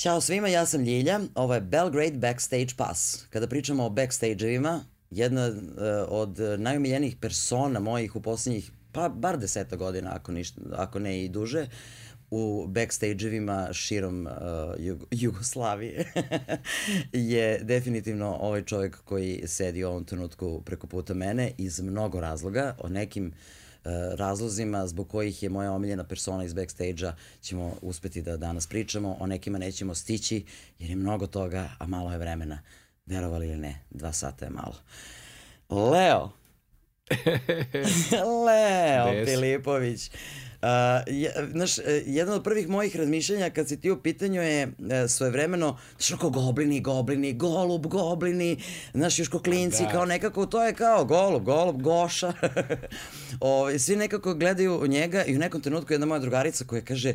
Ćao svima, ja sam Ljilja, ovo je Belgrade Backstage Pass. Kada pričamo o backstage-evima, jedna uh, od najumiljenijih persona mojih u poslednjih, pa bar deseta godina, ako, ništa, ako ne i duže, u backstage-evima širom uh, Jug Jugoslavije je definitivno ovaj čovjek koji sedi u ovom trenutku preko puta mene iz mnogo razloga, o nekim uh, razlozima zbog kojih je moja omiljena persona iz backstage-a ćemo uspeti da danas pričamo, o nekima nećemo stići jer je mnogo toga, a malo je vremena. Verovali ili ne, dva sata je malo. Leo! Leo Des. Filipović. Je, znaš, e, jedan od prvih mojih razmišljanja kad si ti u pitanju je uh, svojevremeno, znaš, ako goblini, goblini, golub, goblini, znaš, još ko klinci, da. kao nekako, to je kao golub, golub, goša. o, svi nekako gledaju njega i u nekom trenutku jedna moja drugarica koja kaže,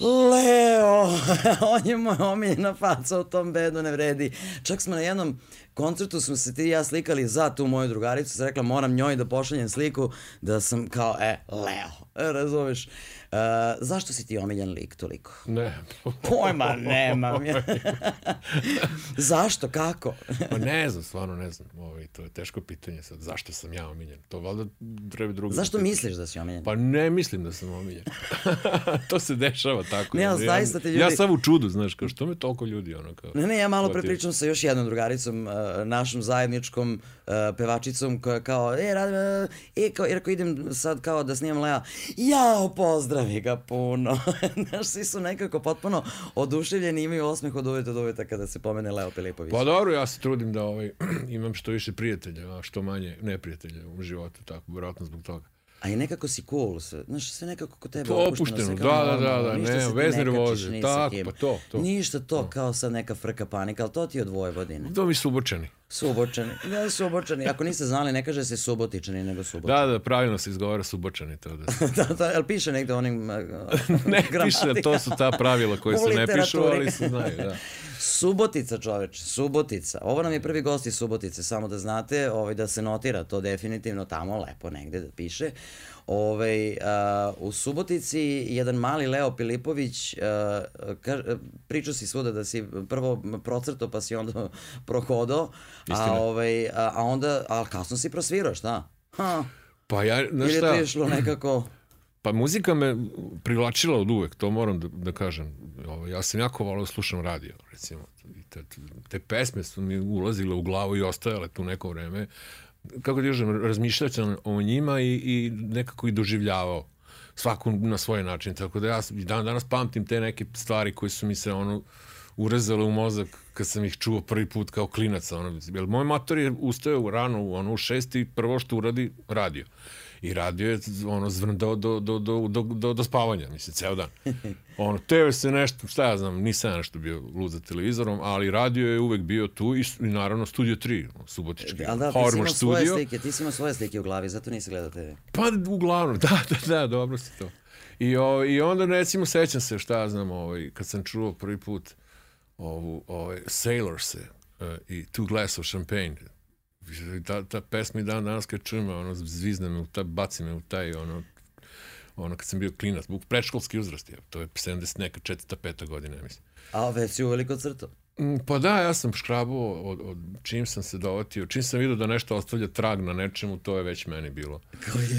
Leo, on je moja omiljena faca u tom bedu, ne vredi. Čak smo na jednom koncertu smo se ti i ja slikali za tu moju drugaricu, sam rekla moram njoj da pošaljem sliku da sam kao, e, Leo, e, razumeš. Uh, zašto si ti omiljen lik toliko? Ne. Pojma nemam. zašto? Kako? pa ne znam, stvarno ne znam. Ovo, ovaj, to je teško pitanje sad. Zašto sam ja omiljen? To valjda treba drugo. Zašto pitanje. misliš da si omiljen? Pa ne mislim da sam omiljen. to se dešava tako. Ne, ja, zaista te ljudi... Ja sam u čudu, znaš, kao što me toliko ljudi ono kao... Ne, ne, ja malo prepričam sa još jednom drugaricom, uh, našom zajedničkom uh, pevačicom koja kao, e, rad, uh, e, kao, jer ako idem sad kao da snimam Lea, jao, pozdravi ga puno. Znaš, svi su nekako potpuno oduševljeni, imaju osmeh od uveta do uveta kada se pomene Leo Filipović. Pa dobro, ja se trudim da ovaj, imam što više prijatelja, a što manje neprijatelja u životu, tako, vjerojatno zbog toga. A i nekako si cool, sve, znaš, sve nekako kod tebe to opušteno. da, da, da, da, ne, bez nervoze, tako, pa to, to. Ništa to, to, kao sad neka frka panika, ali to ti je od Vojvodine. To mi su ubočeni. Subočani, da, Subočani. Ako niste znali, ne kaže se Subotičani, nego Subočani. Da, da, pravilno se izgovara Subočani. To da, se... da, da, ali piše negde onim uh, Ne piše, to su ta pravila koje se ne pišu, ali se znaju, da. Subotica, čoveč, Subotica. Ovo nam je prvi gost iz Subotice, samo da znate, ovaj, da se notira to definitivno tamo lepo negde da piše. Ove, uh, u Subotici jedan mali Leo Pilipović uh, ka, pričao si svuda da si prvo procrto pa si onda prohodao, a, ovaj, a, a onda, a kasno si prosvirao, šta? Ha. Pa ja, znaš šta? Ili je išlo nekako... Pa muzika me privlačila od uvek, to moram da, da kažem. Ovo, ja sam jako volao da slušam radio, recimo. Te, te pesme su mi ulazile u glavu i ostajale tu neko vreme kako da kažem, razmišljao sam o njima i, i nekako i doživljavao svaku na svoj način, tako da ja dan danas pamtim te neke stvari koje su mi se ono urezale u mozak kad sam ih čuo prvi put kao klinac. Ono, jer moj mator je ustao rano, ono, u šest i prvo što uradi radio i radio je ono zvrndao do, do, do, do, do, do spavanja, mislim, ceo dan. Ono, teo se nešto, šta ja znam, nisam ja nešto bio lud za televizorom, ali radio je uvek bio tu i, i naravno Studio 3, Subotički, e, da, Hormor studio. Svoje slike, ti si imao svoje slike u glavi, zato nisi gledao TV. Pa uglavnom, da, da, da, dobro si to. I, o, I onda recimo sećam se šta ja znam, ovaj, kad sam čuo prvi put ovu, ovaj, Sailors uh, i Two Glass of Champagne, ta, ta pesma i dan danas kad čujem, ono, zvizne me, u taj, baci me u taj, ono, ono, kad sam bio klinac, buk predškolski uzrast, je, to je 70 neka, četvrta, peta godina, mislim. A već si u veliko crto? Mm, pa da, ja sam škrabuo od, od čim sam se dovatio, čim sam vidio da nešto ostavlja trag na nečemu, to je već meni bilo.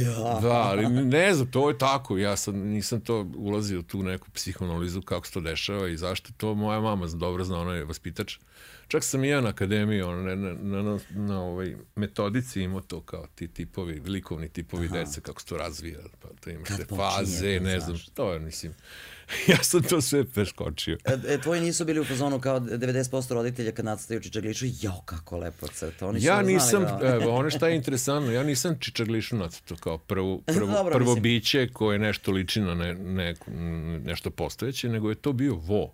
ja. Da, ali ne znam, to je tako, ja sam, nisam to ulazio tu neku psihoanalizu kako se to dešava i zašto to moja mama dobro zna, ona je vaspitač. Uh, Čak sam i ja na akademiji, on, na, na, na, na, na ovaj metodici imao to kao ti tipovi, likovni tipovi Aha. dece, kako se to razvija, pa to imaš te faze, ne znam, to je, mislim, ja sam to sve preskočio. E, e, tvoji nisu bili u fazonu kao 90% roditelja kad nacrtaju čičaglišu, jao kako lepo crta. Oni ja nisam, da... evo, ono šta je interesantno, ja nisam čičaglišu nacrtao kao prvo, prvo, Dobro, prvo mislim. biće koje nešto liči na ne, ne, nešto postojeće, nego je to bio vo.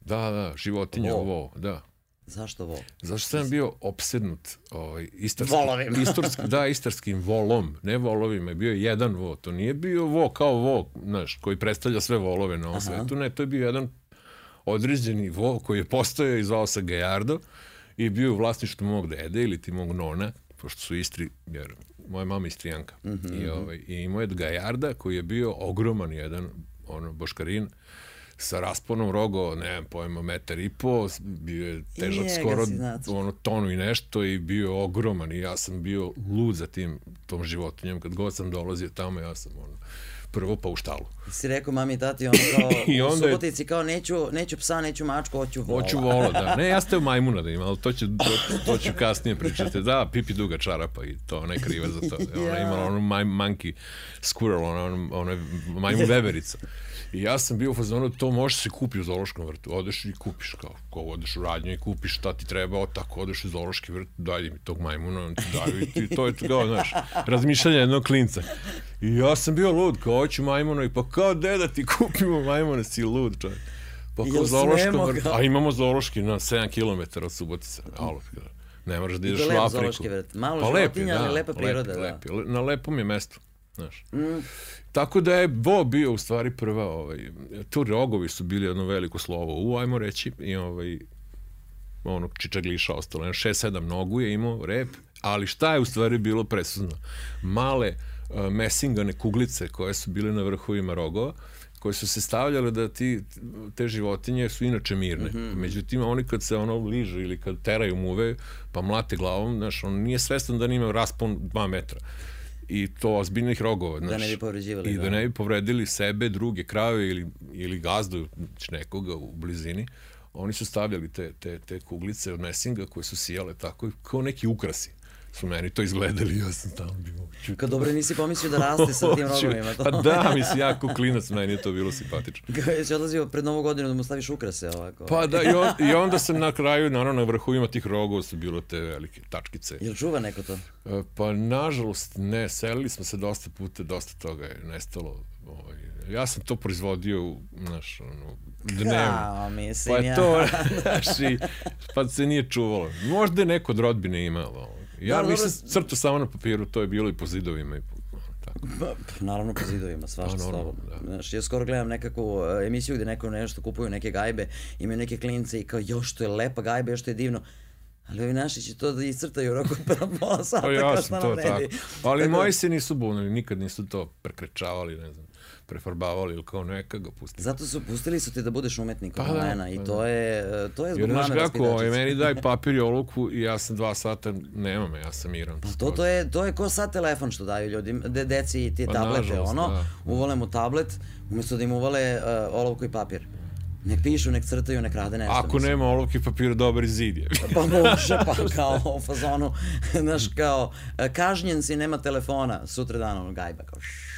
Da, da, životinja vo, vo da. Zašto vo? Zašto sam bio opsednut ovaj, istarskim, Volovim. istarskim, da, istarskim volom, ne volovima, je bio jedan vo, to nije bio vo kao vo, znaš, koji predstavlja sve volove na ovom svetu, ne, to je bio jedan određeni vo koji je postojao i zvao se Gajardo i bio u vlasništvu mog dede ili ti mog nona, pošto su Istri, jer moja mama Istrijanka. Mm -hmm. I, mhm. ovaj, I imao je Gajarda koji je bio ogroman jedan ono, boškarin, sa rasponom rogo, nemam pojma, metar i po, bio je težak Njega skoro ono tonu i nešto i bio je ogroman i ja sam bio lud za tim, tom životinjem. Kad god sam dolazio tamo, ja sam ono, prvo pa u štalu. Si rekao mami i tati ono kao I u onda je- Subotici kao neću, neću psa, neću mačku, hoću vola. Hoću vola, da. Ne, ja ste majmuna da imam, ali to ću, to, to ću kasnije pričati. Da, Pipi duga čarapa i to, ona je kriva za to. Ona je imala onu maj, monkey squirrel, ona, ona, ona je majmu veverica. I ja sam bio u fazonu, to može se kupi u zoološkom vrtu. Odeš i kupiš, kao, ko odeš u radnju i kupiš šta ti treba, o tako, odeš u zoološki vrt, daj mi tog majmuna, on ti daju i ti, to je kao, znaš, razmišljanje jednog klinca. I ja sam bio lud, kao, hoću majmuna i pa kao, deda ti kupimo majmuna, si lud, čovjek. Pa kao smemo vrt, a imamo zoološki na 7 km od Subotice. Alo, ne moraš da to ideš u Afriku. vrt. Malo pa lep je, životinja, ali lepa lep, priroda, da. Lep, je. Le- na lepom je mestu. Znaš. Mm. Tako da je Bo bio u stvari prva, ovaj, tu rogovi su bili jedno veliko slovo u, ajmo reći, i ovaj, ono čičagliša ostalo, jedan šest, sedam nogu je imao rep, ali šta je u stvari bilo presudno? Male uh, mesingane kuglice koje su bile na vrhovima rogova, koje su se stavljale da ti, te životinje su inače mirne. Mm -hmm. Međutim, oni kad se ono ližu ili kad teraju muve, pa mlate glavom, znaš, on nije svestan da nima raspon 2 metra i to ozbiljnih rogova. Znaš, ne bi povređivali, I da, da. ne bi povredili sebe, druge krave ili, ili gazdu nekoga u blizini. Oni su stavljali te, te, te kuglice od mesinga koje su sijale tako kao neki ukrasi su meni to izgledali, ja sam tamo bio. ću Kad dobro nisi pomislio da raste sa tim rogovima. To. Pa da, mislim, jako klinac, meni je to bilo simpatično. Kao jesi odlazio pred novu godinu da mu staviš ukrase ovako. Pa da, i, on, i onda sam na kraju, naravno, na vrhovima tih rogova su bilo te velike tačkice. Jel čuva neko to? E, Pa nažalost ne, selili smo se dosta puta, dosta toga je nestalo. Ovaj, ja sam to proizvodio, u, znaš, ono, dnevno. Kao, mislim Pa ja. to, znaš, i, pa se nije čuvalo. Možda je neko od rodbine imalo. Ja Da, nisam dobro. crto samo na papiru, to je bilo i po zidovima i po, tako. Pa, naravno po zidovima, svašta Pa, slobodno. da. Znaš, ja skoro gledam nekakvu e, emisiju gde neko nešto kupuju neke gajbe, imaju neke klince i kao, još to je lepa gajba, još to je divno. Ali ovi naši će to da iscrtaju u roku od pola sata. Pa ja sam to tako. Ali Tako da- moji se nisu bunili, nikad nisu to prekrečavali, ne znam, prefarbavali ili kao neka ga pustili. Zato su pustili su ti da budeš umetnik Pa pa, da, malena i pa to je, e, to je zbog Jer znaš mame kako, ovaj, meni daj papir i olovku i ja sam dva sata, nema me, ja sam miran. Pa to, to, je, to je ko sad telefon što daju ljudima, de, deci i ti Pa tablete, nažalost, ono, da. uvole mu tablet, umjesto da im uvale uh, olovku i papir. Nek pišu, nek crtaju, nek rade nešto. Ako mislim. nema olovke i papira, dobar zid je. Pa može, pa kao u fazonu, znaš, kao, e, kažnjen si, nema telefona, sutra dan, ono, gajba, kao, šš.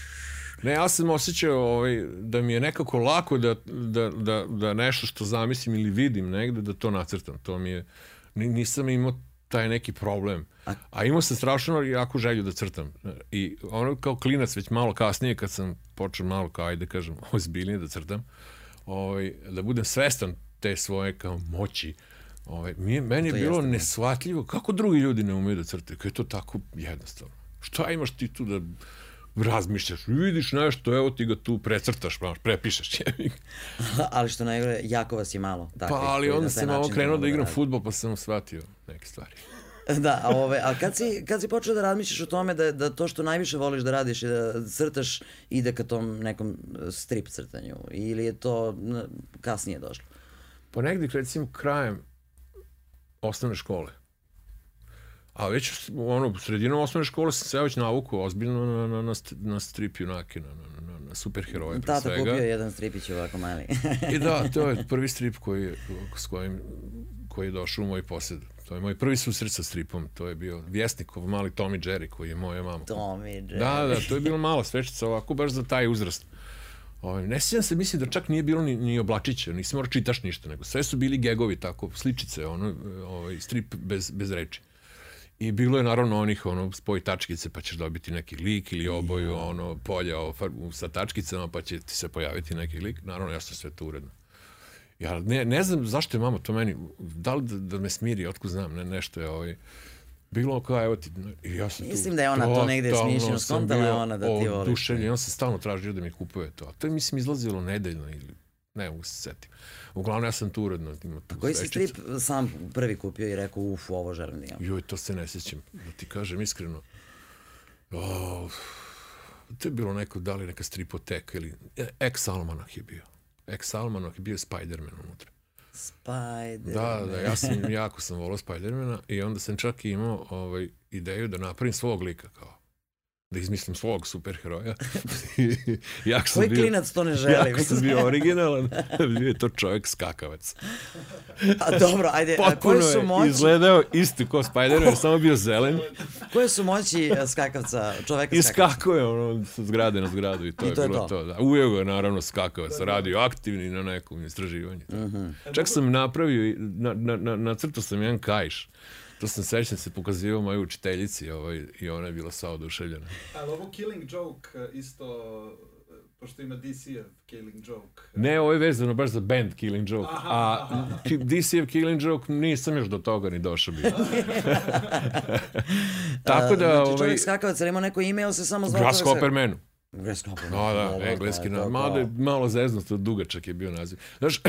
Ne, ja sam osjećao ovaj, da mi je nekako lako da, da, da, da nešto što zamislim ili vidim negde, da to nacrtam. To mi je, ni- nisam imao taj neki problem. A- imao sam strašno jako želju da crtam. I ono kao klinac, već malo kasnije, kad sam počeo malo kao, ajde kažem, ozbiljnije da crtam, ovaj, da budem svestan te svoje kao moći, Ovaj, mi, meni je bilo jeste, da. neshvatljivo kako drugi ljudi ne umeju da crtaju, kako je to tako jednostavno. Šta imaš ti tu da razmišljaš, vidiš nešto, evo ti ga tu precrtaš, znaš, prepišeš. ali što najgore, jako vas je malo. pa takvih ali onda sam malo krenuo da igram futbol, pa sam shvatio neke stvari. Da, a, ove, a kad, si, kad si počeo da razmišljaš o tome da, da to što najviše voliš da radiš i da crtaš ide ka tom nekom e, strip crtanju ili je to kasnije došlo? Pa negdje, recimo, krajem osnovne škole. A već ono, sredinom osnovne škole sam se ja već navukao ozbiljno na, na, na, na strip junake, na, na, na, na superheroje pre Tata svega. kupio jedan stripić ovako mali. I da, to je prvi strip koji s kojim, koji je došao u moj posjed. To je moj prvi susret sa stripom. To je bio Vjesnikov mali Tommy Jerry koji je moja mama. Tommy Jerry. Da, da, to je bila mala svečica ovako baš za taj uzrast. Ovaj, ne sjećam se, mislim da čak nije bilo ni, ni oblačića, nisi morao čitaš ništa, nego sve su bili gegovi tako, sličice, ono, ovaj, strip bez, bez reči. I bilo je naravno onih, ono, spoj tačkice pa ćeš dobiti neki lik ili oboju, ono, polja o, far- sa tačkicama pa će ti se pojaviti neki lik. Naravno, ja sam sve to uredno. Ja ne, ne znam zašto je mama to meni, da li da, da me smiri, otkud znam, ne, nešto je ovaj, bilo kao, evo ti, ja sam tu Mislim da je ona to negde smišljeno skontala bio ona da ti voliš. oduševljen, on sam stalno tražio da mi kupuje to. A to je, mislim, izlazilo nedeljno ili ne mogu se setim. Uglavnom, ja sam tu uredno imao tu Koji si strip sam prvi kupio i rekao, uf, ovo želim da imam? Joj, to se ne sjećam, da ti kažem iskreno. O, to je bilo neko, da li neka stripoteka ili e, ex almanah je bio. ex-Almanah i bio je Spider-Man unutra. Spider. Da, da, ja sam, jako sam volao Spidermana i onda sam čak imao ovaj, ideju da napravim svog lika kao da izmislim svog superheroja. jako sam Koji bio, klinac to ne želi? Jako sam bio originalan, bio je to čovjek skakavac. A dobro, ajde, Potpuno koje su moći... izgledao isti ko Spider-Man, samo bio zelen. Koje su moći e, skakavca, čoveka I skakao je ono sa zgrade na zgradu i to, I je to bilo je to. to da. Ujeo je naravno skakavac, radio aktivni na nekom istraživanju. Uh mhm. -huh. Čak sam napravio, na, na, na, nacrtao sam jedan kajš To sam sećam se pokazivao mojoj učiteljici ovaj, i ona je bila sva oduševljena. Ali ovo Killing Joke eh, isto eh, pošto ima DC-ev Killing Joke. Ne, ovo je vezano baš za band Killing Joke, aha, a. DC-ev Killing Joke nisam još do toga ni došao bio. Tako da... Znači, ovaj... čovjek skakavac, ali ima neko ime ili se samo zvao... Grasshopper Manu. Grasshopper Manu. Da, da, engleski, da, mada je malo zeznost, dugačak je bio naziv. Znaš,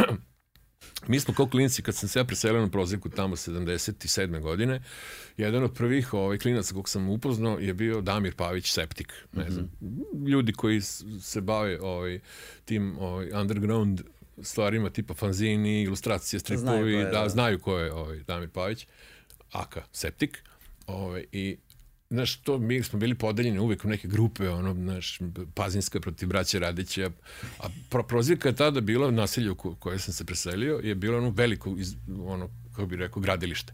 Mi smo kao klinci, kad sam se ja preselio na prozirku tamo 77. godine, jedan od prvih ovaj, klinaca kog sam upoznao je bio Damir Pavić Septik. Ne znam, mm -hmm. ljudi koji se bave ovaj, tim ovaj, underground stvarima tipa fanzini, ilustracije, stripovi, znaju da, da, znaju ko je ovaj, Damir Pavić, aka Septik. Ovaj, I znaš, to mi smo bili podeljeni uvek u neke grupe, ono, znaš, Pazinska protiv braća Radića, a pro, prozivka je tada bila naselje u koje sam se preselio, je bilo ono veliko, iz, ono, kako bih rekao, gradilište.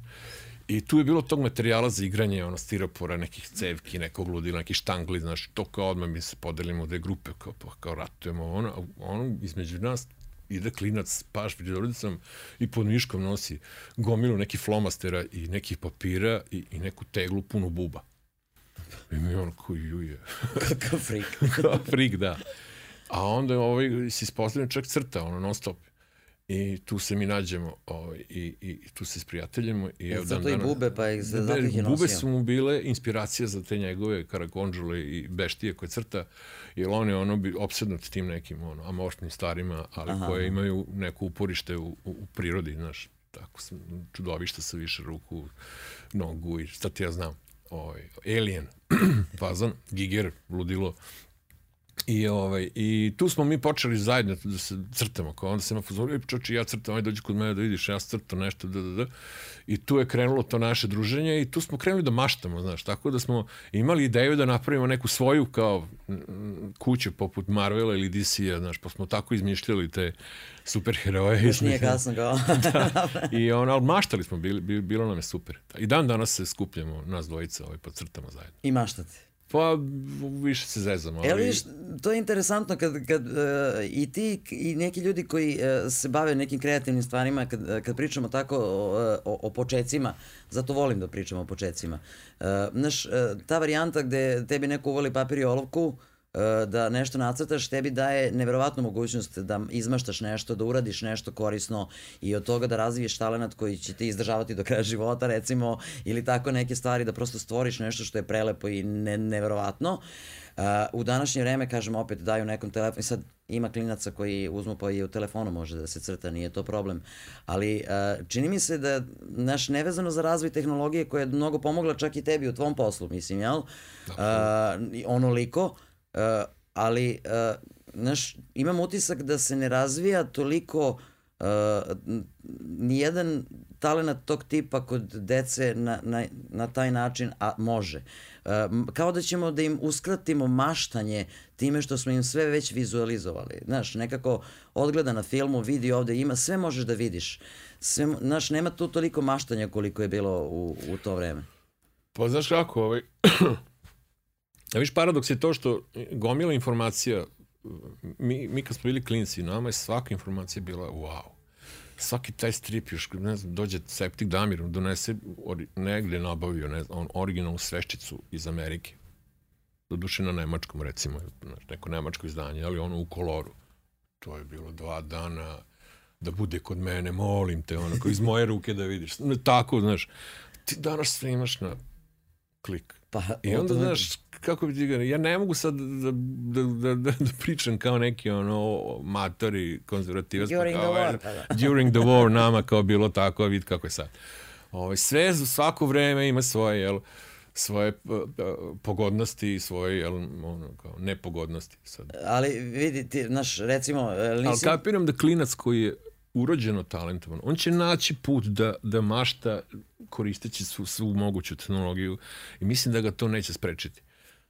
I tu je bilo tog materijala za igranje, ono, stiropora, nekih cevki, nekog ludila, nekih štangli, znaš, to kao odmah mi se podelimo u dve grupe, kao, pa, kao ratujemo, ono, ono, između nas ide klinac paš pred rodicom i pod miškom nosi gomilu nekih flomastera i nekih papira i, i neku teglu punu buba. On ko juje. Kakav frik. Kakav frik, da. A onda ovaj, se ispostavljeno čak crta, ono, non stop. I tu se mi nađemo ovaj, i, i tu se sprijateljimo. I evo, Zato dan, i bube, pa ih se zato ih je. Bube su mu bile inspiracija za te njegove karakonđule i beštije koje crta, jer on je ono bi opsednut tim nekim ono, amorfnim stvarima, ali Aha. koje imaju neko uporište u, u, u prirodi, znaš, tako sam, čudovišta sa više ruku, nogu i šta ti ja znam ovaj, Alien fazon, Giger, ludilo. I, ovaj, I tu smo mi počeli zajedno da se crtamo, kao onda se ima fazon, čoči, ja crtam, ajde dođi kod mene da vidiš, ja crtam nešto, da, da, da. I tu je krenulo to naše druženje i tu smo krenuli da maštamo, znaš, tako da smo imali ideju da napravimo neku svoju kao kuću poput Marvela ili DC-a, znaš, pa smo tako izmišljali te superheroje. Još nije kasno kao. da. I on, ali maštali smo, bili, bilo nam je super. I dan danas se skupljamo, nas dvojica, ovaj, pod crtama zajedno. I maštate? Pa, više se zezamo. Ali... Evo to je interesantno kad, kad uh, i ti i neki ljudi koji uh, se bave nekim kreativnim stvarima, kad, kad pričamo tako o, o, o počecima, zato volim da pričamo o počecima. Uh, znaš, uh, ta varijanta gde tebi neko uvoli papir i olovku, uh, E, da nešto nacrtaš, tebi daje neverovatnu mogućnost da izmaštaš nešto, da uradiš nešto korisno i od toga da razviješ talenat koji će ti izdržavati do kraja života, recimo, ili tako neke stvari, da prosto stvoriš nešto što je prelepo i ne, neverovatno. Uh, u današnje vreme, kažem opet, daju nekom telefon, sad ima klinaca koji uzmu pa i u telefonu može da se crta, nije to problem. Ali uh, čini mi se da, naš, nevezano za razvoj tehnologije koja je mnogo pomogla čak i tebi u tvom poslu, mislim, jel? Uh, onoliko, uh, Uh, ali, uh, znaš, imam utisak da se ne razvija toliko uh, nijedan talent tog tipa kod dece na, na, na taj način, a može. Uh, kao da ćemo da im uskratimo maštanje time što smo im sve već vizualizovali. Znaš, nekako odgleda na filmu, vidi ovde, ima, sve možeš da vidiš. Sve, znaš, nema tu toliko maštanja koliko je bilo u, u to vreme. Pa znaš kako, ovaj, A viš, paradoks je to što gomila informacija, mi, mi kad smo bili klinci, nama je svaka informacija bila wow. Svaki taj strip još, ne znam, dođe Septik Damir, donese, ori, negde nabavio, ne znam, on originalnu sveščicu iz Amerike. Doduše na nemačkom, recimo, neko nemačko izdanje, ali ono u koloru. To je bilo dva dana da bude kod mene, molim te, onako, iz moje ruke da vidiš. Tako, znaš, ti danas sve imaš na klik. Pa, I onda, znaš, kako bi ti ga, ja ne mogu sad da, da, da, da, da pričam kao neki ono matori konzervativac. During pa kao, the war. Pa da. During the war nama kao bilo tako, vid kako je sad. Ovo, ovaj, sve svako vreme ima svoje, jel, svoje pogodnosti i svoje jel, ono, kao, nepogodnosti. Sad. Ali vidi ti, znaš, recimo, e, nisi... Ali kapiram da klinac koji je urođeno talentovan, on će naći put da, da mašta koristeći svu, svu moguću tehnologiju i mislim da ga to neće sprečiti.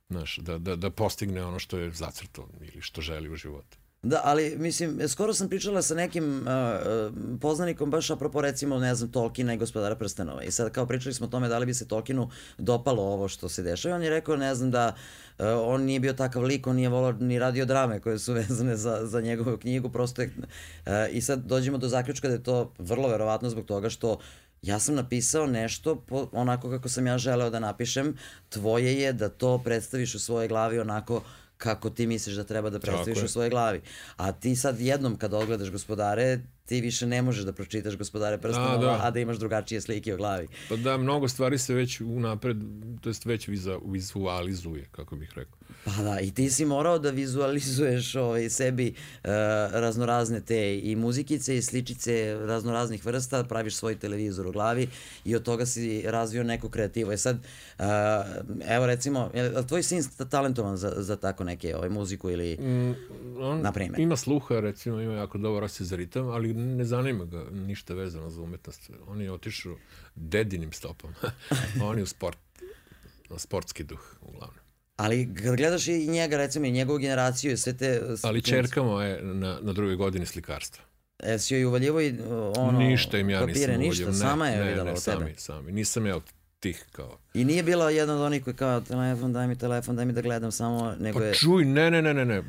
Znaš, da, da, da postigne ono što je zacrtao ili što želi u životu. Da, ali mislim, skoro sam pričala sa nekim uh, poznanikom baš apropo recimo, ne znam, Tolkiena i gospodara prstenova. I sad kao pričali smo o tome da li bi se Tolkienu dopalo ovo što se dešava. On je rekao, ne znam, da uh, on nije bio takav lik, on nije volao ni radio drame koje su vezane za, za njegovu knjigu. Prosto je, uh, I sad dođemo do zaključka da je to vrlo verovatno zbog toga što ja sam napisao nešto po, onako kako sam ja želeo da napišem, tvoje je da to predstaviš u svojoj glavi onako kako ti misliš da treba da predstaviš u svojoj glavi. A ti sad jednom kad odgledaš gospodare, ti više ne možeš da pročitaš gospodare prstenova, da, da. a da imaš drugačije slike u glavi. Pa da, mnogo stvari se već unapred, to jest već vizualizuje, kako bih rekao. Pa da, i ti si morao da vizualizuješ ovaj, sebi uh, raznorazne te i muzikice i sličice raznoraznih vrsta, praviš svoj televizor u glavi i od toga si razvio neku kreativu. E sad, uh, evo recimo, je tvoj sin talentovan za, za tako neke ovaj, muziku ili, mm, on na primjer? Ima sluha, recimo, ima jako dobar osjećaj za ritam, ali ne zanima ga ništa vezano za umetnost. On je otišao dedinim stopom. on je u sport, sportski duh, uglavnom. Ali kad gledaš i njega, recimo, i njegovu generaciju sve te... Ali čerka moja na, na drugoj godini slikarstva. E, si joj uvaljivo i ono... Ništa im ja papire, nisam ništa, ne, sama je ne, videla ne, od sami, tebe. Sami, Nisam ja od tih kao... I nije bila jedna od onih koji kao telefon, daj mi telefon, daj mi da gledam samo, nego pa je... čuj, ne, ne, ne, ne, ne,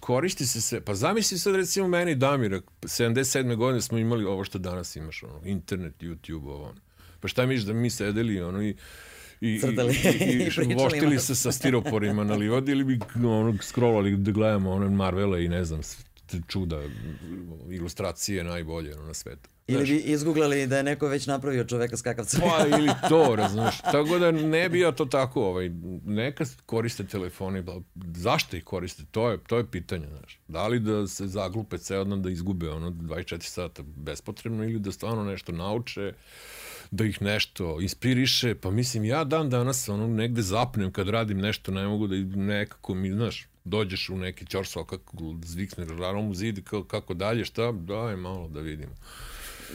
koristi se sve. Pa zamisli sad recimo meni i Damira, 77. godine smo imali ovo što danas imaš, ono, internet, YouTube, ovo, ono. Pa šta misliš da mi sedeli, ono, i i, Crtali. i, i, I i voštili se sa stiroporima na livodi ili bi ono, scrollovali da gledamo one Marvela i ne znam, čuda, ilustracije najbolje ono, na svetu. Ili bi izgooglali da je neko već napravio čoveka skakavca. Pa ili to, razumeš. Tako da ne bi ja to tako, ovaj, neka koriste telefone, zašto ih koriste, to je, to je pitanje, znaš. Da li da se zaglupe ceo dan da izgube ono 24 sata bespotrebno ili da stvarno nešto nauče, da ih nešto inspiriše, pa mislim ja dan danas ono negde zapnem kad radim nešto, ne mogu da nekako mi, znaš, dođeš u neki čorsao, kako zvikne rarom zid, kako, kako dalje, šta, daj malo da vidimo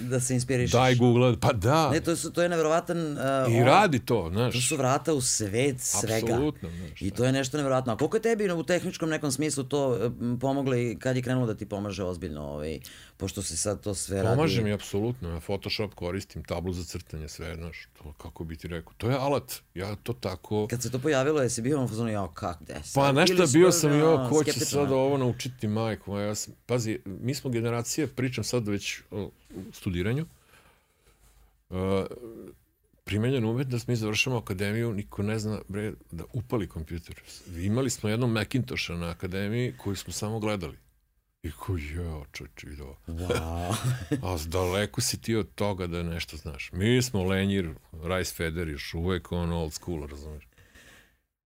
da se inspirišeš. Daj Google, pa da. Ne, to, su, to je neverovatan... Uh, I on, radi to, znaš. To su vrata u svet svega. Apsolutno, znaš. I to je nešto neverovatno. A koliko je tebi u tehničkom nekom smislu to uh, pomoglo i kad je krenulo da ti pomaže ozbiljno, ovaj, pošto se sad to sve radi? Pomaže mi, apsolutno. Ja Photoshop koristim, tablu za crtanje, sve, znaš, to kako bi ti rekao. To je alat, ja to tako... Kad se to pojavilo, jesi bio u ja, kak, gde? Pa nešto bio sam, ja, ko će sad ovo naučiti, majko, ja sam, pazi, mi smo generacije, pričam sad već o studiranju, Uh, primenjenu umetnost, mi završamo akademiju, niko ne zna bre, da upali kompjuter. Imali smo jednog Macintosha na akademiji koju smo samo gledali. I ko je, čoč, vidio. Wow. A daleko si ti od toga da nešto znaš. Mi smo Lenjir, Rice Feder, još uvek on old school, razumeš.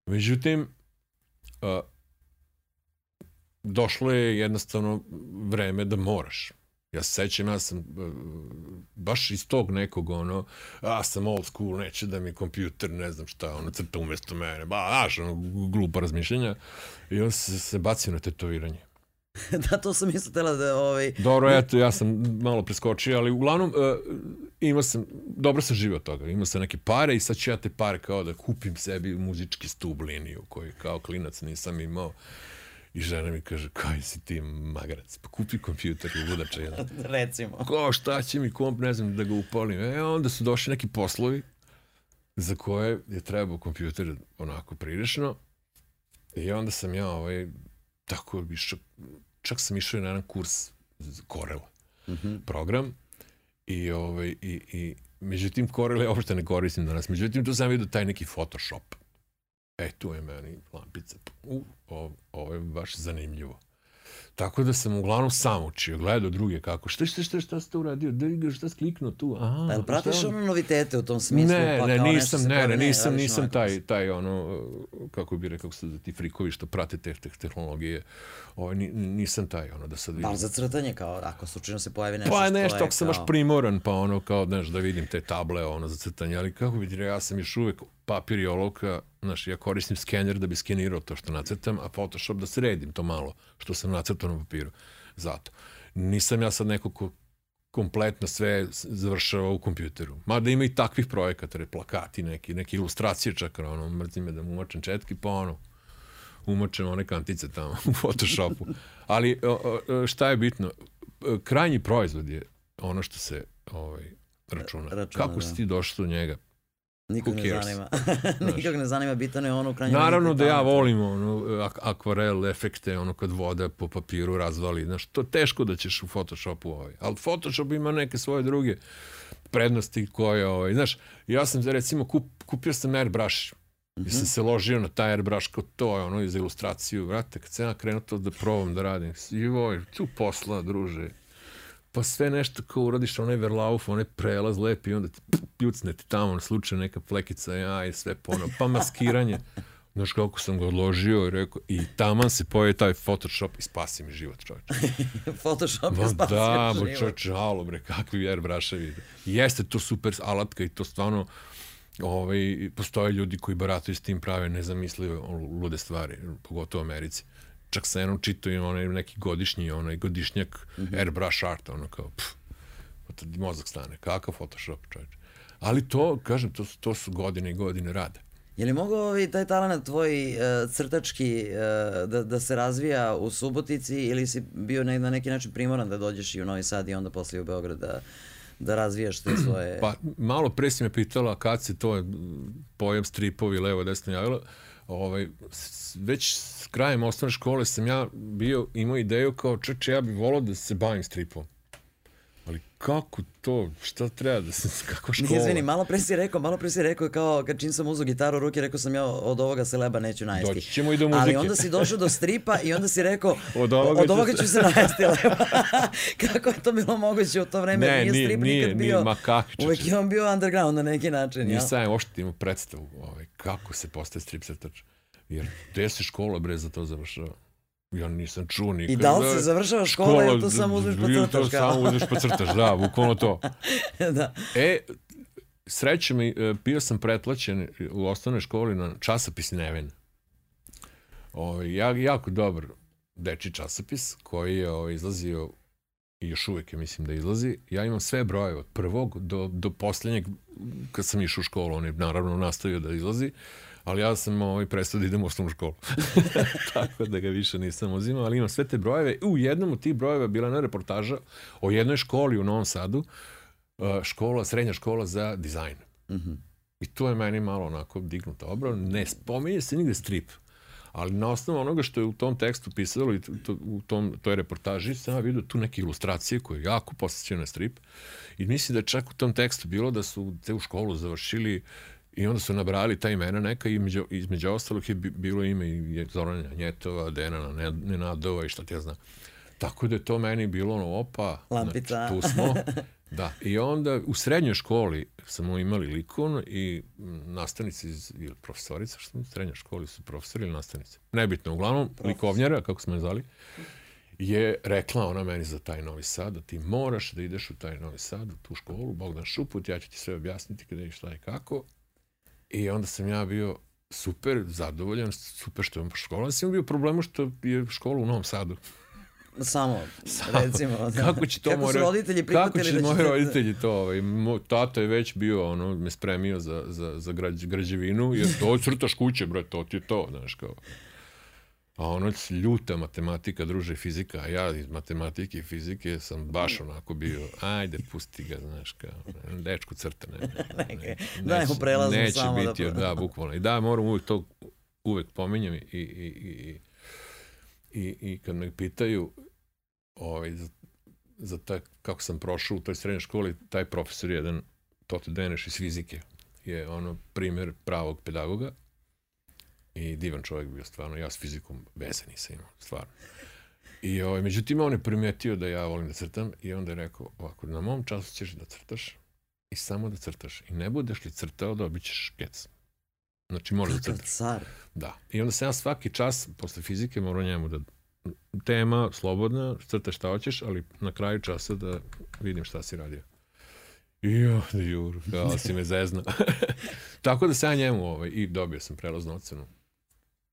Međutim, a, došlo je jednostavno vreme da moraš. Ja se sećam, ja sam baš iz tog nekog, ono, ja sam old school, neće da mi kompjuter, ne znam šta, ono, crta umesto mene, ba, znaš, ono, glupa razmišljenja. I on se, se bacio na tetoviranje. da, to sam isto tela da... Ovaj... Dobro, eto, ja sam malo preskočio, ali uglavnom uh, imao sam, dobro sam živio od toga, imao sam neke pare i sad ću ja te pare kao da kupim sebi muzički stub liniju koji kao klinac nisam imao. I žena mi kaže, kaj si ti magarac, pa kupi kompjuter i ludača jedan. Recimo. Ko, šta će mi komp, ne znam, da ga upalim. E, onda su došli neki poslovi za koje je trebao kompjuter onako prirešno. I onda sam ja ovaj, tako išao, čak sam išao na jedan kurs Corel mm -hmm. program i, ovaj, i, i međutim Corel ja uopšte ne koristim danas. Međutim, tu sam vidio taj neki Photoshop E, tu je meni lampica. U, ovo, ovo je baš zanimljivo. Tako da sam uglavnom sam učio, gledao druge kako, šta, šta, šta, šta ste uradio, da šta si kliknuo tu, aha. Pa jel pratiš ono novitete u tom smislu? Ne, pa ne, nisam, ne, ne, nisam, nisam taj, taj ono, kako bi rekao se da ti frikovi što prate te, te tehnologije, ovaj, nisam taj, ono, da sad vidim. Bar za crtanje, kao, ako slučajno se pojavi nešto Pa što nešto, je ako sam baš primoran, pa ono, kao, znaš, da vidim te table, ono, za crtanje, ali kako bi ti ja sam još uvek papir i olovka, znaš, ja koristim skener da bi skenirao to što nacrtam, a Photoshop da sredim to malo što sam nacrtao na papiru. Zato. Nisam ja sad neko ko kompletno sve završava u kompjuteru. Mada ima i takvih projekata, re, plakati neki, neke ilustracije čak, ono, mrzi me da mu umačem četki, pa ono, umačem one kantice tamo u Photoshopu. Ali šta je bitno? Krajnji proizvod je ono što se ovaj, računa. računa Kako da. si ti došao do njega? Nikog ne zanima. Nikog ne zanima, bitano je ono u krajnjem Naravno da ja volim ono, ak akvarel efekte, ono kad voda po papiru razvali. Znaš, to teško da ćeš u Photoshopu ovaj. Ali Photoshop ima neke svoje druge prednosti koje, ovaj, znaš, ja sam recimo kup, kupio sam airbrush Mm -hmm. I sam se ložio na taj airbrush kao to je ono iz ilustraciju. Vrate, kad sam ja krenuo to da probam da radim, joj, tu posla, druže pa sve nešto kao uradiš onaj verlauf, onaj prelaz lepi onda ti pljucne ti tamo slučaj neka flekica, ja i sve ponovo, pa maskiranje. Znaš kako sam ga odložio i rekao, i taman se pojavi taj Photoshop i spasi mi život, čovječe. Photoshop je spasio da, život. Da, čovječe, alo bre, kakvi airbrushevi. Jeste to super alatka i to stvarno, ovaj, postoje ljudi koji barataju s tim prave nezamislive lude stvari, pogotovo u Americi čak sa jednom čitao im onaj neki godišnji, onaj godišnjak mm -hmm. airbrush art, ono kao, pff, pa mozak stane, kakav Photoshop, čovječe. Ali to, kažem, to, to su godine i godine rade. Je li mogao ovaj, taj talent tvoj uh, crtački uh, da, da se razvija u Subotici ili si bio ne, na neki način primoran da dođeš i u Novi Sad i onda posle u Beograd da, da razvijaš te svoje... Pa malo pre si me pitala kad se to pojem stripovi levo desno javilo. Ovaj, već s krajem osnovne škole sam ja bio, imao ideju kao čeče, ja bih volao da se bavim stripom. Ali kako to, šta treba da se, kako škola? Izvini, malo pre si rekao, malo pre si rekao kao kad čim sam uzao gitaru u ruke, rekao sam ja od ovoga se leba neću najesti. Doći ćemo i do muzike. Ali onda si došao do stripa i onda si rekao od ovoga, od ovoga ću se najesti leba. kako je to bilo moguće u to vreme? Ne, nije strip nije, nikad bio, nije, ma kakvi Uvek je on bio underground na neki način. Nisam ja ošte imao predstavu ovaj, kako se postaje strip crtač. Jer gde se škola bre za to završava? Ja nisam čuo nikada. I da li se završava škola, škola ili to samo uzmeš pa crtaš? to samo uzmeš pa crtaš, da, bukvalno to. da. E, sreće mi, e, bio sam pretplaćen u osnovnoj školi na časopis Neven. O, ovaj, ja, jako dobar deči časopis koji je o, ovaj, izlazio i još uvek je mislim da izlazi. Ja imam sve broje od prvog do, do poslednjeg kad sam išao u školu. On je naravno nastavio da izlazi ali ja sam ovaj, prestao da idem u osnovnu školu. Tako da ga više nisam uzimao, ali imam sve te brojeve. U jednom od tih brojeva bila na reportaža o jednoj školi u Novom Sadu, uh, škola, srednja škola za dizajn. Mm -hmm. I to je meni malo onako dignuta obrava. Ne spominje se nigde strip, ali na osnovu onoga što je u tom tekstu pisalo i to, u tom, toj reportaži sam ja vidio tu neke ilustracije koje jako posjećaju na strip i mislim da je čak u tom tekstu bilo da su te u školu završili uh, I onda su nabrali ta imena neka i između, između ostalog je bilo ime i Zorana Njetova, Denana Nenadova i šta ti ja znam. Tako da je to meni bilo ono, opa, Lampica. Znači, tu smo. Da, i onda u srednjoj školi smo imali likon i nastavnici iz, ili profesorica, što u srednjoj školi su profesori ili nastavnici. Nebitno, uglavnom, Profesor. likovnjara, kako smo je zvali, je rekla ona meni za taj Novi Sad, da ti moraš da ideš u taj Novi Sad, u tu školu, Bogdan Šuput, ja ću ti sve objasniti kada i šta i kako. I onda sam ja bio super zadovoljan, super što je škola. Sam bio problemu što je škola u Novom Sadu. Samo, Samo, recimo. Da. Kako će to kako more, roditelji Kako će da moji roditelji to, ovaj, mo, tata je već bio, ono, me spremio za, za, za građ, građevinu, jer to crtaš kuće, bre, to ti je to, znaš, kao. A ono ljuta matematika, druže, fizika, a ja iz matematike i fizike sam baš onako bio, ajde, pusti ga, znaš, kao, dečku crta, ne. ne, ne mu prelazno neće biti, da... da, bukvalno. I da, moram uvek to, uvek pominjam i, i, i, i, i kad me pitaju ovaj, za, za ta, kako sam prošao u toj srednjoj školi, taj profesor jedan, Toto Deneš iz fizike, je ono primer pravog pedagoga, I divan čovjek bio stvarno, ja s fizikom veze nisam imao, stvarno. I ovaj, međutim, on je primetio da ja volim da crtam i onda je rekao, ovako, na mom času ćeš da crtaš i samo da crtaš. I ne budeš li crtao, dobit ćeš kec. Znači, možeš da crtaš. car. Da. I onda sam ja svaki čas, posle fizike, morao njemu da tema, slobodna, crtaš šta hoćeš, ali na kraju časa da vidim šta si radio. Jo, jur, kao si me zezna. Tako da se ja njemu ovaj, i dobio sam prelaznu ocenu.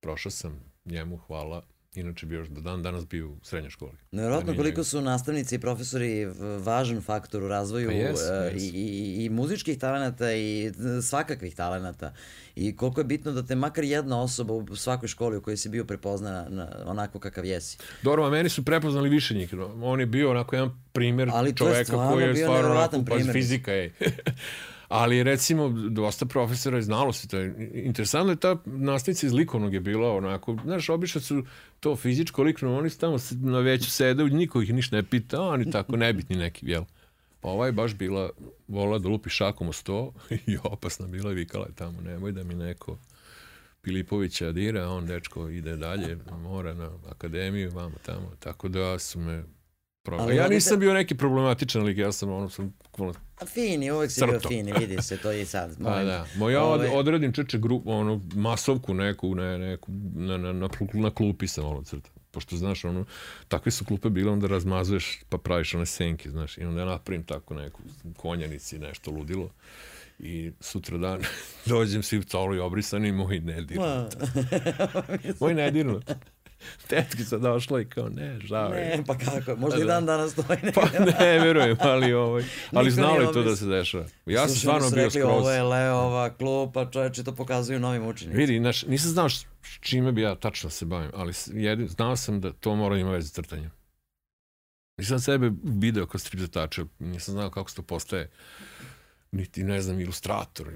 Prošao sam njemu, hvala. Inače bi još do dan danas bio u srednjoj školi. Nevjerojatno koliko su nastavnici i profesori važan faktor u razvoju Pa jes, e, jes. i, i, i muzičkih talenata i e, svakakvih talenata. I koliko je bitno da te makar jedna osoba u svakoj školi u kojoj si bio prepozna na, na onako kakav jesi. Dobro, a meni su prepoznali više njih. On je bio onako jedan primjer Ali je čoveka stvarno koji je stvarno onako, fizika je. Ali recimo, dosta profesora je znalo se to. Interesantno je ta nastavnica iz likovnog je bila onako, znaš, obično su to fizičko likovno, oni tamo na veću sede, niko ih ništa ne pita, oni tako nebitni neki, jel? Ova je baš bila, volila da lupi šakom o sto i opasna bila i vikala je tamo, nemoj da mi neko Pilipovića dira, on dečko ide dalje, mora na akademiju, vamo tamo, tako da su me Pro... Ali Ja nisam bio neki problematičan lik, ja sam ono sam ono, fini, uvek si bio fini, vidi se to i sad. Pa Molim. da, mo ja od, odradim čeče grupu, ono, masovku neku, ne, neku, na, na, na, na klupi sam ono crta. Pošto, znaš, ono, takve su klupe bile, onda razmazuješ, pa praviš one senke, znaš, i onda ja napravim tako neku konjanici, nešto ludilo. I sutra dan dođem svi colo i obrisani, moj ne dirnu. Ma, Moj ne dirnu. Tetkica došla i kao, ne, žao je. ne, pa kako, možda Da, i da. dan danas to ne. Pa ne verujem, ali ovaj, ali znalo je to da se dešava. Ja sam stvarno bio skroz. Ovo je Leova klupa, čoveče, to pokazuju novim učenicima. Vidi, znaš, nisam znao š- čime bi ja tačno se bavim, ali jedin, znao sam da to mora ima veze s crtanjem. Nisam sebe video kao strip zatača, nisam znao kako se to postaje, niti ne znam, ilustrator,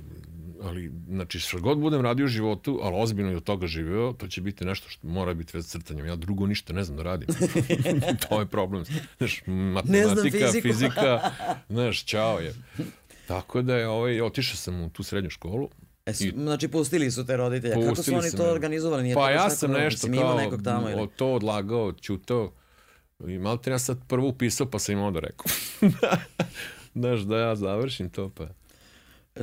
ali, znači, što god budem radio u životu, ali ozbiljno i od toga živeo, to će biti nešto što mora biti veze s crtanjem. Ja drugo ništa ne znam da radim. to je problem. Znaš, matematika, fizika, znaš, čao je. Tako da je, ovaj, otišao sam u tu srednju školu, E, I- znači, pustili su te roditelje. Kako su oni to organizovali? Nije Pa ja sam nešto kao nekog tamo ili? to odlagao, ćutao i malo te ja sad prvo upisao pa sam im onda rekao. Znaš, da ja završim to pa.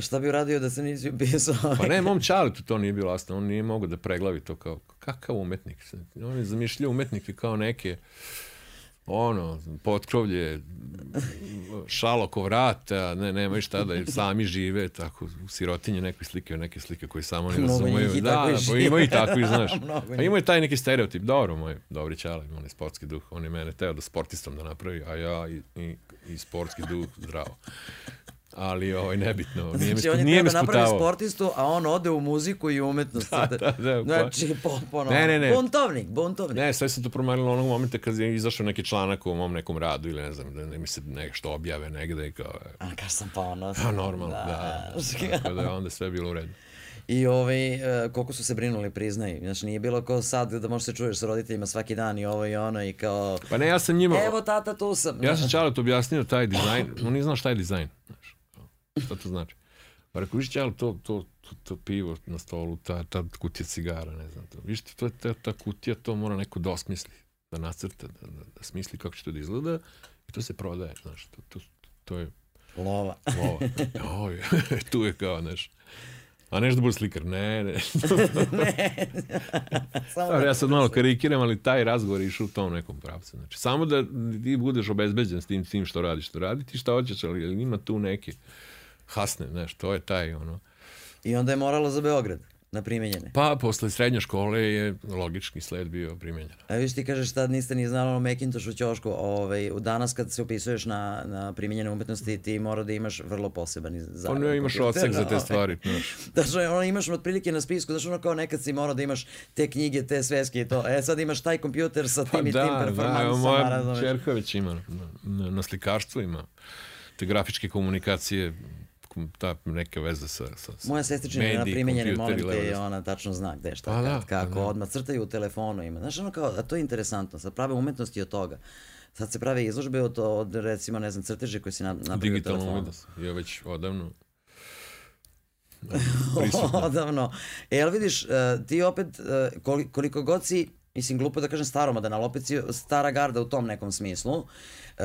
Šta bi uradio da se nisi upisao? Pa ne, mom čalitu to nije bilo jasno, on nije mogao da preglavi to kao, kakav umetnik. On je zamišljao umetnike kao neke ono, potkrovlje, šal oko vrata, ne, nemaju šta da sami žive, tako, u sirotinje neke slike, neke slike koje samo ne razumeju. i Da, tako i da, ima i takvi, znaš. Mnogo A ima je taj neki stereotip, dobro, moj dobri čale, on je sportski duh, on je mene teo da sportistom da napravi, a ja i, i, i sportski duh zdravo. Ali ovaj, nebitno, nije, Znači, me, on je nije napravi sportistu, a on ode u muziku i umetnost. Da, da, da, pa- Znači, potpuno. Ne, ne, ne. Buntovnik, buntovnik. Ne, sve se to promenilo onog momenta kad je izašao neki članak u mom nekom radu ili ne znam, da ne mi se nešto objave negde i kao, e, A kaš sam ponosan. pa normalno, da. da. Tako da je onda sve bilo u redu. I ovaj, e, koliko su se brinuli, priznaj. Znači, nije bilo kao sad da možeš se čuješ sa roditeljima svaki dan i ovo i ono i kao... Pa ne, ja sam njima... Evo tata, tu sam. Ja sam Čalet objasnio taj dizajn, on nije znao šta je dizajn. Šta to znači? Rekao, viš Čalet, to, to, to, to pivo na stolu, ta, ta kutija cigara, ne znam to. Viš to je ta, ta kutija, to mora neko da osmisli, da nacrta, da, da, da smisli kako će to da izgleda i to se prodaje, znaš, to, to, to je Lova. ovo. Oj, tu je kao, znaš. A nešto da bude slikar, ne, ne. Samo Dobro, ja sad malo karikiram, ali taj razgovor je išao u tom nekom pravcu. Znači, samo da ti budeš obezbeđen s tim, s tim što radiš, što radi ti šta hoćeš, ali ali ima tu neke hasne, znaš, to je taj, ono. I onda je moralo za Beograd, na primenjene. Pa, posle srednje škole je logički sled bio primenjen. A viš ti kažeš tad niste ni znali ono Macintosh u ćošku, ovaj, danas kad se upisuješ na, na primjenjene umetnosti ti mora da imaš vrlo poseban za Pa ne, imaš odsek za te stvari, znaš. Da što ono imaš otprilike na spisku, znaš ono kao nekad si morao da imaš te knjige, te sveske i to. E sad imaš taj kompjuter sa tim Pa i tim da, da, performansama, moja čerka već ima, na, na, na slikarstvu ima te grafičke komunikacije, kom- ta neka veza sa, sa, sa Moja sestričina na mediji, primenjene, kompjuteri, molim te, levo, i ona tačno zna gde, šta, Pa kad, da, kako, pa da. odmah crtaju u telefonu ima. Znaš, ono kao, a to je interesantno, sad prave umetnosti od toga. Sad se prave izložbe od, od recimo, ne znam, crteže koje si na, napravio u digitalno telefonu. umetnost. Je već odavno Odavno. E, ali vidiš, e, ti opet, e, koli- koliko god si, mislim, glupo da kažem staromodan, ali opet si stara garda u tom nekom smislu, e,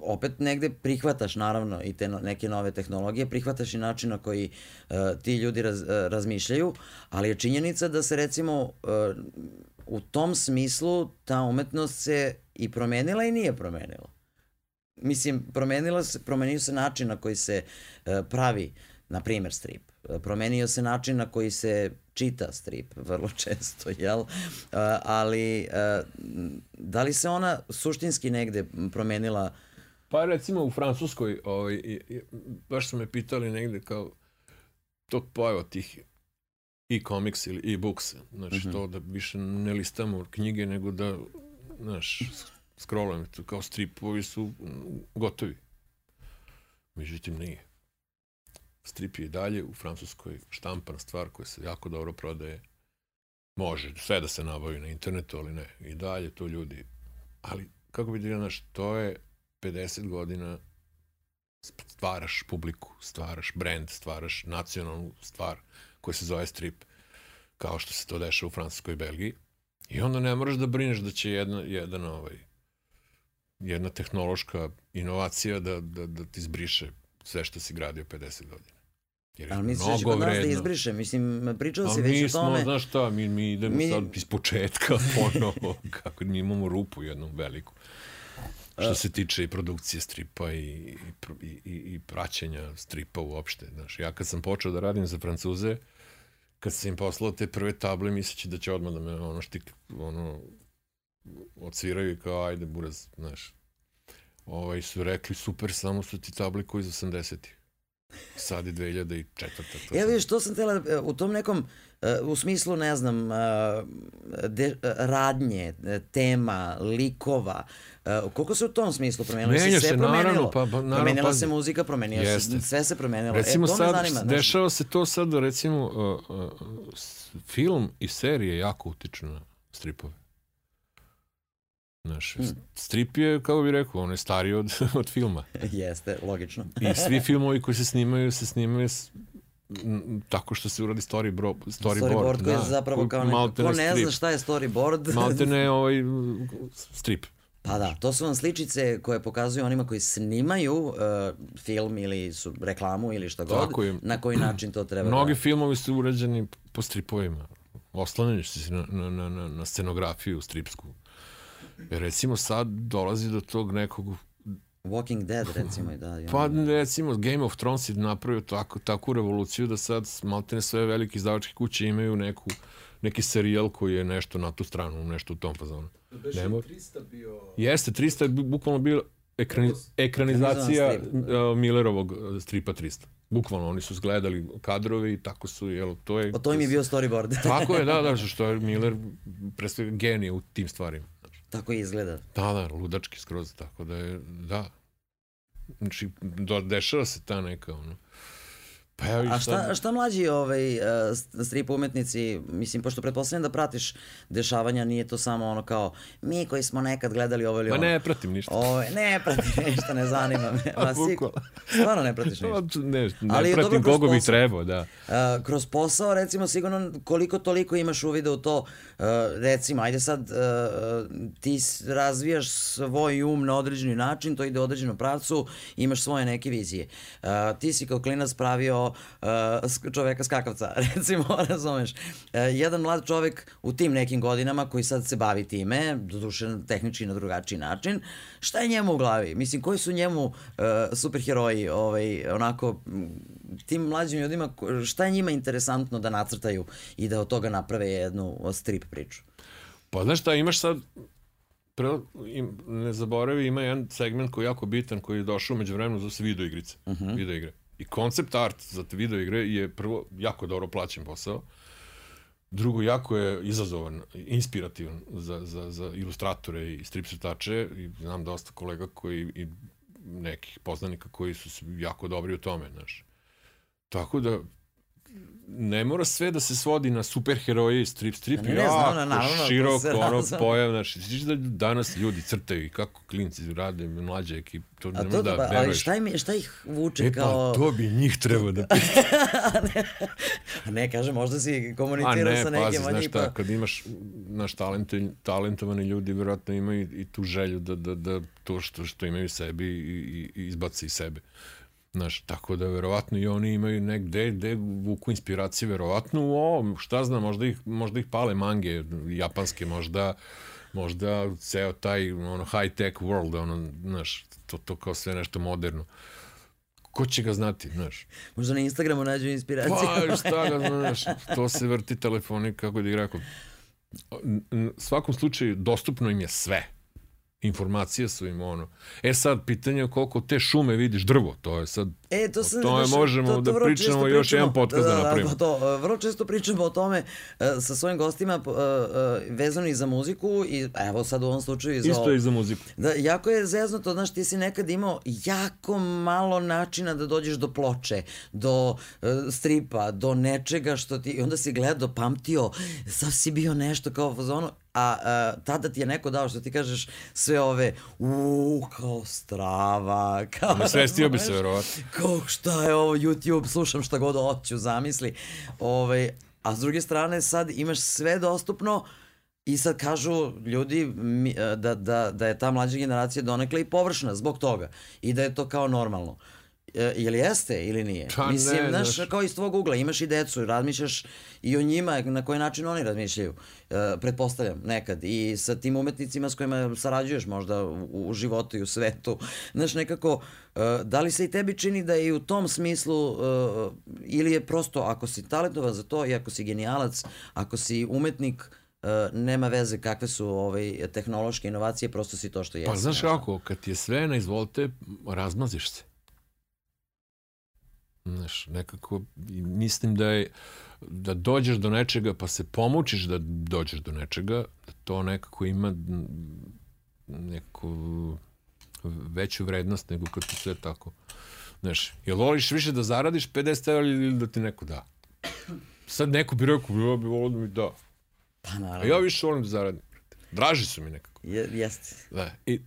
opet negde prihvataš, naravno, i te neke nove tehnologije, prihvataš i način na koji e, ti ljudi raz, e, razmišljaju, ali je činjenica da se, recimo, e, u tom smislu ta umetnost se i promenila i nije promenila. Mislim, promenila se, promenio se način na koji se e, pravi, na primer, strip. Promenio se način na koji se čita strip, vrlo često, jel? Ali da li se ona suštinski negde promenila? Pa recimo u Francuskoj, ovaj, baš su me pitali negde kao tog pojava tih e-comics ili e-books, znači mm -hmm. to da više ne listamo knjige, nego da, znaš, scrollujem, kao stripovi su gotovi. Međutim, nije. Strip je i dalje u Francuskoj štampana stvar koja se jako dobro prodaje. Može sve da se nabavi na internetu, ali ne. I dalje to ljudi. Ali, kako bi dilio, znaš, to je 50 godina stvaraš publiku, stvaraš brand, stvaraš nacionalnu stvar koja se zove strip, kao što se to dešava u Francuskoj i Belgiji. I onda ne moraš da brineš da će jedna, jedan, ovaj, jedna tehnološka inovacija da, da, da ti zbriše sve što si gradio 50 godina. Jer Ali misliš da kod nas da izbriše? Mislim, pričao si već o tome. Mi smo, znaš šta, mi, mi idemo mi... sad iz početka ponovo, kako mi imamo rupu jednu veliku. Što se tiče i produkcije stripa i, i, i, i praćenja stripa uopšte. Znaš, ja kad sam počeo da radim za Francuze, kad sam im poslao te prve table, misleći da će odmah da me ono štik, ono, odsviraju i kao, ajde, buraz, znaš. Ovaj, su rekli, super, samo su ti table koji iz 80-ih. Sad je 2004. To Evo vidiš, to sam tela, u tom nekom, e, u smislu, ne znam, e, de, radnje, tema, likova, e, koliko se u tom smislu promenilo? Menja se, se naravno, pa, pa, naravno, Promenila pa, se muzika, promenila se, sve se promenilo. Recimo e, to sad, zanima, dešava se to sad, recimo, uh, uh, film i serije jako utiču na stripove. Znaš, hmm. strip je, kako bih rekao, on je stariji od, od filma. Jeste, logično. I svi filmovi koji se snimaju, se snimaju s, m, tako što se uradi storyboard. Storyboard, storyboard koji da, je zapravo kao neko, ko ne strip. zna šta je storyboard. Malte ne ovaj strip. Pa da, to su vam sličice koje pokazuju onima koji snimaju uh, film ili su reklamu ili šta god, Tako je. na koji način to treba Mnogi da... filmovi su urađeni po stripovima. Oslanješ se na, na, na, na scenografiju stripsku. Recimo sad dolazi do tog nekog Walking Dead recimo i da. Pa recimo Game of Thrones je napravio tako, takvu revoluciju da sad maltene sve velike izdavačke kuće imaju neku, neki serijal koji je nešto na tu stranu, nešto u tom fazonu. Beše Nemo... 300 bio... Jeste, 300 je bukvalno bio ekrani, ekranizacija uh, Millerovog uh, stripa 300. Bukvalno, oni su zgledali kadrove i tako su, jel, to je... O to im je bio storyboard. tako je, da, da, što je Miller pre sve genije u tim stvarima. Tako izgleda. Da, da, ludački skroz, tako da je, da. Znači, do, dešava se ta neka, ono, Pa ja, A šta, šta mlađi ovaj, uh, strip umetnici, mislim, pošto pretpostavljam da pratiš dešavanja, nije to samo ono kao mi koji smo nekad gledali ovo ili ono. Ma ne pratim ništa. O, ne pratim ništa, ne zanima me. Ma, si, stvarno ne pratiš ništa. ne, ne Ali pratim kogo bi trebao, da. Uh, kroz posao, recimo, sigurno koliko toliko imaš uvida u to, uh, recimo, ajde sad, uh, ti razvijaš svoj um na određeni način, to ide u određenom pravcu, imaš svoje neke vizije. Ti si kao klinac pravio uh, čoveka skakavca, recimo, razumeš. Uh, jedan mlad čovek u tim nekim godinama koji sad se bavi time, doduše tehnički na drugačiji način, šta je njemu u glavi? Mislim, koji su njemu uh, superheroji, ovaj, onako, tim mlađim ljudima, šta je njima interesantno da nacrtaju i da od toga naprave jednu strip priču? Pa znaš šta, imaš sad pre, im, ne zaboravi, ima jedan segment koji je jako bitan, koji je došao među vremenu za video igrice, uh -huh. video igre. I koncept art za te video igre je prvo jako dobro plaćen posao. Drugo, jako je izazovan, inspirativan za, za, za ilustratore i strip crtače. I znam dosta kolega koji, i nekih poznanika koji su jako dobri u tome, znaš. Tako da, ne mora sve da se svodi na superheroje i strip strip ne, ne, jako znam, naravno, široko ono pojav znači da danas ljudi crtaju i kako klinci rade mlađe ekip to ne to, da, da ali šta, im, šta ih vuče e, kao pa, to bi njih trebao da ne, ne kaže možda si komunicirao ne, sa nekim pazi, znaš šta, pa... kad imaš naš talent, talentovani ljudi verovatno imaju i, i tu želju da, da, da to što, što imaju sebi i, i, i izbaci iz sebe Znaš, tako da verovatno i oni imaju negde gde vuku inspiracije, verovatno u ovom, šta znam, možda ih, možda ih pale mange japanske, možda možda ceo taj ono, high-tech world, ono, znaš, to, to kao sve nešto moderno. ko će ga znati, znaš. Možda na Instagramu nađu inspiraciju. Pa, šta ga znaš, to se vrti telefoni, kako da rekao. U svakom slučaju, dostupno im je sve informacije su im ono. E sad, pitanje je koliko te šume vidiš drvo, to je sad, E, to, sam, to je, možemo to, to da pričamo, pričamo još jedan podcast da, da, da napravimo. Da, to, vrlo često pričamo o tome uh, sa svojim gostima uh, uh, vezano i za muziku i evo sad u ovom slučaju i za... Isto i za muziku. Da, jako je zeznuto, znaš, ti si nekad imao jako malo načina da dođeš do ploče, do uh, stripa, do nečega što ti... I onda si gledao, pamtio, sad si bio nešto kao fazonu, a, a tada ti je neko dao što ti kažeš sve ove u kao strava kao sve stio bi se verovatno kao šta je ovo YouTube slušam šta god hoću zamisli ovaj a s druge strane sad imaš sve dostupno I sad kažu ljudi da, da, da je ta mlađa generacija donekle i površna zbog toga i da je to kao normalno. E, ili jeste ili nije? Pa Mislim, ne, znaš, kao iz tvog ugla, imaš i decu, razmišljaš i o njima, na koji način oni razmišljaju, e, pretpostavljam, nekad. I sa tim umetnicima s kojima sarađuješ možda u, u životu i u svetu. Znaš, nekako, e, da li se i tebi čini da je i u tom smislu, e, ili je prosto, ako si talentovan za to i ako si genijalac, ako si umetnik, uh, nema veze kakve su ovaj, tehnološke inovacije, prosto si to što jesi. Pa znaš kako, kad je sve na izvolite, razmaziš se. Znaš, nekako mislim da je da dođeš do nečega pa se pomučiš da dođeš do nečega, da to nekako ima neku veću vrednost nego kad ti sve tako. Znaš, jel voliš više da zaradiš 50 evra ili da ti neko da? Sad neko bi rekao, ja bi volio da mi da. Pa naravno. A ja više volim da zaradim. Draži su mi nekako. Je, jeste. Da. I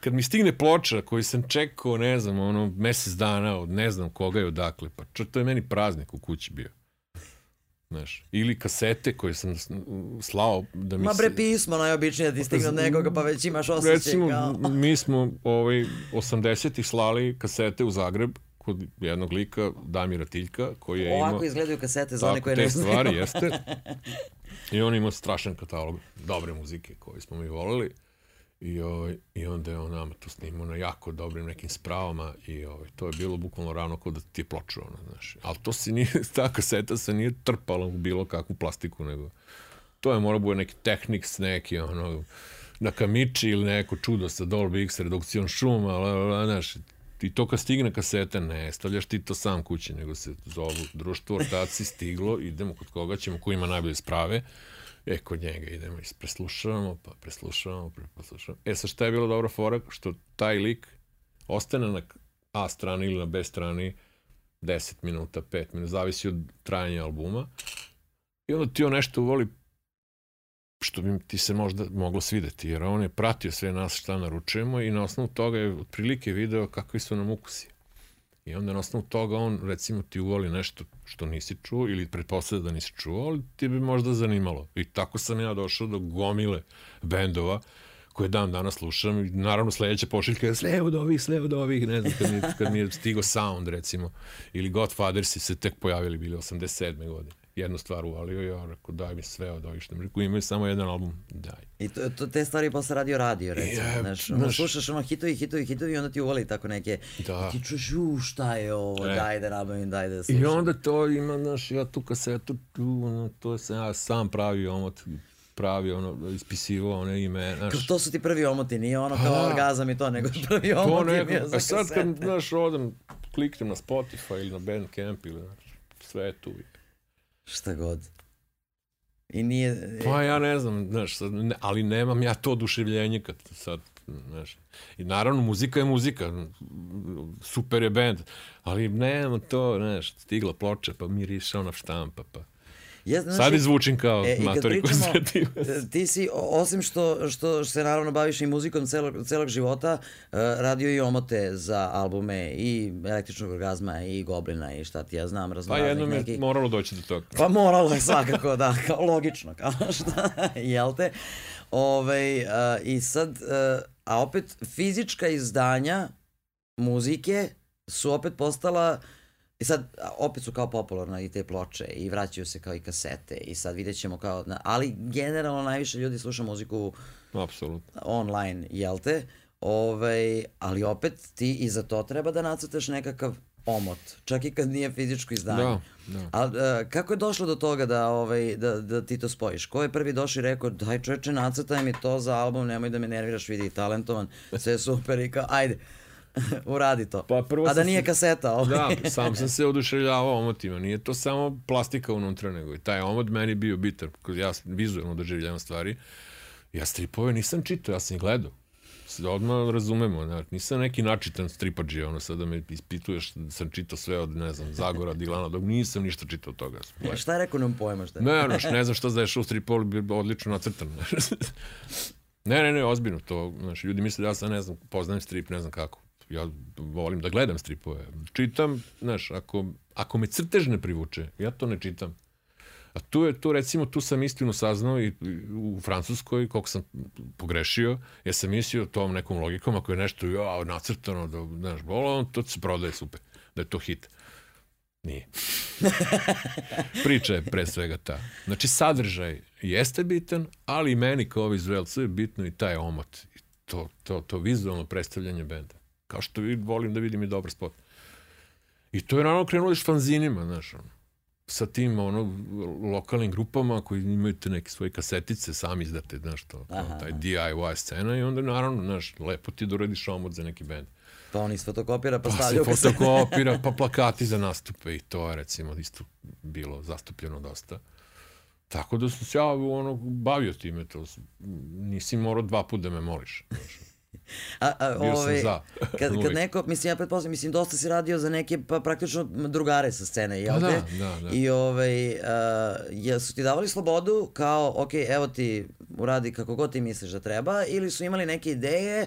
kad mi stigne ploča koju sam čekao, ne znam, ono, mesec dana od ne znam koga i odakle, pa čo, to je meni praznik u kući bio. Znaš, ili kasete koje sam slao da mi Ma bre pismo najobičnije da ti stigne od nekoga pa već imaš osjećaj Recimo, kao... mi smo ovaj, 80-ih slali kasete u Zagreb kod jednog lika, Damira Tiljka, koji je Ovako imao... izgledaju kasete za one koje ne znaju. stvari, jeste. I on ima strašan katalog dobre muzike koje smo mi volili. I, ovaj, I onda je on nama to snimao na jako dobrim nekim spravama i ovaj, to je bilo bukvalno ravno kod da ti je ploču, ono, znaš. Ali to se nije, ta kaseta se nije trpala u bilo kakvu plastiku, nego to je mora bude neki Technics, neki ono, na kamiči ili neko čudo sa Dolby X redukcijom šuma, la, la, la, znaš, i to kad stigne kaseta, ne stavljaš ti to sam kući, nego se zovu društvo, ortaci, stiglo, idemo kod koga ćemo, ko ima najbolje sprave, E, kod njega idemo i preslušavamo, pa preslušavamo, pa preslušavamo. E, sa šta je bilo dobro fora? Što taj lik ostane na A strani ili na B strani 10 minuta, 5 minuta, zavisi od trajanja albuma. I onda ti on nešto voli što bi ti se možda moglo svideti, jer on je pratio sve nas šta naručujemo i na osnovu toga je otprilike video kakvi su nam ukusi. I onda na osnovu toga on, recimo, ti uvoli nešto što nisi čuo ili pretpostavlja da nisi čuo, ali ti bi možda zanimalo. I tako sam ja došao do gomile bendova koje dan danas slušam i naravno sledeća pošiljka je sve od ovih, sve od ovih, ne znam, kad mi, kad mi je stigo Sound recimo, ili Godfathersi se tek pojavili bili 87. godine jednu stvar uvalio i ja rekao daj mi sve od ovih što mi rekao imaju samo jedan album, daj. I to, to te stvari posle radio radio recimo, je, znaš, ono, slušaš ono hitovi, hitovi, hitovi i onda ti uvali tako neke, da. Ti čuješ, u šta je ovo, e. daj da nabavim, daj da slušam. I onda to ima, znaš, ja tu kasetu, tu, ono, to sam ja sam pravio, omot, pravi ono, ispisivao one ime. Znaš. Kao to su ti prvi omoti, nije ono kao A, orgazam i to, nego prvi omoti to neko, A sad kad, znaš, odem, kliknem na Spotify ili na Bandcamp ili, znaš, sve je tu. Šta god. I nije... Pa ja ne znam, znaš, ali nemam ja to oduševljenje kad sad, znaš. I naravno, muzika je muzika, super je band, ali nema to, znaš, stigla ploča, pa miriša ona štampa, pa... Ja, znači, Sad izvučim kao e, matori koji Ti si, osim što, što se naravno baviš i muzikom celog, celog života, uh, radio i omote za albume i Električnog orgazma i Goblina i šta ti ja znam, Pa jednom je moralo doći do toga. Pa moralo je svakako, da, kao logično, kao šta, jel te? Ove, uh, I sad, uh, a opet fizička izdanja muzike su opet postala uh, I sad, opet su kao popularne i te ploče i vraćaju se kao i kasete i sad vidjet ćemo kao, ali generalno najviše ljudi sluša muziku Apsolutno. online, jel te? Ovaj, ali opet ti i za to treba da nacrtaš nekakav omot, čak i kad nije fizičko izdanje. Da, da. A uh, kako je došlo do toga da, ovaj, da, da ti to spojiš? Ko je prvi došao i rekao, daj čoveče, nacrtaj mi to za album, nemoj da me nerviraš, vidi, talentovan, sve super i kao, ajde, uradi to. Pa prvo A da nije se- kaseta, ovaj. Da, sam sam se oduševljavao omotima. Nije to samo plastika unutra, nego i taj omot meni bio bitan. Ja vizualno doživljavam stvari. Ja stripove nisam čitao, ja sam ih gledao. Da odmah razumemo, znači, nisam neki načitan stripađi, ono sad da me ispituješ, sam čitao sve od, ne znam, Zagora, Dilana, dok nisam ništa čitao od toga. E, Šta je rekao, nemam pojma šta je. Ne, znaš, ne znam šta znaš u stripu, ali bi odlično nacrtan. ne, ne, ne, ozbiljno to. Znaš, ljudi misle da ja sam, ne znam, poznajem strip, ne znam kako. Ja volim da gledam stripove. Čitam, znaš, ako, ako me crtež ne privuče, ja to ne čitam. A tu je, tu recimo, tu sam istinu saznao i u Francuskoj, koliko sam pogrešio, ja sam mislio tom nekom logikom, ako je nešto ja, nacrtano, da, znaš, bolo, to se prodaje super, da je to hit. Nije. Priča je pre svega ta. Znači, sadržaj jeste bitan, ali i meni kao vizuelcu je bitno i taj omot. To, to, to vizualno predstavljanje benda. Kao što vi, volim da vidim i dobar spot. I to je naravno krenulo još fanzinima, znaš, ono, sa tim ono, lokalnim grupama koji imaju te neke svoje kasetice, sami izdate, znaš, to, Aha, taj. DIY scena i onda naravno, znaš, lepo ti doradiš omot za neki bend. Pa on iz fotokopira pa, Pa se stavlja u kasetu. fotokopira, pa plakati za nastupe i to je recimo isto bilo zastupljeno dosta. Tako da sam se ja ono, bavio time, to s- nisi morao dva puta da me moliš. znaš. A, a, Bio sam ovaj, za. Kad, kad neko, mislim, ja pretpostavljam, mislim, dosta si radio za neke, pa praktično drugare sa scene, jel Pa te? da, da, da. I ovaj, uh, jesu ti davali slobodu kao, ok, evo ti uradi kako god ti misliš da treba, ili su imali neke ideje,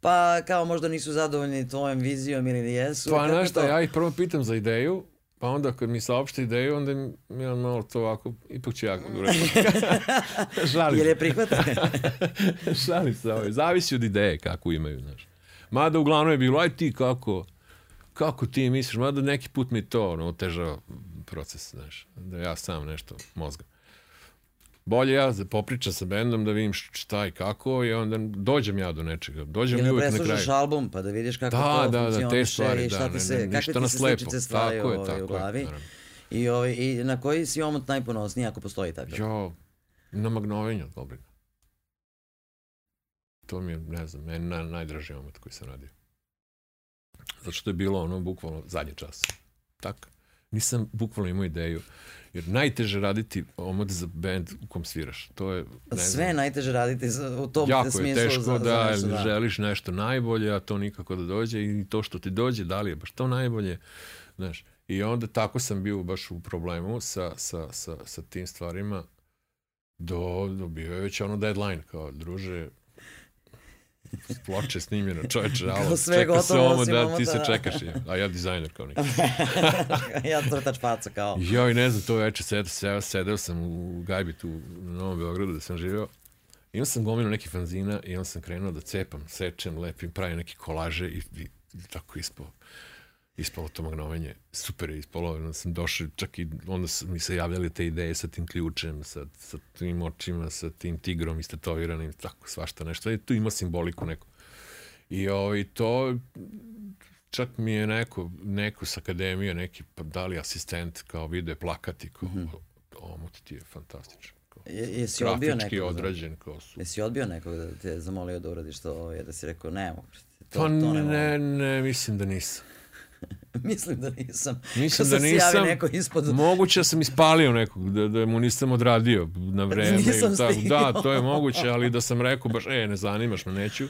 pa kao možda nisu zadovoljni tvojom vizijom ili jesu? Pa znaš šta, ja ih prvo pitam za ideju, pa onda kad mi saopšte ideju, onda mi ja malo to ovako, ipak ću ja Žalim Jer se. je prihvatane? Šalim se, ovaj, zavisi od ideje kako imaju, znaš. Mada uglavnom je bilo, aj ti kako, kako ti misliš, mada neki put mi to ono, otežava proces, znaš, da ja sam nešto mozga. Bolje ja popričam sa bendom da vidim šta i kako i onda dođem ja do nečega. Dođem i da uvek na kraju. album, pa da vidiš kako Da, to da, da, te stvari, i šta da, ti ne, se, ne, kakve ništa ti se sličice stvaraju Tako je, ovaj, tako u je, glavi. naravno. I, ovaj, I na koji si omot najponosniji ako postoji takav? Jo, na magnovenju od. To mi je, ne znam, meni na, najdraži omot koji sam radio. Zato što je bilo ono, bukvalno, zadnji čas. Tak. Nisam bukvalno imao ideju. Jer najteže raditi omot za band u kom sviraš. To je, ne Sve znam, je najteže raditi za- u tom jako smislu. je teško za, da, za nešto, da. želiš nešto najbolje, a to nikako da dođe i to što ti dođe, da li je baš to najbolje, znaš. I onda tako sam bio baš u problemu sa, sa, sa, sa tim stvarima do, do bio je već ono deadline, kao druže, ploče snimljena, čoveče, Kao alo, sve čeka se gotovo, ovo, osim da omota, ti se da. čekaš, je. a ja dizajner kao neki. ja crtač faca kao. Joj, ne znam, to veče sed, sedeo, sedeo sam u Gajbi tu u Novom Beogradu da sam živeo. Imao sam gomilu nekih fanzina i onda sam krenuo da cepam, sečem, lepim, pravim neke kolaže i, i, i tako ispao. Ispalo to magnovenje. Super je ispalo. Onda sam došao, čak i onda su mi se javljali te ideje sa tim ključem, sa, sa tim očima, sa tim tigrom istetoviranim, tako svašta nešto. I tu ima simboliku neku. I ovaj, to čak mi je neko, neko s akademije, neki pa da li asistent kao vide plakati, kao mm -hmm. omot ti je fantastičan. Kao, Je, jesi odbio nekog? Odrađen, kao su. jesi odbio nekog da te je zamolio da uradiš to, ovaj, da si rekao, ne mogu. To, Pa to ne, ne, ne, mislim da nisam. Mislim da nisam. Mislim da nisam. neko ispod... Moguće da sam ispalio nekog, da, da mu nisam odradio na vreme. Nisam tako. Da, to je moguće, ali da sam rekao baš, e, ne zanimaš me, neću.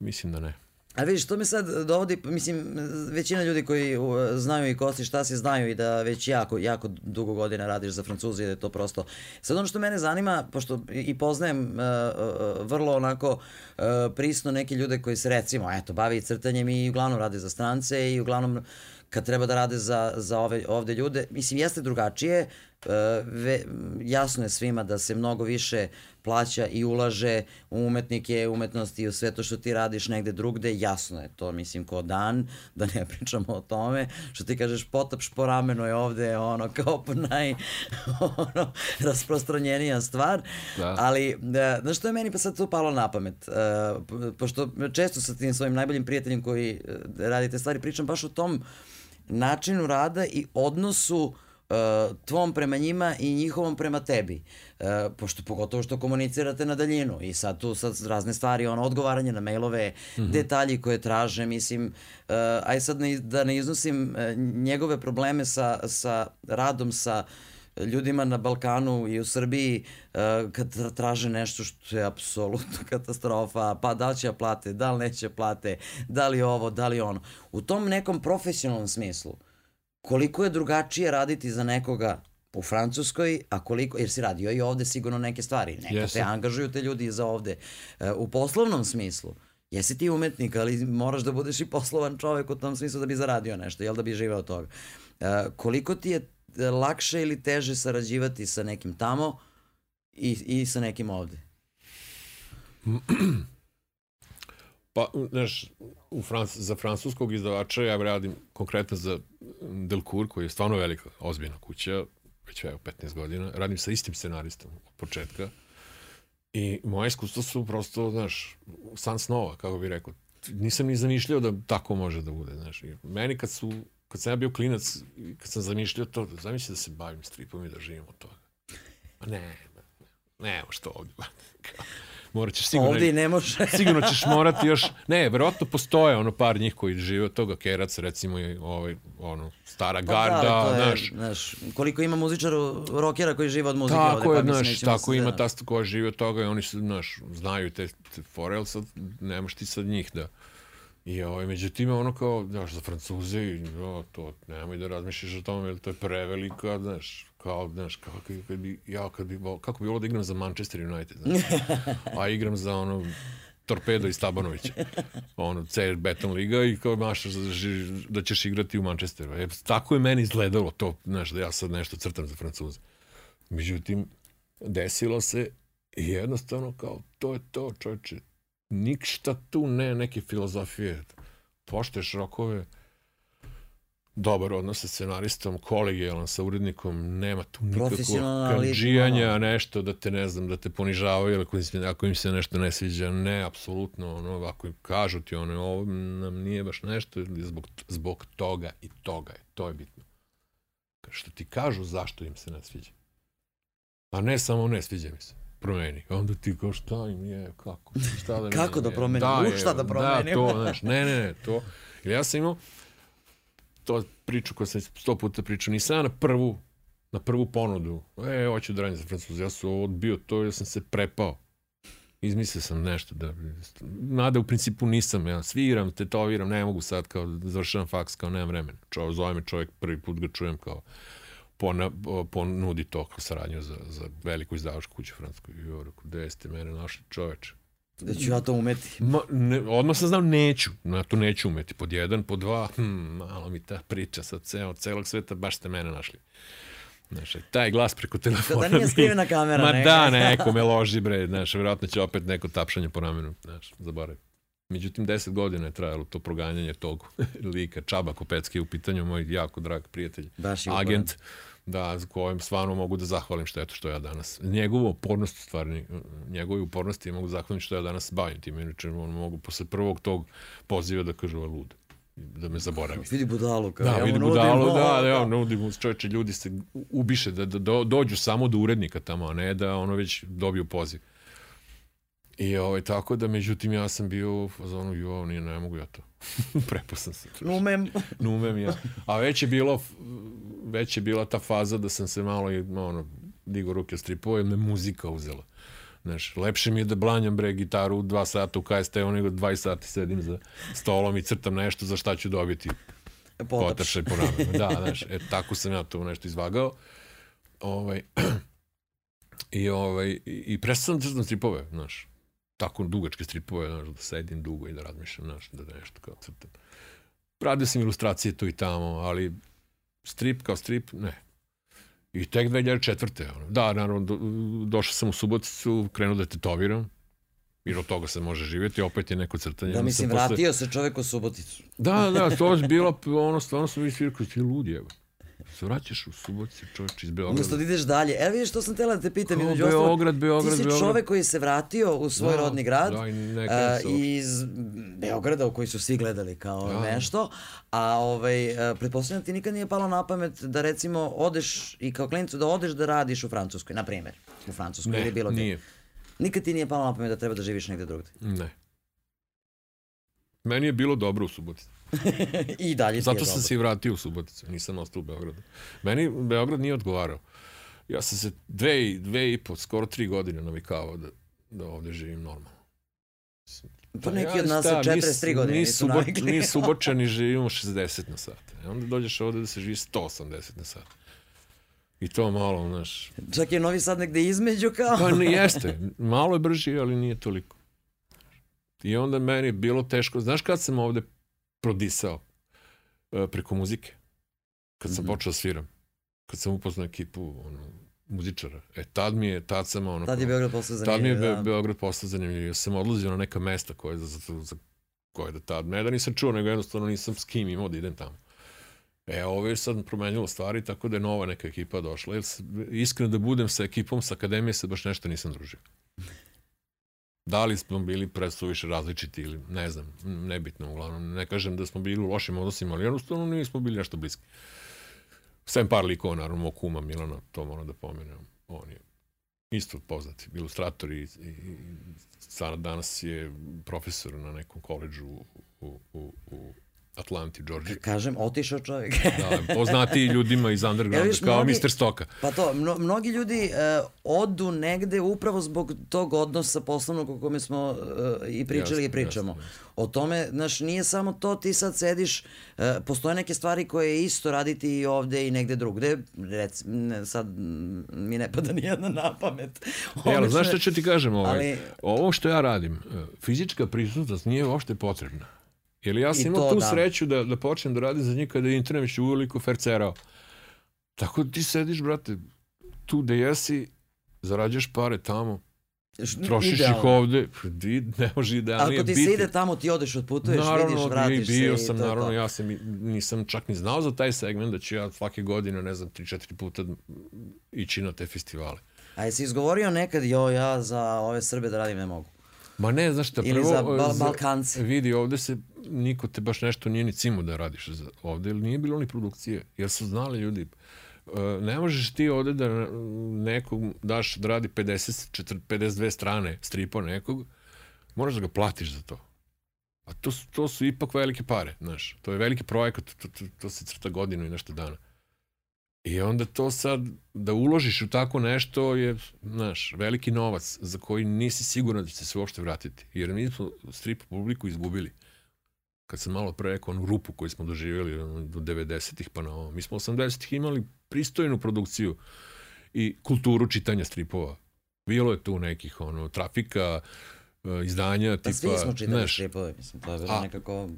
Mislim da ne. A vidiš, to me sad dovodi, mislim, većina ljudi koji uh, znaju i Kosti šta si znaju i da već jako, jako dugo godina radiš za Francuzi, da je to prosto. Sad ono što mene zanima, pošto i poznajem uh, uh, vrlo onako uh, prisno neke ljude koji se recimo, eto, bavi crtanjem i uglavnom rade za strance i uglavnom kad treba da rade za, za ove, ovde ljude. Mislim, jeste drugačije, uh, ve, jasno je svima da se mnogo više plaća i ulaže u umetnike, umetnosti i u sve to što ti radiš negde drugde, jasno je to, mislim, ko dan, da ne pričamo o tome, što ti kažeš potapš po ramenu je ovde ono kao naj ono, rasprostranjenija stvar, da. ali da, znaš što je meni pa sad to palo na pamet, uh, pošto često sa tim svojim najboljim prijateljem koji radite stvari pričam baš o tom načinu rada i odnosu uh, uh, tvom prema njima i njihovom prema tebi. Uh, pošto pogotovo što komunicirate na daljinu i sad tu sad razne stvari, ono, odgovaranje na mailove, mm -hmm. detalji koje traže, mislim, uh, aj sad ne, da ne iznosim uh, njegove probleme sa, sa radom sa ljudima na Balkanu i u Srbiji uh, kad traže nešto što je apsolutno katastrofa, pa da li će plate, da li neće plate, da li ovo, da li ono. U tom nekom profesionalnom smislu, uh, koliko je drugačije raditi za nekoga u Francuskoj, a koliko, jer si radio i ovde sigurno neke stvari, neka Jesu. te angažuju te ljudi za ovde. E, u poslovnom smislu, jesi ti umetnik, ali moraš da budeš i poslovan čovek u tom smislu da bi zaradio nešto, jel da bi živeo od toga. E, koliko ti je lakše ili teže sarađivati sa nekim tamo i, i sa nekim ovde? Pa, znaš, u Frans, za francuskog izdavača ja radim konkretno za Delcourt, koji je stvarno velika, ozbiljna kuća, već evo 15 godina. Radim sa istim scenaristom od početka. I moje iskustva su prosto, znaš, san snova, kako bih rekao. Nisam ni zamišljao da tako može da bude, znaš. I meni kad su, kad sam ja bio klinac, kad sam zamišljao to, zamisli da se bavim stripom i da živim od toga. Pa ne, ne, ne, što ovdje. Morat ćeš sigurno... Ovdje ne može. sigurno ćeš morati još... Ne, verovatno postoje ono par njih koji žive od toga, Kerac recimo i ovaj, ono, stara pa garda, da, znaš. znaš. Koliko ima muzičara, rokera koji žive od muzike tako ovde, je, pa znaš, tako ima da... ta koja žive od toga i oni su, znaš, znaju te, te forel, sad nemaš ti sad njih da... I ovaj, međutim, ono kao, znaš, za Francuze, i, o, to, nemoj da razmišljaš o tome, jer to je prevelika, znaš, kao, znaš, kao, kad bi, ja kad bi, kako bi ovo da igram za Manchester United, znaš, a igram za ono, Torpedo iz Tabanovića, ono, C Beton Liga i kao mašaš da, ćeš igrati u Manchesteru. E, tako je meni izgledalo to, znaš, da ja sad nešto crtam za Francuze. Međutim, desilo se i jednostavno kao, to je to, čovječe, ništa tu ne, neke filozofije. Pošteš rokove, dobar odnos sa scenaristom, kolegijalan sa urednikom, nema tu nikakvog kanđijanja, nešto da te, ne znam, da te ponižavaju ili ako im, se, ako im se nešto ne sviđa, ne, apsolutno, ono, ako im kažu ti ono, ovo nam nije baš nešto, zbog, zbog toga i toga je, to je bitno. Što ti kažu zašto im se ne sviđa. Pa ne samo ne sviđa mi se promeni. Onda ti kao šta im je, kako, šta da Kako da promeni, da, u šta da promeni. Da, to, znaš, ne, ne, ne, to. Ili ja sam imao, to priču koju sam sto puta pričao, nisam ja na prvu, na prvu ponudu, e, hoću da radim za Francuza, ja sam odbio to, ja sam se prepao. Izmislio sam nešto da... Nada u principu nisam, ja sviram, tetoviram, ne mogu sad kao da završavam faks, kao nemam vremena. Čo, zove me čovjek, prvi put ga čujem kao pona, ponudi to kao saradnju za, za veliku izdavačku kuću Francusku. I rekao, gde ste mene našli čoveče? Da ću ja to umeti. Ma, ne, odmah sam znao neću, na to neću umeti. Pod jedan, pod dva, hm, malo mi ta priča sa ceo, celog sveta, baš ste mene našli. Znaš, taj glas preko telefona. Da, da nije skrivena kamera. Ma ne. da, neko me loži, bre, znaš, vjerojatno će opet neko tapšanje po ramenu, znaš, zaboravi. Međutim, deset godina je trajalo to proganjanje tog lika. Čaba Kopecki je u pitanju, moj jako drag prijatelj, Baš agent. Uporan da, kojem stvarno mogu da zahvalim što eto što ja danas. Njegovu upornost stvarni, njegove upornosti mogu da zahvalim što ja danas bavim tim, inače on mogu posle prvog tog poziva da kažu lud da me zaboravi. Vidi budalu. Kao, da, vidi budalu, da, da, ja nudim, čovječe, ljudi se ubiše da, da, da dođu samo do urednika tamo, a ne da ono već dobiju poziv. I ovaj, tako da, međutim, ja sam bio u fazonu, jo, nije, ne mogu ja to. Prepustan se. Numem. Numem ja. A već je bilo, već je bila ta faza da sam se malo, ono, digo ruke stripova i me muzika uzela. Znaš, lepše mi je da blanjam bre gitaru dva sata u KST-u nego 20 sati sedim za stolom i crtam nešto za šta ću dobiti potršaj po ramenu. Da, znaš, e, tako sam ja to nešto izvagao. Ovaj, I, ovaj, i, i prestao sam da crtam stripove, znaš tako dugačke stripove, znaš, da sedim dugo i da razmišljam, znaš, da nešto kao crtam. radio sam ilustracije tu i tamo, ali strip kao strip, ne. I tek 2004. Ono. Da, naravno, do, došao sam u Suboticu, krenuo da tetoviram, jer od toga se može živjeti, opet je neko crtanje. Da, mislim, posle- vratio se čovek u Suboticu. Da, da, to je bilo, ono, stvarno sam vidio svirku, ti ludi, evo. Se vraćaš u Subotici, čovječ iz Beograda. Umesto da ideš dalje. Evo vidiš što sam tela da te pitam. Kao između ostalog, Beograd, Beograd, Ti si Beograd. čovek koji se vratio u svoj Da, rodni grad. da, i a, uopšte. iz Beograda u koji su svi gledali kao Da. nešto. A ovaj, a, pretpostavljam da ti nikad nije palo na pamet da recimo odeš i kao klinicu da odeš da radiš u Francuskoj, na primjer. U Francuskoj Ne, ili bilo gdje. Nikad ti nije palo na pamet da treba da živiš negde drugde. Ne. Meni je bilo dobro u Subotici. I dalje Zato sam se i vratio u Suboticu, nisam ostao u Beogradu. Meni Beograd nije odgovarao. Ja sam se dve, i- dve i po, skoro tri godine navikavao da, da ovde živim normalno. Pa neki od nas sa mi 43 s- godine mi nisu navikli. Mi subočani živimo 60 na sat. E onda dođeš ovde da se živi 180 na sat. I to malo, znaš, Čak je Novi Sad negde između kao. Pa ne jeste, malo je brži, ali nije toliko. I onda meni je bilo teško. Znaš kad sam ovde prodisao e, preko muzike? Kad sam Mhm. počeo da sviram. Kad sam upoznao ekipu ono, muzičara. E, tad mi je, tad sam ono... Tad je Beograd postao zanimljiv. Tad mi je Be- da. Beograd postao zanimljiv. Ja sam odlazio na neka mesta koje za, za, za koje da tad, ne da nisam čuo, nego jednostavno nisam s kim imao da idem tamo. E, ovo je sad promenilo stvari, tako da je nova neka ekipa došla. Jer, iskreno da budem sa ekipom sa akademije se baš nešto nisam družio. Da li smo bili presuviše različiti ili ne znam, nebitno uglavnom. Ne kažem da smo bili u lošim odnosima, ali jednostavno nismo bili nešto bliski. Sem par likova, naravno, mog kuma Milana, to moram da pomenem. On je isto poznati ilustrator i, i, i danas je profesor na nekom koleđu u, u, u Atlanti, Georgiji. Kažem, otišao čovjek. Da, poznati ljudima iz undergrounda, kao mnogi- Mr. Stoka. Pa to, mno, mnogi ljudi uh, odu negde upravo zbog tog odnosa poslovnog o kome smo uh, i pričali Jasno, i pričamo. jasno, O tome, znaš, nije samo to, ti sad sediš, uh, postoje neke stvari koje je isto raditi i ovde i negde drugde. Rec, ne, sad mi ne pada ni jedna na pamet. E, ali znaš šta ću ti kažem? Ovaj? Ali- Ovo što ja radim, e, fizička prisutnost nije uopšte potrebna. Jer ja I sam imao to tu da. sreću da, da počnem da radim za njih kada je internet već uveliko fercerao. Tako da ti sediš, brate, tu gde jesi, zarađaš pare tamo, trošiš idealno. ih ovde, di, ne može idealnije Ako ti biti. se ide tamo, ti odeš, otputuješ, naravno, vidiš, vratiš i bio se sam, i to naravno, to. ja sam, i- nisam čak ni znao za taj segment da ću ja svake godine, ne znam, 3-4 puta ići na te festivale. A jesi izgovorio nekad, jo, ja za ove Srbe da radim ne mogu. Ma ne, znaš šta, Ili prvo... za Bal- za- Balkance. Vidi, ovde se niko te baš nešto nije ni cimu da radiš ovde, ili nije bilo ni produkcije, jer su znali ljudi. Uh, ne možeš ti ovde da nekog daš da radi 50, 40, 52 strane stripa nekog, moraš da ga platiš za to. A to su, to su ipak velike pare, znaš. To je veliki projekat, to, to, to se crta godinu i nešto dana. I onda to sad, da uložiš u tako nešto je, znaš, veliki novac za koji nisi siguran da će se uopšte vratiti. Jer mi smo strip publiku izgubili. Kad sam malo pre rekao onu rupu koju smo doživjeli do 90-ih pa na ovo. Mi smo 80-ih imali pristojnu produkciju i kulturu čitanja stripova. Bilo je tu nekih ono, trafika, e, izdanja, Pa tipa... svi smo čitali znaš, stripove, mislim, to je bilo A- nekako...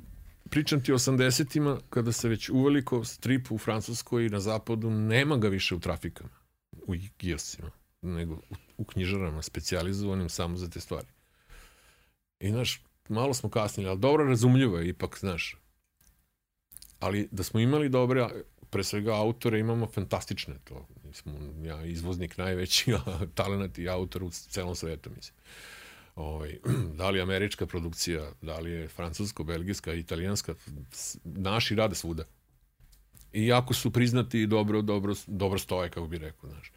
pričam ti o 80-ima, kada se već uveliko strip u Francuskoj i na zapadu, nema ga više u trafikama, u kioscima, nego u, u knjižarama specijalizovanim samo za te stvari. I, znaš, malo smo kasnili, ali dobro razumljivo je ipak, znaš. Ali da smo imali dobre, pre svega autore, imamo fantastične to. Smo, ja izvoznik najveći, a talent i autor u celom svetu, mislim ovaj, da li je američka produkcija, da li je francusko-belgijska, italijanska, s- naši rade svuda. I jako su priznati dobro, dobro, dobro stoje, kako bi rekao, znaš.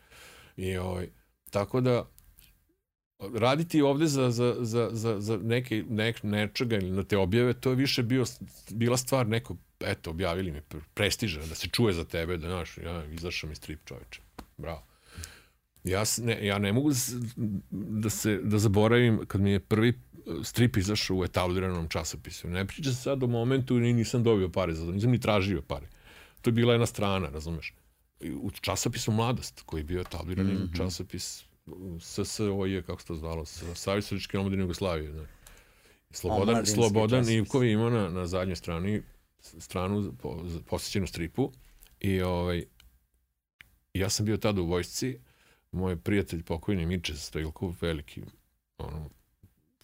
I, ovaj, tako da, raditi ovde za, za, za, za, za neke, nek, nečega ili na te objave, to je više bio, bila stvar nekog, eto, objavili mi, pre- prestiža, da se čuje za tebe, da, znaš, ja izašao mi strip čoveče. Bravo. Ja, ne, ja ne mogu da se da zaboravim kad mi je prvi eh, strip izašao u etabliranom časopisu. Ne pričam se sad o momentu i nisam dobio pare za to, nisam ni tražio pare. To je bila jedna strana, razumeš? U časopisu Mladost, koji je bio etablirani mm -hmm. časopis SSOJ, kako se to zvalo, sa Savjez Srpske omladine Jugoslavije. Znači. Slobodan, Slobodan. Ivkovi ima na, na zadnjoj strani stranu po, posjećenu stripu i ovaj, ja sam bio tada u vojsci, moj prijatelj pokojni Miče Stojilkov, veliki ono,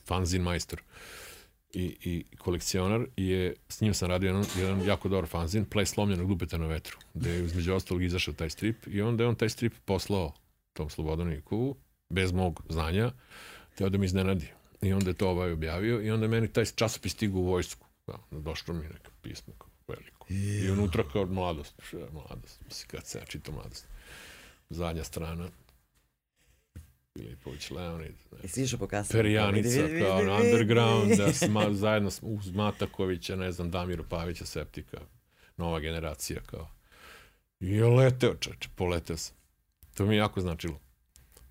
fanzin majstor i, i kolekcionar je, s njim sam radio jedan, jedan jako dobar fanzin, Ples slomljenog dupeta na vetru, gde je između ostalog izašao taj strip i onda je on taj strip poslao tom Slobodaniku, bez mog znanja, teo da mi iznenadi. I onda je to ovaj objavio i onda meni taj časopis stigu u vojsku. Da, došlo mi neka pismo kao veliko. I unutra kao mladost. Je mladost? Mislim, kad se ja čitam mladost. Zadnja strana. Filipović, Leonid. I si išao po kasama. Perjanica, kao na underground, da sma, zajedno uz Matakovića, ne znam, Damiru Pavića, Septika, nova generacija, kao. I je leteo, čeče, poleteo sam. To mi je jako značilo.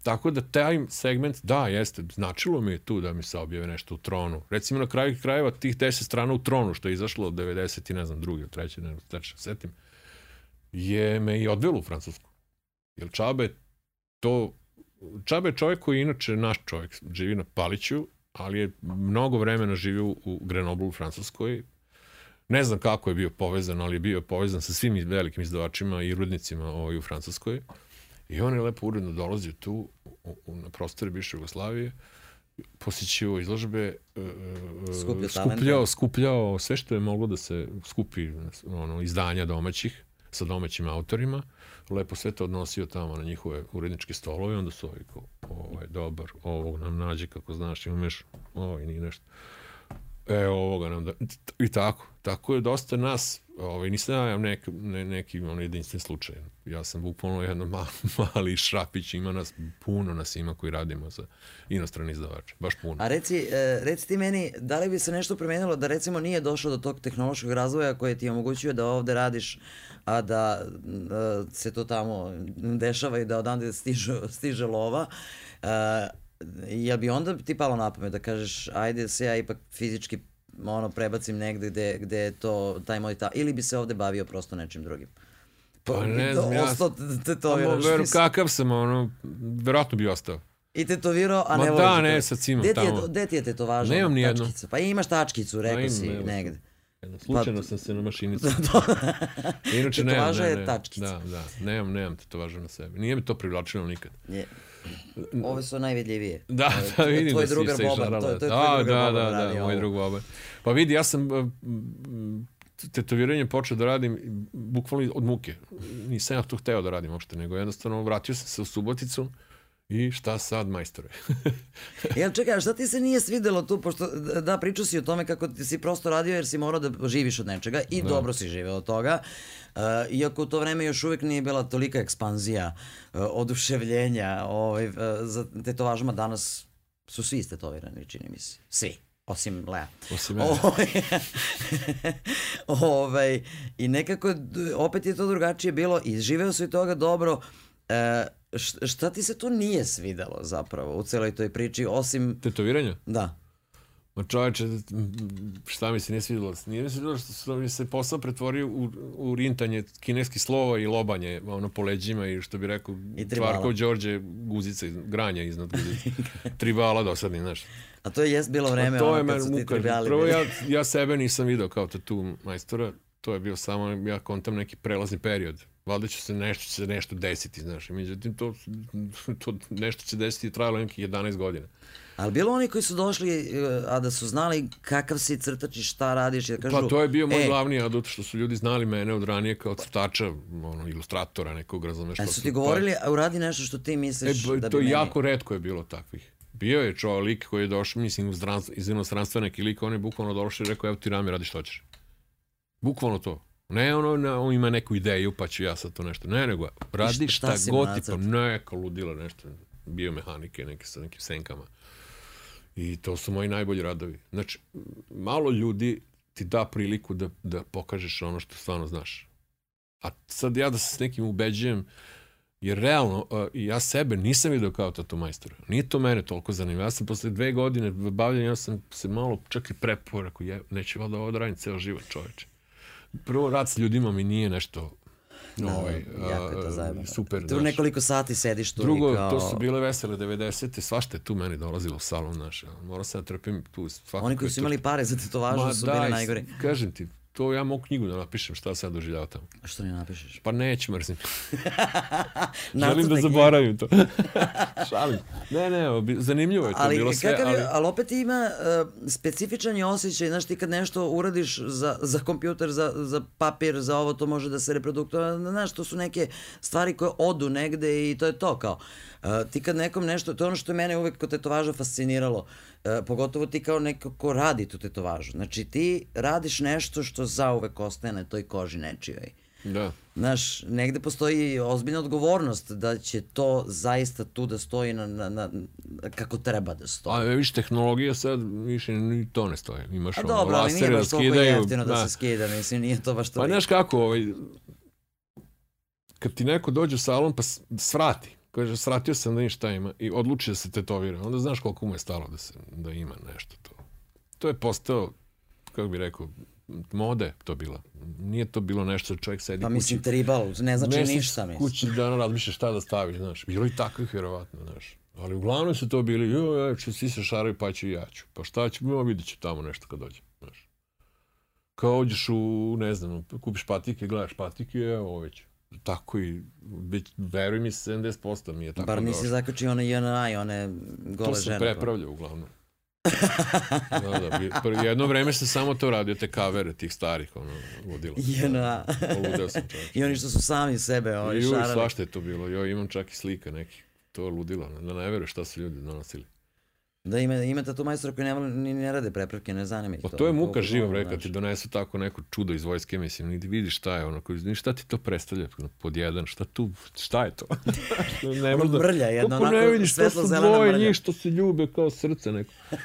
Tako da taj segment, da, jeste, značilo mi je tu da mi se objave nešto u tronu. Recimo na kraju krajeva tih 10 strana u tronu, što je izašlo od 90 i ne znam, drugi, treći, ne znam, treći, setim, je me i odvelo u Francusku. Jer Čabe to Čabe je čovjek koji je inače naš čovjek, živi na Paliću, ali je mnogo vremena živio u Grenoblu u Francuskoj. Ne znam kako je bio povezan, ali je bio povezan sa svim velikim izdavačima i rudnicima ovaj, u Francuskoj. I on je lepo uredno dolazio tu, u, u, na prostore bivše Jugoslavije, posjećivao izložbe, e, e, Skupljao skupljao, talente. skupljao sve što je moglo da se skupi ono, izdanja domaćih sa domaćim autorima, lepo sve to odnosio tamo na njihove uredničke stolove onda su ovi ovaj, dobar, ovog nam nađe kako znaš, imaš, ovaj, nije nešto. E, ovoga nam da... I tako. Tako je dosta nas, ovaj, nisam ja nek, ne, neki ono, jedinstven slučaj. Ja sam bukvalno jedno ma, mali šrapić, ima nas, puno nas ima koji radimo za inostrani izdavače. Baš puno. A reci, e, reci ti meni, da li bi se nešto promenilo da recimo nije došlo do tog tehnološkog razvoja koje ti omogućuje da ovde radiš, a da e, se to tamo dešava i da odande stiže, stiže lova, e, jel bi onda ti palo na pamet da kažeš ajde se ja ipak fizički ono prebacim negde gde, gde je to taj moj ta ili bi se ovde bavio prosto nečim drugim? Pa ne znam, ja- Ostao te to Samo veru, kakav sam, ono, verovatno bi ostao. I tetovirao, a Ma ne da, voliš ne, to. sad si imam Gde je, tamo. gde ti je tetovaža? Nemam ni jednu. Pa imaš tačkicu, rekao si sad. negde. Slučajno Pa- sam se na mašinici. Inače nemam, Tetovaža ne, je ne, tačkica. Da, da, nemam, nemam tetovaža na sebi. Nije mi to privlačilo nikad. Je. Ove su najvidljivije. Da, Ove, da, vidim tvoj da si drugar se Boban, to je- to je da, tvoj drugar da, Boban da, da, radi moj drug Boban. Pa vidi, ja sam m, tetoviranje počeo da radim bukvalno od muke. Nisam ja to hteo da radim uopšte, nego jednostavno vratio sam se u Suboticu i šta sad, majstore? Jel čekaj, a šta ti se nije svidelo tu, pošto da pričao si o tome kako ti si prosto radio jer si morao da živiš od nečega i dobro si živeo od toga. Uh, iako u to vreme još uvek nije bila tolika ekspanzija uh, oduševljenja ovaj, uh, za tetovažama danas su svi istetovirani, čini mi se. Svi. Osim Lea. Osim mene. Ovaj, ovaj, I nekako opet je to drugačije bilo i živeo si od toga dobro. E, šta ti se tu nije svidelo zapravo u celoj toj priči, osim... Tetoviranja? Da. Ma čoveče, šta mi se nije svidjelo? Nije mi se svidjelo što što mi se posao pretvorio u, u rintanje kineskih slova i lobanje ono po leđima i što bi rekao. Tvarkov Đorđe guzice, iz- granja iznad guzice. Tribala dosadni, znaš. A to je jest bilo vreme to je ono kad su ti tribali. Prvo ja, ja sebe nisam video kao tatu majstora, to je bio samo, ja kontam neki prelazni period. Valjda će se nešto, će se nešto desiti, znaš. Međutim, to, to nešto će desiti i trajalo nekih 11 godina. Ali bilo oni koji su došli, e, a da su znali kakav si crtač i šta radiš, jer kažu... Pa to je bio moj e, glavni adut, što su ljudi znali mene od ranije kao crtača, ono, ilustratora nekog, razumeš. A pa su ti govorili, a uradi nešto što ti E, misliš ba, da bi to meni... jako redko je bilo takvih. Bio je čovjek lik koji je došao, mislim, iz inostranstva neki lik, on je bukvalno došao i rekao, evo ti rami, radi što hoćeš. Bukvalno to. Ne ono, na, on ima neku ideju, pa ću ja sad to nešto. Ne, nego, radi šta šta, god ti pa neka ludila nešto, biomehanike, neke sa nekim senkama. I to su moji najbolji radovi. Znači, malo ljudi ti da priliku da, da pokažeš ono što stvarno znaš. A sad ja da se s nekim ubeđujem, jer realno, ja sebe nisam vidio kao tatu majstora. Nije to mene toliko zanimljivo. Ja sam posle dve godine bavljanja, ja sam se malo čak i prepao, rekao, je, neće valjda ovo da radim ceo život, čoveče. Prvo, rad s ljudima mi nije nešto Da, ovaj, jako je to zajebano. super. Tu znaš. nekoliko sati sediš tu Drugo, kao... to su bile vesele 90. Svašta je tu meni dolazilo u salon naš. Morao sam da trpim tu svakako. Oni koji su imali pare za tetovažu su da, bili najgori. Kažem ti, to ja mogu knjigu da napišem šta sad doživljava tamo. A što ne napišeš? Pa neću, mrzim. Želim da zaboravim to. Šalim. Ne, ne, zanimljivo je to ali, bilo sve, kakav ali... ali opet ima uh, specifičan je osjećaj, znaš ti kad nešto uradiš za, za kompjuter, za, za papir, za ovo, to može da se reproduktuje, znaš, to su neke stvari koje odu negde i to je to kao. Uh, ti kad nekom nešto, to je ono što je mene uvek kod tetovaža fasciniralo, uh, pogotovo ti kao neko ko radi tu tetovažu. Znači ti radiš nešto što zauvek ostaje na toj koži nečijoj. Da. Znaš, negde postoji ozbiljna odgovornost da će to zaista tu da stoji na, na, na, kako treba da stoji. A viš, tehnologija sad više ni to ne stoji. Imaš A ono, dobro, ali nije lasere baš da toliko skidaju. jeftino da, se skida, mislim, nije to baš to. Pa znaš kako, ovaj, kad ti neko dođe u salon pa svrati, kaže svratio sam da vidim šta ima i odluči da se tetovira, onda znaš koliko mu je stalo da, se, da ima nešto to. To je postao, kako bi rekao, mode to bila. Nije to bilo nešto da čovjek sedi Pa kući. mislim, tribal, ne znači Mesiš ništa, mislim. kući da ono razmišljaš šta da staviš, znaš. Bilo i takvih, vjerovatno, znaš. Ali uglavnom su to bili, jo, ja ću, svi se šaraju, pa ću i ja ću. Pa šta ću, no, vidit ću tamo nešto kad dođe, znaš. Kao ođeš u, ne znam, kupiš patike, gledaš patike, evo već. Tako i, već, veruj mi, 70% mi je tako Bar nisi došlo. zakačio one JNA i one gole To sam žene. prepravljao uglavnom. da, da, bi- jedno vreme sam samo to radio, te kavere tih starih, ono, vodila. JNA. Poludeo sam čovječ. I oni što su sami sebe ovaj, šarali. svašta je to bilo. Jo, imam čak i slika nekih. To je ludilo. Da ne veruješ šta su ljudi donosili. Da ima, imate tu majstora koji ne, ni ne rade prepravke, ne zanima ih Pa to. to je muka Koliko kad znaš. ti donesu tako neko čudo iz vojske, mislim, niti vidiš šta je ono, koji, šta ti to predstavlja pod jedan, šta tu, šta je to? ne možda, mrlja jedna, kako ne onako vidiš, to su dvoje mrlja. njih što se ljube kao srce neko.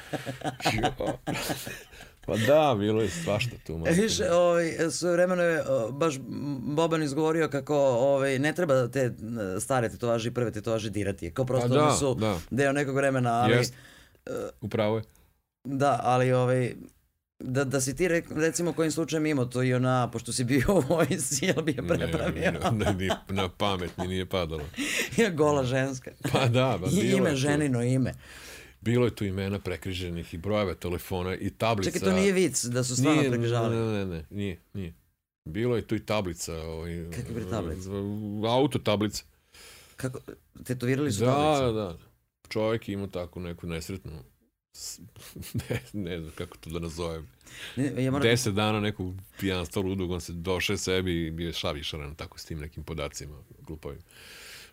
Pa da, bilo je svašta tu. E, Viš, ovaj, svoje vremeno je baš Boban izgovorio kako ovaj, ne treba te stare tetovaže i prve tetovaže dirati. Kao prosto Pa da, su da. deo nekog vremena, ali Jest. Upravo je. da, ali ovaj, da, da si ti recimo kojim slučajem imao to i ona, pošto si bio u vojsci, jel bi je prepravio? Ne, ne, ne, na pamet mi nije padalo. Gola ženska. Pa da, pa I bilo ime, je tu. ženino ime. Bilo je tu imena prekriženih i brojeve telefona i tablica. Čekaj, to nije vic, da su stvarno Nije, prekrižavali. Ne, ne, ne, nije, nije. Bilo je tu i tablica. Ovaj, Kakve bre tablice? Auto tablica. Kako, tetovirali su Da, tablice? da, da. Čovjek ima tako neku nesretnu ne, ne znam kako to da nazovem. Ne, Ja moram, Deset dana nekog pijanstva ludog, on se došao sebi i bio je šavišaran tako s tim nekim podacima glupovim.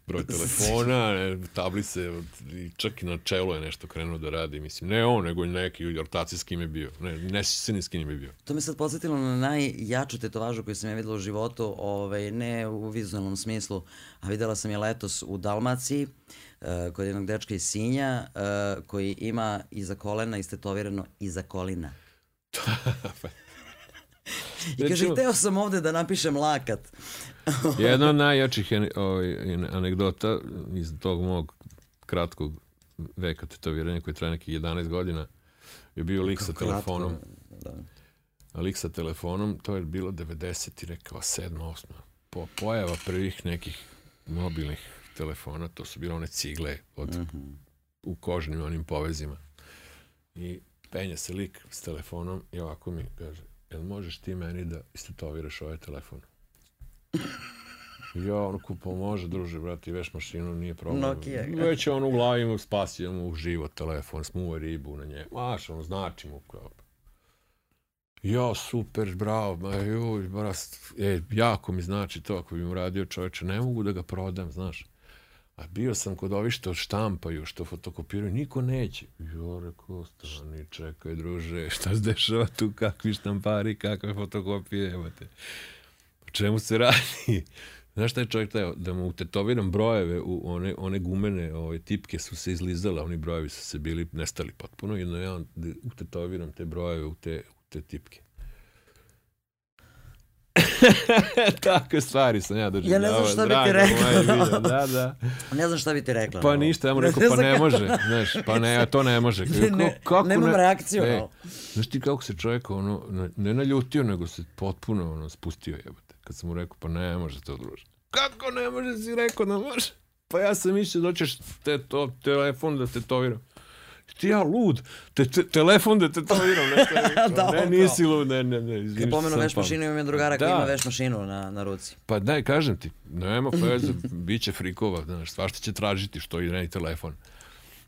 Broj telefona, tablice, čak i na čelu je nešto krenuo da radi. Mislim, ne on, nego neki ortaci s kim je bio. Ne, ne se ni s kim je bio. To me sad podsjetilo na najjaču tetovažu koju sam ja videla u životu, ovaj, ne u vizualnom smislu, a videla sam je letos u Dalmaciji, uh, kod jednog dečka iz Sinja, uh, koji ima iza kolena istetovirano iza kolina. I kaže, hteo sam ovde da napišem lakat. Jedna od najjačih ovaj, anegdota iz tog mog kratkog veka tetoviranja koji traje nekih 11 godina je bio lik sa telefonom. Da. Lik sa telefonom, to je bilo 90 i rekao 7, 8. Po pojava prvih nekih mobilnih telefona, to su bile one cigle od, u kožnim onim povezima. I penje se lik s telefonom i ovako mi kaže, jel možeš ti meni da istetoviraš ovaj telefon? Ja, ono kupo, može, druže, brate, veš mašinu, nije problem. Nokia. Već on u glavi mu spasio mu život, telefon, smuva ribu na njemu. Maš, ono, znači mu kao. Ja, super, bravo, ma joj, brast, e, jako mi znači to, ako bi mu radio čoveče, ne mogu da ga prodam, znaš. A bio sam kod ovih što štampaju, što fotokopiraju, niko neće. Jo, rekao, stani, čekaj, druže, šta se dešava tu, kakvi štampari, kakve fotokopije, evo te. O čemu se radi? Znaš šta je čovjek teo? Da mu utetoviram brojeve u one, one gumene ove, tipke su se izlizale, oni brojevi su se bili nestali potpuno, jedno ja utetoviram te brojeve u te, u te tipke. Takve stvari sam ja doživljavao. Ja ne znam šta bi ti video, Da, da. Ne znam šta bi ti rekla. Pa ništa, ja mu rekao, Ne pa ne može, znaš, pa ne, to ne može. Ne, Kako- ne, kako nemam ne- reakciju na E, ovo. Znaš ti kako se čovjek ono, ne naljutio, nego se potpuno ono, spustio jebote. Kad sam mu rekao, pa ne može to druže. Kako ne može, si rekao da može? Pa ja sam mislio da ćeš te, to, telefon da tetoviram. Ti ja lud, te, te, telefon da tetoviram, nešto. Da, da, ne, nisi lud, ne, ne, ne, izvini Kad pomenu veš mašinu, imam drugara koji Da. ima veš mašinu na, na ruci. Pa daj, kažem ti, nema veze, bit će frikova, znaš, svašta će tražiti što i ne telefon.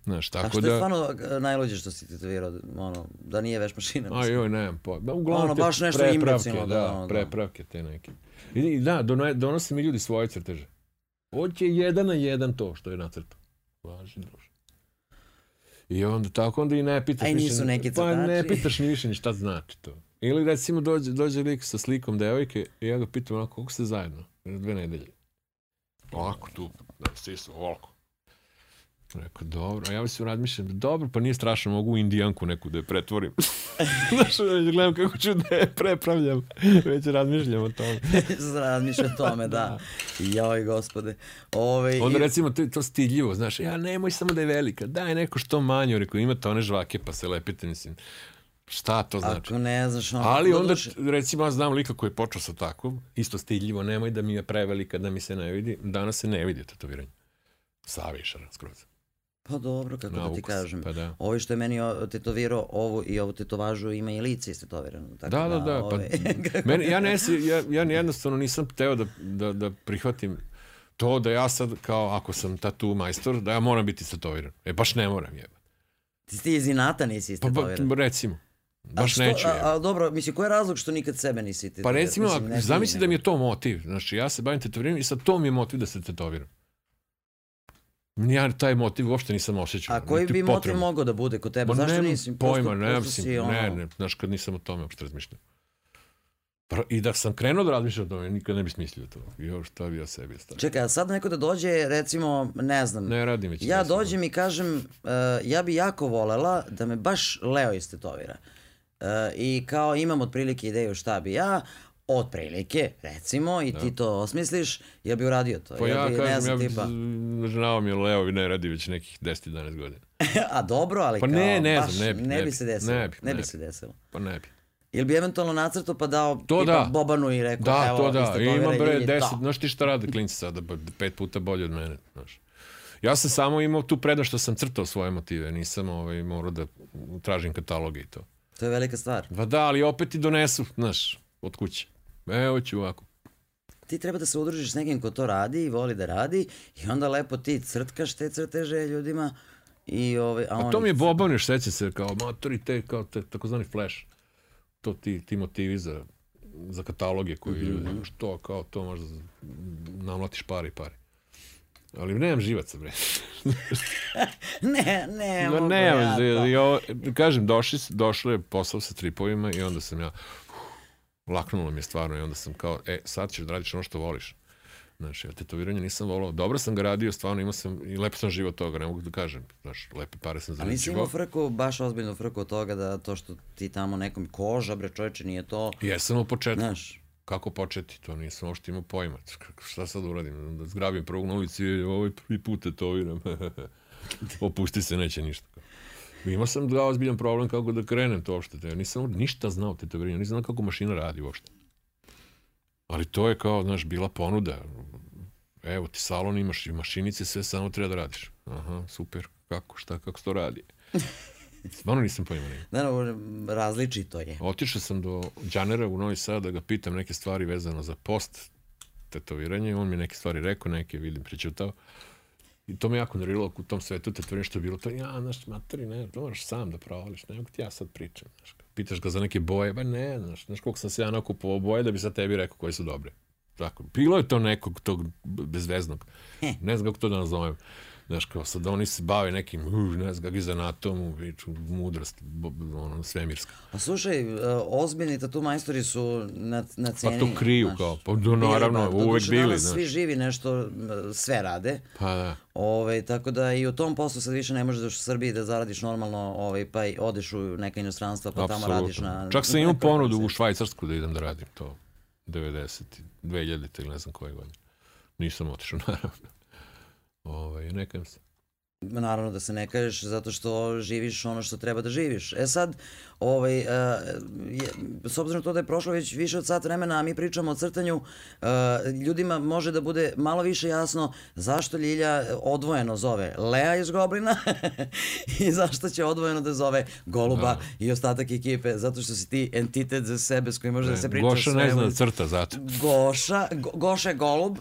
Znaš, A tako što je da... stvarno e, najluđe što si tetovirao, ono, da nije veš mašina? A mislim. joj, nemam po... Da, uglavnom Ono, te baš nešto prepravke, da, da, ono, da. prepravke te neke. I, da, dono, donose mi ljudi svoje crteže. Hoće jedan na jedan to što je nacrtao. Važi, druže. I onda tako, onda i ne pitaš A i više nisu ni- neki Pa ne crtači. pitaš ni više ni šta znači to. Ili recimo dođe, dođe lik sa slikom devojke i ja ga pitam onako, koliko ste zajedno? Dve nedelje. Ovako tu, da, svi su ovoliko. Rekao, dobro, a ja sam razmišljam, dobro, pa nije strašno, mogu u indijanku neku da je pretvorim. Znaš, već gledam kako ću da je prepravljam, već razmišljam o tome. Razmišlja o tome, da. Joj, gospode. Ove, Onda i- recimo to, to stidljivo, znaš, ja nemoj samo da je velika, daj neko što manje, rekao, imate one žvake pa se lepite, mislim, šta to znači? Ako ne znaš, ono, Ali onda, doduše- recimo, ja znam lika koji je počeo sa takvom, isto stidljivo, nemoj da mi je prevelika, da mi se ne vidi, danas se ne vidi tetoviranje. Savišara, skroz. Pa dobro, kako da ti kažem. pa da. Ovi što je meni tetovirao ovu i ovu tetovažu ima i lice istetovirano. Tako Da, da, da. Pa, ove, kako- meni, ja, ne, ja, ja jednostavno nisam teo da, da, da prihvatim to da ja sad, kao ako sam tatu majstor, da ja moram biti tetoviran. E, baš ne moram, jeba. Ti, ti iz inata nisi Pa, istetoviran. recimo. A Baš što- neću, a, a, dobro, mislim, koji je razlog što nikad sebe nisi Pa tetovirao? recimo, zamisli da mi je to motiv. Znači, ja se bavim tetoviranjem i sad to mi je motiv da se tetoviram. Ja taj motiv uopšte nisam osjećao. A koji bi motiv mogao da bude kod tebe? Ma Zašto nemam nisi? pojma, Prosto- ne, prosto si, ono- ne, ne, znaš, kad nisam o tome uopšte razmišljao. I da sam krenuo da razmišljam o tome, nikad ne bi smislio to. Jo, šta bi ja sebi stavio. Čekaj, a sad neko da dođe, recimo, ne znam, Ne radim već. ja dođem i kažem, uh, ja bi jako volela da me baš Leo istetovira. Uh, I kao imam otprilike ideju šta bi ja, otprilike, recimo, i ti to osmisliš, ja bi uradio to. Pa ja, bi, ne kažem, ja znam, bi, tipa, žao mi je Leo ne radi već nekih 10-11 godina. a dobro, ali Pa kao, ne, ne baš znam, ne bi, ne ne bi bi, se desilo. ne bi, ne bi ne se desilo. Pa ne bi. Ili bi eventualno nacrtao pa dao To tipa da. Bobanu i rekao, Da, evo, to da. istetoviraj Ima bre i 10, to. znaš ti šta rade klinci sada, pet puta bolje od mene, znaš. Ja sam samo imao tu prednost što sam crtao svoje motive, nisam ovaj, morao da tražim kataloge i to. To je velika stvar. Pa da, ali opet ti donesu, znaš, od kuće. Evo ću ovako. Ti treba da se udružiš s nekim ko to radi i voli da radi i onda lepo ti crtkaš te crteže ljudima i ovaj, a, A to mi je Boban još seća se kao motori te, kao te, takozvani flash. To ti, ti motivi za, za kataloge koji Mhm. ljudi, što kao to možda namlatiš pare i pare. Ali nemam živaca, bre. Ne, ne, Ma ne, ja ovo, kažem, došli, došlo je posao sa tripovima i onda sam ja, laknulo mi je stvarno i onda sam kao, e, sad ćeš da radiš ono što voliš. Znaš, ja tetoviranje nisam volao. Dobro sam ga radio, stvarno imao sam i lepo sam živo toga, ne mogu da kažem. Znaš, lepe pare sam A nisi imao frku, baš ozbiljnu frku od toga da to što ti tamo nekom koža, bre čoveče, nije to, Jesam u početku. znaš, Kako početi? To nisam uopšte imao pojma. Šta sad uradim? Da zgrabim prvog na ulici i ovaj prvi put tetoviram. Opusti se, neće ništa. Imao sam da ozbiljan problem kako da krenem to uopšte. Te- Nisam ništa znao o tetoviranju, nisam znao kako mašina radi uopšte. Ali to je kao, znaš, bila ponuda. Evo ti salon, imaš i mašinice, sve samo treba da radiš. Aha, super. Kako, šta, kako se to radi? Stvarno nisam pojma. nemam. da, no, različito je. Otišao sam do Đanera u Novi Sad da ga pitam neke stvari vezano za post tetoviranje. On mi neke stvari rekao, neke vidim pričutao. I to me jako nerviralo u tom svetu tetoviranja što je bilo to. Ja, znaš, materi, ne, to moraš sam da provališ. Ne mogu ti ja sad pričam. Znaš. Pitaš ga za neke boje, ba ne, znaš, znaš koliko sam se ja nakupovao boje da bi sad tebi rekao koje su dobre. Tako, bilo je to nekog tog bezveznog. Ne znam kako to da nazovem. Znaš, kao sad oni se bave nekim, uh, ne znam, kako iz anatomu, viču, mudrost, ono, svemirska. A slušaj, e, ozbiljni tatu majstori su na, na Pa ceni. to kriju znaš. kao, pa da, naravno, bar, uvek doduše bili, znaš. Svi živi nešto, sve rade. Pa da. Ove, tako da i u tom poslu sad više ne možeš da u Srbiji da zaradiš normalno, ovaj, pa i odeš u neka inostranstva pa tamo radiš na... Čak sam imao ponudu u Švajcarsku da idem da radim to. 90, 2000 ili ne znam koje godine. Nisam otišao, naravno. Ovaj, nekam se. Naravno da se ne kažeš zato što živiš ono što treba da živiš. E sad, ovaj, uh, je, s obzirom to da je prošlo već više od sat vremena, a mi pričamo o crtanju, uh, ljudima može da bude malo više jasno zašto Ljilja odvojeno zove Lea iz Goblina i zašto će odvojeno da zove Goluba da. i ostatak ekipe, zato što si ti entitet za sebe s kojim može ne, da se priča Goša ne zna da crta zato. Goša, go, Goša je Golub,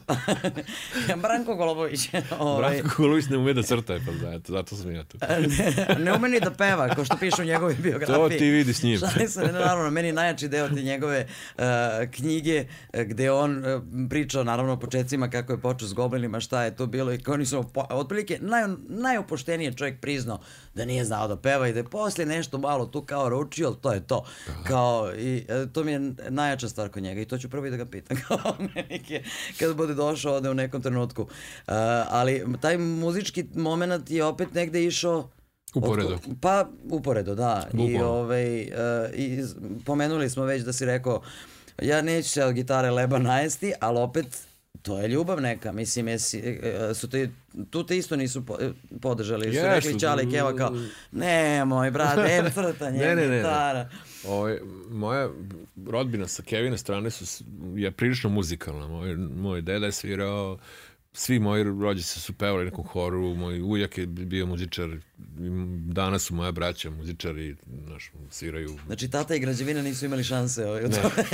Branko Golubović. ovaj. Branko Golubović ne ume da crta, pa zato, zato sam ja tu. ne, ne ume ni da peva, kao što piše u njegovoj biografiji. To ti vidi s njim. Šalim se, naravno, meni najjači deo te njegove uh, knjige uh, gde on uh, pričao naravno o početcima kako je počeo s goblinima, šta je to bilo i kao oni su otprilike naj, najopoštenije čovjek priznao da nije znao da peva i da je posle nešto malo tu kao ručio, ali to je to. Da. Kao, i uh, to mi je najjača stvar kod njega i to ću prvo i da ga pitam kao kada bude došao ovde u nekom trenutku. Uh, ali taj muzički moment je opet negde išao Uporedo. Pa, uporedo, da. Bukvalno. I, ovaj, uh, I pomenuli smo već da si rekao, ja neću se od gitare leba najesti, ali opet to je ljubav neka, mislim, jesi, e, su te, tu te isto nisu podržali, su rekli Čale i Keva kao, ne, moj brat, em crtanje, ne, ne, ne, gitara. Ovo, ovaj, moja rodbina sa Kevine strane su, je prilično muzikalna. Moj, moj deda je svirao svi moji rođaci su pevali nekom horu, moj ujak je bio muzičar, danas su moja braća muzičari, znaš, sviraju. Znači, tata i građevina nisu imali šanse ovaj, u tome.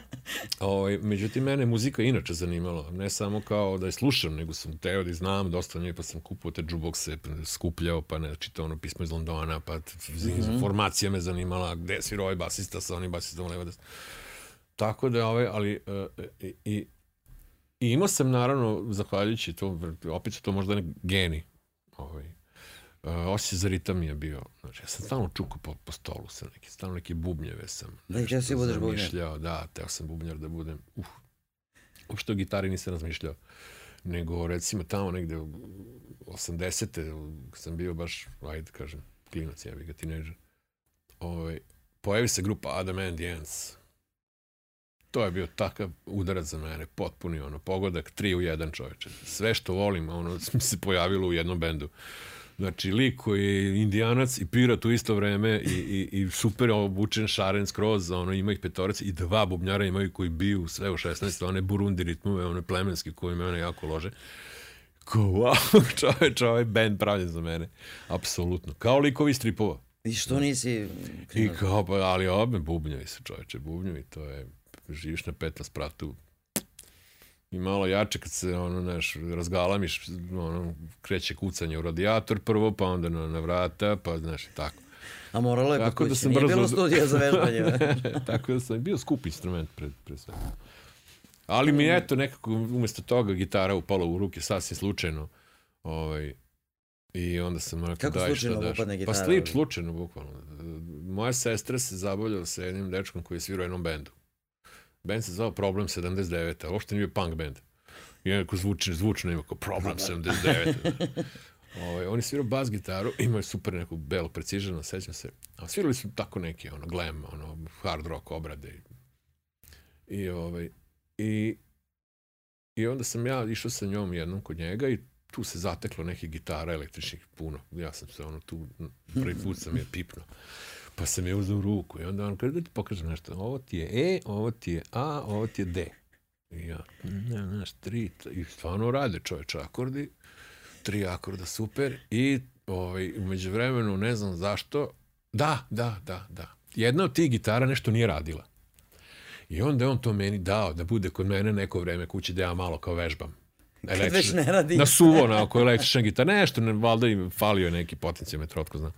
ovaj, međutim, mene muzika inače zanimala, ne samo kao da je slušam, nego sam teo da znam dosta nje, pa sam kupao te džubokse, pa skupljao, pa ne, čitao ono pismo iz Londona, pa mm -hmm. formacija me zanimala, gde je svirao ovaj basista sa onim basistom levo da... Tako da, ovaj, ali, uh, i, i I imao sam naravno, zahvaljujući to, opet su to možda ne geni, ovaj, uh, osjećaj za ritam je bio. Znači, ja sam stalno čukao po, po stolu sa neki, stalno neke bubnjeve sam. Da, teo si budeš bubnjar. Da, teo sam bubnjar da budem. Uh, uopšte o gitari nisam razmišljao. Nego, recimo, tamo negde u 80. sam bio baš, ajde kažem, klinac, ja bih ga tineđer. Ovaj, pojavi se grupa Adam and Ants to je bio takav udarac za mene, potpuni ono, pogodak, tri u jedan čoveče. Sve što volim, ono, se pojavilo u jednom bendu. Znači, lik koji je indijanac i pirat u isto vreme i, i, i super obučen šaren skroz, ono, ima ih petorac i dva bubnjara imaju koji biju sve u 16, one burundi ritmove, one plemenski koji mene jako lože. Ko, wow, čoveč, ovaj band pravljen za mene. Apsolutno. Kao likovi stripova. I što nisi... I kao, pa, ali obe bubnjavi se čoveče, bubnjavi, to je živiš na petom spratu i malo jače kad se ono znaš razgalamiš ono kreće kucanje u radijator prvo pa onda na, na vrata pa znaš i tako a moralo je tako da sam brzo... bilo studija za vežbanje tako da sam bio skup instrument pred, pred sve ali mi eto nekako umesto toga gitara upala u ruke sasvim slučajno ovaj I onda sam rekao, Kako daj šta daš. Pa slič, slučajno, bukvalno. Moja sestra se zabavljala sa jednim dečkom koji je svirao u jednom bendu. Band se zvao Problem 79, a uopšte nije bio punk band. I neko zvuči, zvučno ima kao Problem 79. Ovaj, oni svirao bas gitaru, imaju super neku belu preciženu, sećam se. A svirali su tako neki, ono, glam, ono, hard rock obrade. I, ovaj, i, i onda sam ja išao sa njom jednom kod njega i tu se zateklo neke gitara električnih puno. Ja sam se ono tu, prvi put sam je pipno. Pa sam je uzao u ruku i onda on kaže da ti pokažem nešto. Ovo ti je E, ovo ti je A, ovo ti je D. I ja, ne, znaš, tri, i stvarno rade čoveče akordi, tri akorda super i ovaj, umeđu vremenu, ne znam zašto, da, da, da, da. Jedna od tih gitara nešto nije radila. I onda je on to meni dao da bude kod mene neko vreme kući da ja malo kao vežbam. Kad već ne radi. Na suvo, na oko električna gitara. Nešto, ne, valjda im falio neki potencijometar, otko znam.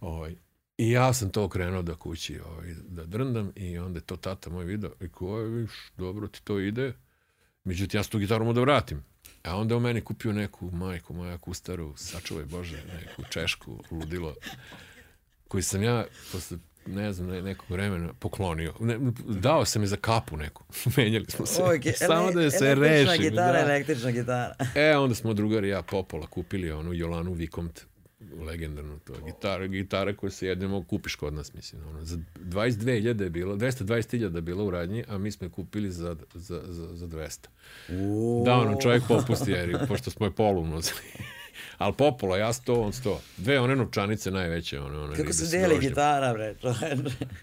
Ovaj, I ja sam to krenuo da kući ovaj, da drndam i onda je to tata moj video i ko je, viš, dobro ti to ide. Međutim, ja sam tu gitaru mu da vratim. A onda on meni kupio neku majku, moja kustaru, sačuvaj Bože, neku češku, ludilo, koji sam ja posle ne znam, nekog vremena poklonio. Ne, dao sam je za kapu neku. Menjali smo se. Okay. Samo da se reši. Električna gitara, da. električna gitara. E, onda smo drugari ja popola kupili onu Jolanu Vikomte legendarno to. Gitara, gitara koju se jedemo kupiš kod nas, mislim. Ono, za 22.000 je bilo, 220.000 je bilo u radnji, a mi smo je kupili za, za, za, za 200. Uuu. Da, ono, čovjek popusti, jer, pošto smo je polu. Ali popola, ja sto, on sto. Dve one novčanice najveće. One, one Kako se deli gitara, bre.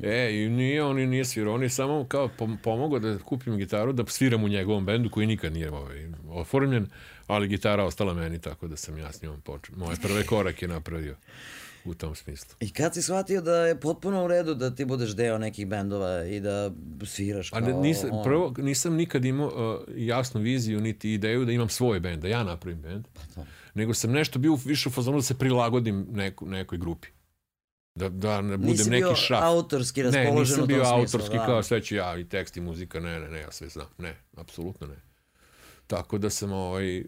E, i nije, on i nije svirao, on je samo kao pom pomogao da kupim gitaru, da sviram u njegovom bendu koji nikad nije ovaj, oformljen, ali gitara ostala meni, tako da sam ja s njom počeo. Moje prve korake napravio u tom smislu. I kad si shvatio da je potpuno u redu da ti budeš deo nekih bendova i da sviraš kao... A ne, nisam, on- prvo, nisam nikad imao uh, jasnu viziju niti ideju da imam svoj bend, da ja napravim bend, to. Nego sam nešto bio više u fazonu da se prilagodim neku, nekoj grupi. Da, da ne budem Nisi neki bio šaf. autorski Ne, raspoložen nisam u tom bio smislu, autorski da. kao sve ću ja i tekst i muzika, ne, ne, ne, ja sve znam. Ne, apsolutno ne. Tako da sam ovaj,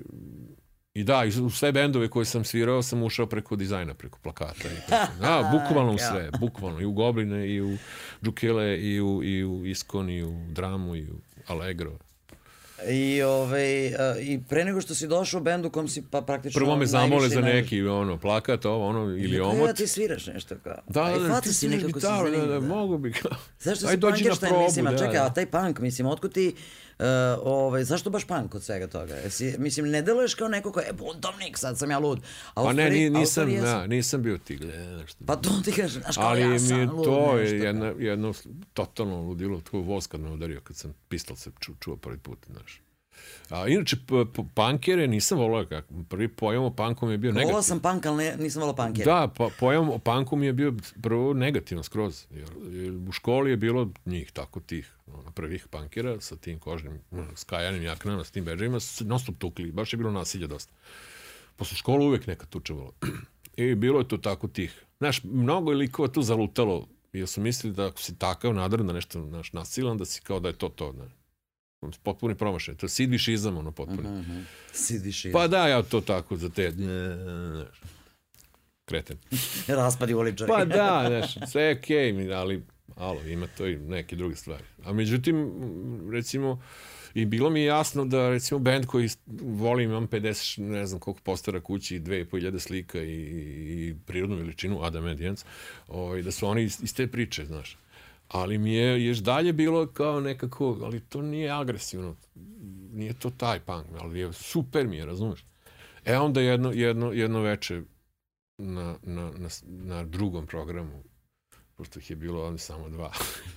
I da, i u sve bendove koje sam svirao sam ušao preko dizajna, preko plakata. I preko, da, bukvalno u sve, bukvalno. I u Gobline, i u Džukele, i u, i u Iskon, i u Dramu, i u Allegro. I, ovaj, I pre nego što si došao u bendu kom si pa praktično... Prvo me zamole za neki ono, plakat, ovo, ono, ili omot. Ja ti sviraš nešto kao. Da, da, fata ti si sviraš gitaru, da, zanimljiv, da, mogu bi kao. Zašto Aj, si probu, mislim, a da, čekaj, da. a taj punk, mislim, otkud ti, uh, ovaj, zašto baš punk od svega toga? Jesi, mislim, ne deluješ kao neko ko je buntovnik, sad sam ja lud. Pa ne, ni, nisam, ja, nisam bio ti, gleda, nešto. Pa to ti kažem, znaš kao Ali ja mi sam je lud, to je kao. jedno, totalno ludilo, tvoj voz kad me udario, kad sam pistol se ču, čuo prvi put, znaš. A inače, punkere nisam volao, kako, prvi pojam o punku mi je bio Volao negativan. sam punk, ali ne, nisam volao punkere. Da, pa, pojam o punku mi je bio prvo negativan skroz. Jer, jer u školi je bilo njih tako tih ono, prvih punkera sa tim kožnim, skajanim jaknama, s tim beđajima, non stop tukli. Baš je bilo nasilja dosta. Posle škole uvek neka tuča bilo. I bilo je to tako tih. Znaš, mnogo je likova tu zalutalo, jer su mislili da ako si takav nadran da nešto naš, nasilan, da si kao da je to to. Ne. Potpuni promašaj. To je sidvišizam, ono, potpuni. Mhm. Sidiš i Pa da, ja to tako za te, kreten. raspadi uličari. Pa da, znaš, sve je okej, okay, ali alo, ima to i neke druge stvari. A međutim, recimo, i bilo mi je jasno da, recimo, band koji volim, imam 50, ne znam koliko postara kući, 2500 slika i, i prirodnu veličinu, Adam Jens, ovaj, da su oni iz, iz te priče, znaš. Ali mi je još dalje bilo kao nekako, ali to nije agresivno, nije to taj punk, ali je super mi je, razumeš? E onda jedno, jedno, jedno veče na, na, na, na drugom programu, pošto ih je bilo oni samo dva,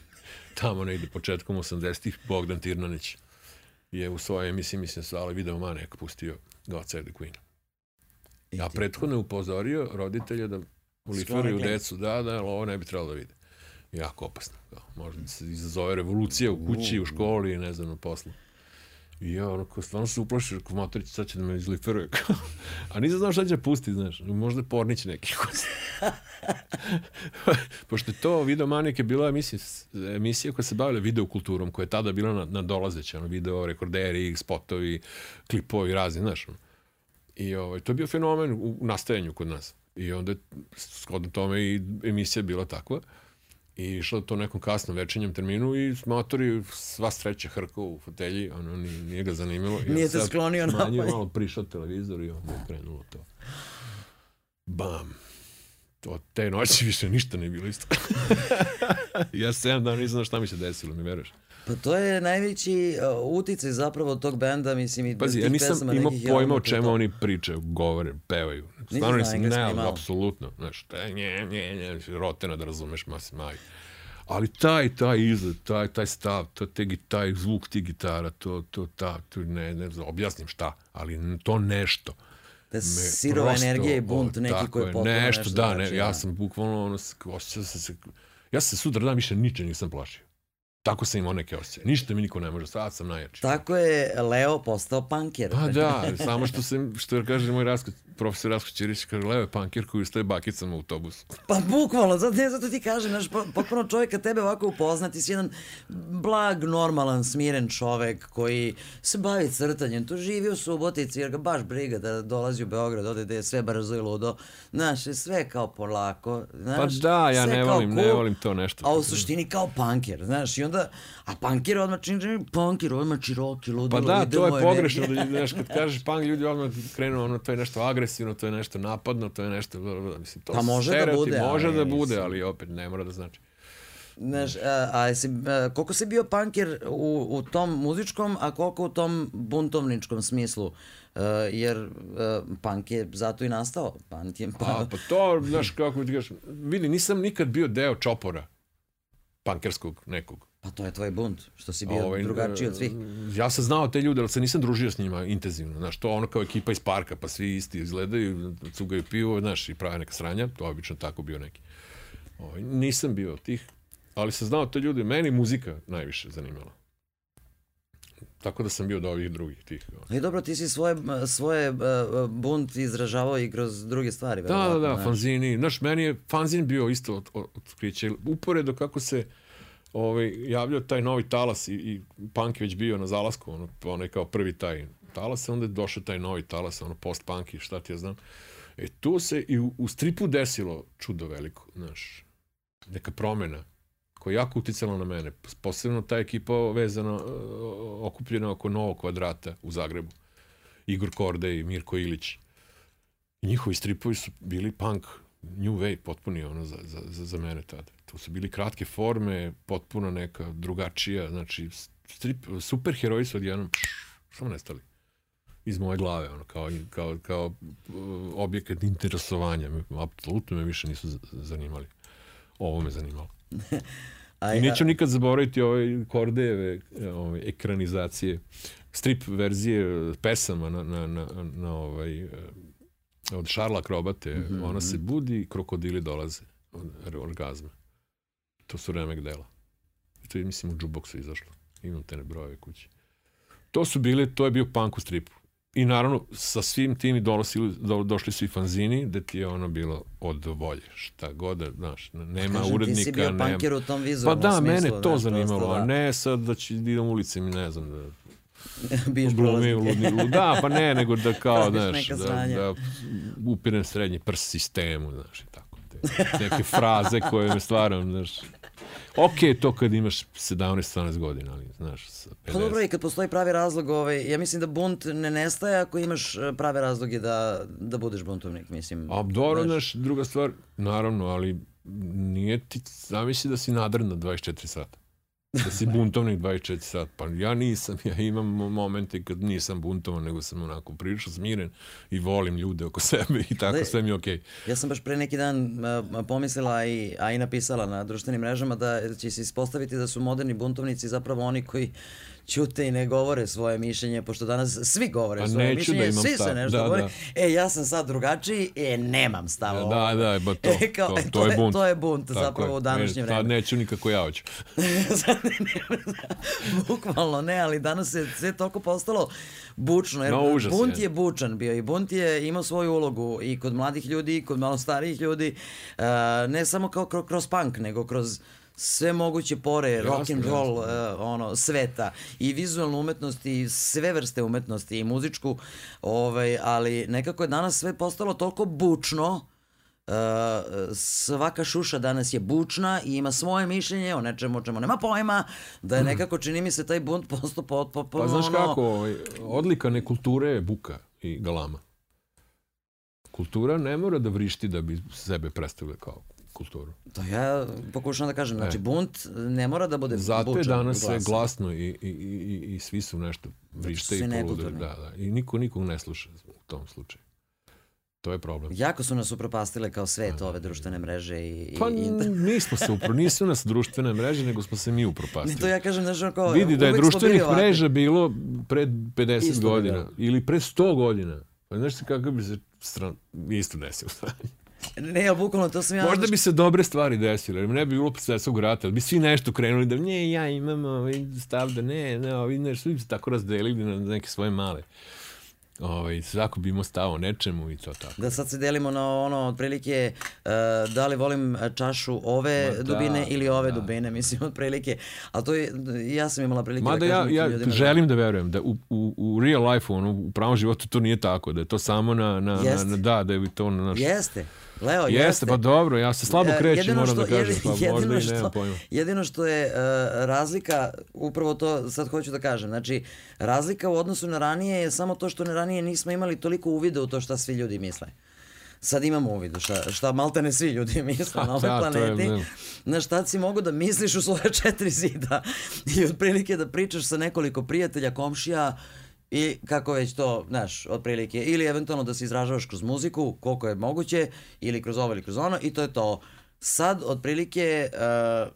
tamo negde početkom 80-ih, Bogdan Tirnanić je u svojoj emisiji, mislim, Sala Video Manek pustio God Save the Queen. I A ti- prethodno je upozorio roditelje da uliferuju klin. decu, da, da, ali ovo ne bi trebalo da vide. Jako opasno. Kao, možda da se izazove revolucija u kući, u školi, ne znam, na poslu. I ja, ono, kao, stvarno se uplašio, kao Matorić, sad će da me izliferuje. kao. A nisam znao šta će pustiti, znaš. Možda pornić neki. Pošto to Video Manik je bila emisija, emisija koja se bavila videokulturom, koja je tada bila na, na dolazeće, ono, video rekorderi, spotovi, klipovi, razni, znaš. ono. I ovaj, to je bio fenomen u, u nastajanju kod nas. I onda je shodno tome i emisija bila takva. I išla to nekom kasnom večernjem terminu i motori sva sreća hrkao u fotelji, ono, nije, nije ga zanimalo. I Nije sad sklonio napolje. malo prišao televizor i onda je krenulo to. Bam. To te noći više ništa nije bilo isto. ja sedam dana nisam znao šta mi se desilo, mi veruješ. Pa to je najveći uh, uticaj zapravo tog benda, mislim, i Pazi, ja nisam imao pojma o čemu oni pričaju, govore, pevaju. Stvarno nisam, ne, apsolutno. Znaš, taj nje, nje, nje, rotena da razumeš, ma se maj. Ali taj, taj izgled, taj, taj stav, to, te, taj zvuk tih gitara, to, to, ta, to ne, ne znam, objasnim šta, ali to nešto. Da sirova energija i bunt o, neki koji je potpuno nešto, nešto da, znači, ne, ja sam bukvalno, ono, osjećao sam se, ja se sutra dan više ničeg nisam plašio. Tako sam imao neke osjećaje. Ništa mi niko ne može, sad sam najjači. Tako je Leo postao punker. Pa da, samo što se, što kaže moj Rasko, profesor Rasko Ćirić, kaže, je pankir koji ustaje bakicama u autobusu. Pa bukvalno, zato, ne, zato ti kažem, znaš, po- potpuno čovjek kad tebe ovako upoznati, si jedan blag, normalan, smiren čovek koji se bavi crtanjem, tu živi u Subotici jer ga baš briga da dolazi u Beograd, ode da je sve brzo i ludo, znaš, sve kao polako, znaš. Pa da, ja ne volim, ne cool, volim to nešto. A u suštini kao punker, znaš, i onda, a punker odmah čini, čini punker, odmah čiroki, ludilo, Pa da, to je pogrešno, da, znaš, kad kažeš punk, ljudi odmah krenu, ono, to je nešto agresivno, to je nešto napadno, to je nešto, mislim, to Pa može da stereotipi, bude, može ali da bude, ali opet ne mora da znači. Znaš, a, a, jesi, a koliko si bio punker u, u tom muzičkom, a koliko u tom buntovničkom smislu? Uh, jer uh, punk je zato i nastao. Punk je, Pa, A, pa to, znaš, kako ti kažeš, vidi, nisam nikad bio deo čopora pankerskog nekog. Pa to je tvoj bunt, što si bio ovaj, drugačiji od svih. Ja sam znao te ljude, ali se nisam družio s njima intenzivno. Znaš, to ono kao ekipa iz parka, pa svi isti izgledaju, cugaju pivo, znaš, i prave neka sranja. To je obično tako bio neki. Ovaj, nisam bio od tih, ali sam znao te ljude. Meni muzika najviše zanimala. Tako da sam bio od ovih drugih tih. I dobro, ti si svoje, svoje uh, bunt izražavao i kroz druge stvari. Da, da, da, fanzini. Znaš, meni je fanzin bio isto otkriće. Uporedo kako se ovaj, javljao taj novi talas i, i punk je već bio na zalasku, ono, je kao prvi taj talas, onda je došao taj novi talas, ono post-punk i šta ti ja znam. E tu se i u, u stripu desilo čudo veliko, znaš, neka promena koja je jako uticala na mene. Posebno ta ekipa vezana, okupljena oko novog kvadrata u Zagrebu. Igor Korde i Mirko Ilić. Njihovi stripovi su bili punk, new wave, potpuni ono za, za, za, za mene tada. To su bili kratke forme, potpuno neka drugačija, znači strip, superheroji su odjednom samo nestali iz moje glave, ono, kao, kao, kao uh, objekat interesovanja. Apsolutno me više nisu zanimali. Ovo me zanimalo. A, I neću nikad zaboraviti ove Kordejeve ove, ekranizacije, strip verzije pesama na, na, na, na ovaj, od Šarla Krobate. Mm -hmm. Ona se budi, krokodili dolaze od orgazma. To su remek dela. To je, mislim, u jukeboxu izašlo. Imam te brojeve kući. To su bile, to je bio punk u stripu. I naravno, sa svim tim i dolosili, do, došli su i fanzini, da ti je ono bilo od volje. Šta god, da, znaš, nema Kažem, urednika. Ti si bio nema... u tom vizualnom Pa da, smislu, mene to znaš, zanimalo, prosto, a da. ne sad da će da idem ulicom i ne znam da Biješ glumi ludni lud. Da, pa ne, nego da kao, znaš, da, da upirem srednji prst sistemu, znaš, i tako. Te, neke fraze koje me stvaram, znaš. Ok je to kad imaš 17-18 godina, ali, znaš, sa 50. Pa dobro, i kad postoji pravi razlog, ovaj, ja mislim da bunt ne nestaje ako imaš e, prave razloge da, da budeš buntovnik, mislim. A dobro, znaš, druga stvar, naravno, ali nije ti, zamisli da si nadrn na 24 sata. Da si buntovnik 24 sata. Pa ja nisam, ja imam momente kad nisam buntovan, nego sam onako prilično smiren i volim ljude oko sebe i tako, Ali- sve mi je okej. Ja sam baš pre neki dan a, pomislila, i, a i napisala na društvenim mrežama da će se ispostaviti da su moderni buntovnici zapravo oni koji ćute i ne govore svoje mišljenje, pošto danas svi govore A svoje da mišljenje, imam svi se nešto Da, govore. da. E, ja sam sad drugačiji, e, nemam stava. Da, da, ba to, E, kao, to, e, to, je bunt. To je bunt Tako zapravo je. u današnje vreme. Sad neću nikako ja hoću. Sad ne, Bukvalno ne, ali danas je sve toliko postalo bučno. Jer No, užas bunt je. je bučan bio i bunt je imao svoju ulogu i kod mladih ljudi i kod malo starijih ljudi. Uh, ne samo kao kro- kroz punk, nego kroz sve moguće pore rock and roll uh, ono sveta. I vizualnu umetnost i sve vrste umetnosti i muzičku ovaj ali nekako je danas sve postalo toliko bučno Uh, svaka šuša danas je bučna i ima svoje mišljenje o nečemu o čemu nema pojma, da je nekako čini mi se taj bunt postao potpuno Pa znaš kako, ovaj, odlika nekulture je buka i galama. Kultura ne mora da vrišti da bi sebe predstavila kao kulturu. To ja pokušavam da kažem, znači bunt ne mora da bude E. Zato je bučan danas sve glasno i, i, i, i, svi su nešto vrište i nekulturni. Da, da. I niko nikog ne sluša u tom slučaju. To je problem. Jako su nas upropastile kao svet ove društvene mreže i, Pa i nismo se upro, nisu nas društvene mreže, nego smo se mi upropastili. To ja kažem, znaš, kao, Vidi da je društvenih mreža bilo pred 50 Isto godina bilo. ili pre 100 godina. Pa znaš ti kako bi se stran... isto desilo. Ne, ali bukvalno to sam ja... Možda bi se dobre stvari desile, ne bi bilo svetskog rata, bi svi nešto krenuli da ne, ja imam ovaj stav da ne, ne, ovi ne, svi bi se tako razdelili na neke svoje male. Ovaj, svako bi imao stav o nečemu i to tako. Da sad se delimo na ono, otprilike, uh, da li volim čašu ove Ma da, dubine ili ove da. dubine, mislim, otprilike. Ali to je, ja sam imala prilike Mada da ja, kažem ja tim ljudima. želim da verujem da u, u, u real life, ono, u pravom životu to nije tako, da je to samo na, na, na, Jeste. na da, da je to na naš... Jeste. Leo, Jeste, jeste. pa dobro, ja se slabo krećem, moram da što- kažem, pa jedino možda i što- nemam pojma. Jedino što je uh, razlika, upravo to sad hoću da kažem, znači razlika u odnosu na ranije je samo to što na ranije nismo imali toliko uvida u to šta svi ljudi misle. sad imamo uvid šta, šta maltene svi ljudi misle na ovoj Da, je, planeti. ne. Na šta si mogu da misliš u svoje četiri zida i otprilike da pričaš sa nekoliko prijatelja, komšija i kako već to, znaš, otprilike. Ili eventualno da se izražavaš kroz muziku, koliko je moguće, ili kroz ovo ili kroz ono i to je to. Sad, otprilike, uh,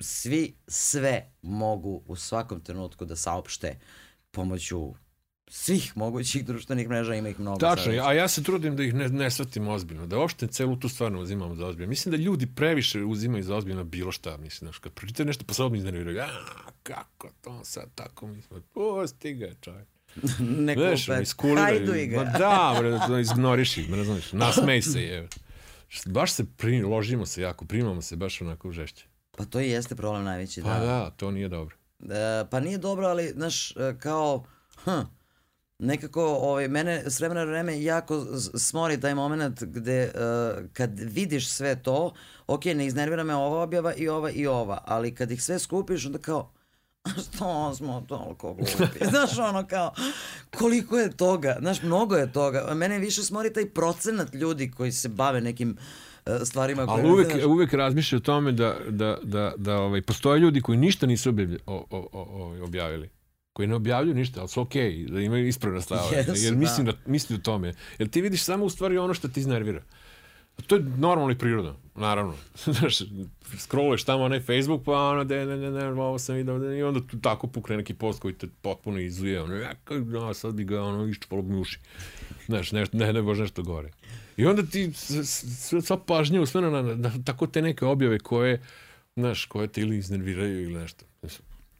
svi sve mogu u svakom trenutku da saopšte pomoću svih mogućih društvenih mreža, ima ih mnogo. Tačno, a ja se trudim da ih ne, ne shvatim ozbiljno, da uopšte celu tu stvar ne uzimam za ozbiljno. Mislim da ljudi previše uzimaju za ozbiljno bilo šta, mislim, znaš, kad pročitaju nešto pa sad mi iznerviraju, a, kako to sad tako, mislim, pusti ga, čovjek. Neko Znaš, opet, iskuliraju. hajduj ga. Ma da, bre, da ignoriš ih, znaš, nasmej se, je. Baš se pri, ložimo se jako, primamo se baš onako žešće. Pa to i jeste problem najveći. Pa da, to nije dobro. E, pa nije dobro, ali, znaš, e, kao, hm, nekako, ovaj, mene s vremena na vreme jako smori taj moment gde e, kad vidiš sve to, ok, ne iznervira me ova objava i ova i ova, ali kad ih sve skupiš, onda kao, "A što smo toliko glupi? Znaš, ono kao, koliko je toga? Znaš, mnogo je toga. Mene više smori taj procenat ljudi koji se bave nekim e, stvarima koje... Ali uvek, znaš, uvek razmišlja o tome da, da, da, da ovaj, postoje ljudi koji ništa nisu objavlja, o, o, o, o, objavili koji ne objavljuju ništa, ali su okej, okay, da imaju ispravna stava. Jesu, jer da. mislim, da. mislim o tome. Jer ti vidiš samo u stvari ono što ti iznervira. To je normalno i prirodno, naravno. Znaš, scrolluješ tamo onaj Facebook, pa ono, de, ne, ne, ne, ovo sam vidio, i onda tu tako pukne neki post koji te potpuno izuje, ono, ja, no, sad bi ga, ono, iščupalo bi uši. Znaš, ne, ne, ne, bože nešto gore. I onda ti sva pažnja usmjerena na, na, tako te neke objave koje, znaš, koje te ili iznerviraju ili nešto.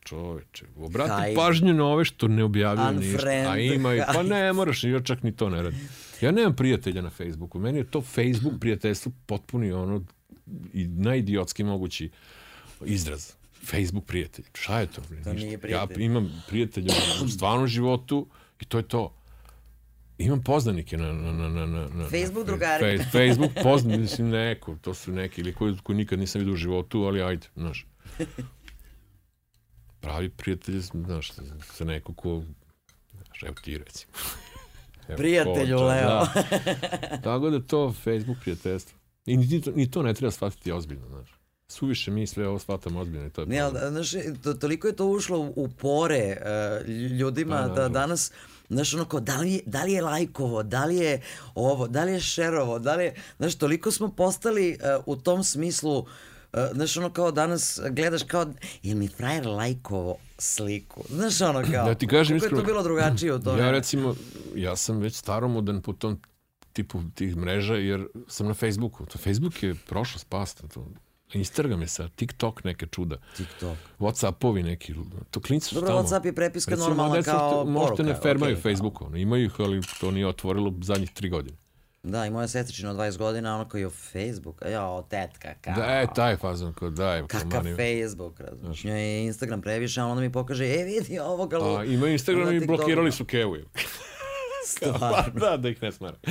Čoveče, obrati Hajde. pažnju na ove što ne objavljuju ništa. A ima i, pa ne, moraš, ja čak ni to ne radim. Ja nemam prijatelja na Facebooku. Meni je to Facebook prijateljstvo potpuni ono i najidiotski mogući izraz. Facebook prijatelj. Šta je to? To Ništa. nije prijatelj. Ja imam prijatelja u stvarnom životu i to je to. Imam poznanike na, na, na, na, na, Facebook drugari. Fe- Facebook poznani, mislim, neko, to su neki, ili koji, koji nikad nisam vidio u životu, ali ajde, znaš. Pravi prijatelj, znaš, sa neko ko, znaš, evo ti recimo. Evo, Prijatelju, Leo. Da. Tako da to Facebook prijateljstvo. I ni to, ni to ne treba shvatiti ozbiljno, znaš. Suviše mi sve ovo shvatamo ozbiljno i to je Ne, ali, znaš, to, toliko je to ušlo u, pore uh, ljudima Pa, da nažalost. danas, znaš, ono kao, da li, da li je lajkovo, da li je ovo, da li je šerovo, da li je, znaš, toliko smo postali uh, u tom smislu, uh, znaš, ono kao danas gledaš kao, je mi frajer lajkovo sliku, znaš, ono kao, Da ti kažem kako je to bilo drugačije u to Ja recimo, ja sam već staromodan po tom tipu tih mreža, jer sam na Facebooku. To Facebook je prošlost pasta. To. Instagram je sad, TikTok neke čuda. TikTok. Whatsappovi neki, to klinci su Dobro, tamo. Whatsapp je prepiska Recimo, normalna deca kao Možete ne poruka, fermaju okej. Facebooku. ono, Imaju ih, ali to nije otvorilo zadnjih tri godine. Da, i moja sestričina od 20 godina, ono kao je Facebook, a ja, tetka, kao. Da, e, taj fazon, kao daj, Kakav mani. Facebook, razumiješ. Njoj je Instagram previše, a onda mi pokaže, e vidi ovoga lu. A, imaju Instagram i blokirali su Kevu. Pa Stvarno. da, da ih ne smara.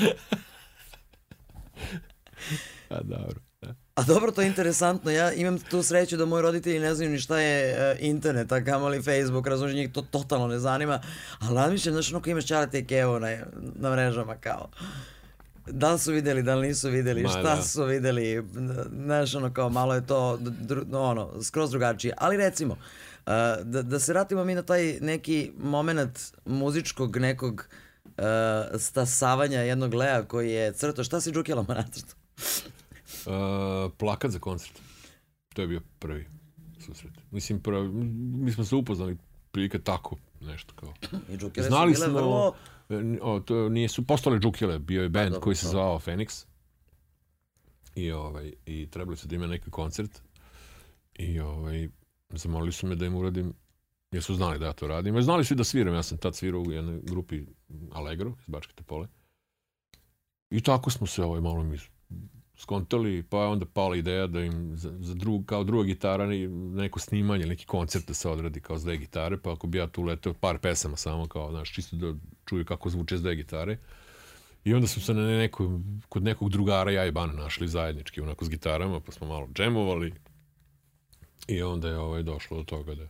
A dobro. da. A dobro, to je interesantno. Ja imam tu sreću da moji roditelji ne znaju ni šta je e, internet, a kamoli Facebook, razumiješ, njih to totalno ne zanima. Ali razmišljam, znaš, ono ko imaš čarate i kevo na, na mrežama, kao. Da li su videli, da li nisu videli, Ma, šta da. su videli, znaš, ono kao, malo je to, dru, ono, skroz drugačije. Ali recimo, uh, da, da se vratimo mi na taj neki moment muzičkog nekog uh, stasavanja jednog Lea koji je crto, šta si džukjelama nacrtao? Uh, plakat za koncert. To je bio prvi susret. Mislim, prvi, mi smo se upoznali prilike tako, nešto kao. I Znali smo, vrlo... o, to nisu postale džukele, bio je band dobro, koji se zvao Phoenix. I, ovaj, I trebali su da ima neki koncert. I ovaj, zamolili su me da im uradim, jer su znali da ja to radim. Znali su i da sviram, ja sam tad svirao u jednoj grupi Allegro iz Bačke Topole. I tako smo se ovaj, malo mi skontali, pa je onda pala ideja da im za, za drug, kao druga gitara ne- neko snimanje, neki koncert da se odradi kao s dve gitare, pa ako bi ja tu leteo par pesama samo kao, znaš, čisto da čuju kako zvuče dve gitare. I onda smo se na neko, kod nekog drugara ja i Bana našli zajednički onako s gitarama, pa smo malo džemovali. I onda je ovaj, došlo do toga da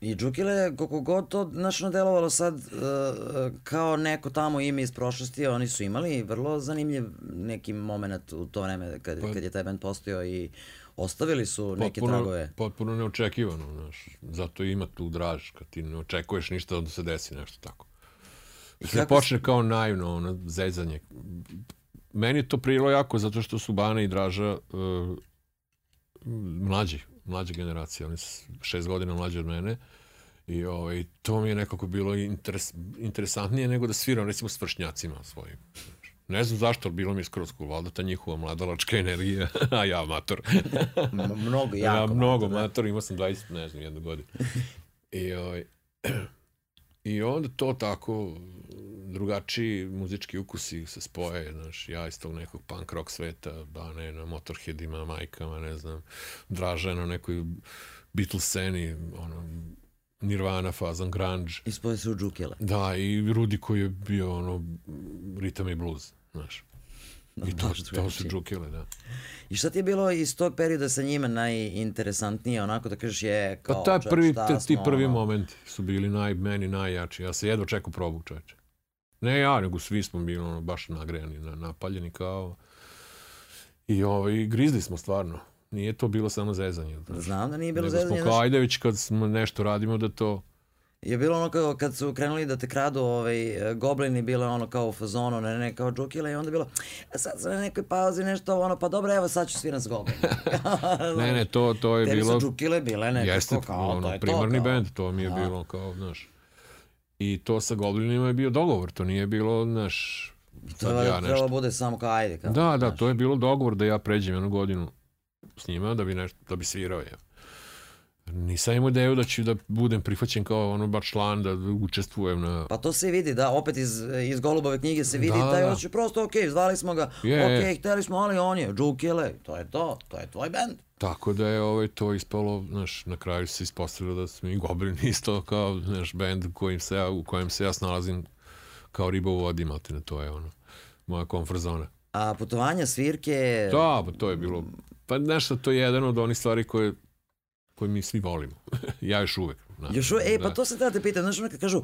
I Džukile, koliko god to značno delovalo sad uh, kao neko tamo ime iz prošlosti, oni su imali vrlo zanimljiv neki moment u to vreme kad, pa, kad je taj band postojao i ostavili su neke potpuno, tragove. Potpuno neočekivano, znaš. Zato ima tu draž, kad ti ne očekuješ ništa, onda se desi nešto tako. Sve počne kao naivno, ono, zezanje. Meni je to prilo jako, zato što su Bana i Draža uh, mlađi, mlađa generacija, oni su šest godina mlađi od mene. I ovaj, to mi je nekako bilo interes, interesantnije nego da sviram recimo s vršnjacima svojim. Ne znam zašto, ali bilo mi je skroz cool. Valjda ta njihova mladalačka energija, a ja amator. mnogo, jako. Ja mnogo amator, da. imao sam 20, ne znam, jednu godinu. I, ovaj, I onda to tako, drugačiji muzički ukusi se spoje, znaš, ja iz tog nekog punk rock sveta, Bane na Motorheadima, majkama, ne znam, Draža na nekoj Beatles sceni, ono, Nirvana fazon, grunge. I spoje se u džukele. Da, i Rudi koji je bio, ono, ritam i blues, znaš. I to, to su džukele, da. I šta ti je bilo iz tog perioda sa njima najinteresantnije, onako da kažeš je kao... Pa taj prvi, te, ti prvi ono... momenti su bili naj, meni najjači. Ja se jedva čekao probu čoveče. Ne ja, nego svi smo bili ono, baš nagrejani, na, napaljeni kao... I ovaj, grizli smo stvarno. Nije to bilo samo zezanje. Znam da nije bilo nego zezanje. Nego smo kao, ajde već kad smo nešto radimo da to je bilo ono kao kad su krenuli da te kradu ovaj, goblini, bilo ono kao u fazonu, ne, ne, kao džukile i onda bilo, e, sad sam na nekoj pauzi nešto, ono, pa dobro, evo sad ću sviram s goblini. ne, ne, to, to je Tebi bilo... Tebi su džukile bile nekako jeste, kao, ono, to je primarni to. Kao. band, to mi je da. bilo kao, znaš. I to sa goblinima je bio dogovor, to nije bilo, znaš, to je ja nešto. bude samo kao ajde. Kao, da, da, znaš. to je bilo dogovor da ja pređem jednu godinu s njima da bi, nešto, da bi svirao je. Nisam imao ideju da ću da budem prihvaćen kao ono baš član, da učestvujem na... Pa to se vidi, da, opet iz, iz Golubove knjige se vidi da, da je hoće prosto, ok, zvali smo ga, je, ok, hteli smo, ali on je, Džukile, to je to, to je tvoj band. Tako da je ovaj, to ispalo, znaš, na kraju se ispostavilo da smo i Goblin isto kao, znaš, band kojim se ja, u kojem se ja snalazim kao riba u vodi, maltene, to je ono, moja komfort zona. A putovanja, svirke... Da, pa to je bilo, pa nešto, to je jedan od onih stvari koje koji mi svi volimo. ja još uvek. Da. Još uvek, e, pa da. to se tada pitam, znaš, ono kad kažu,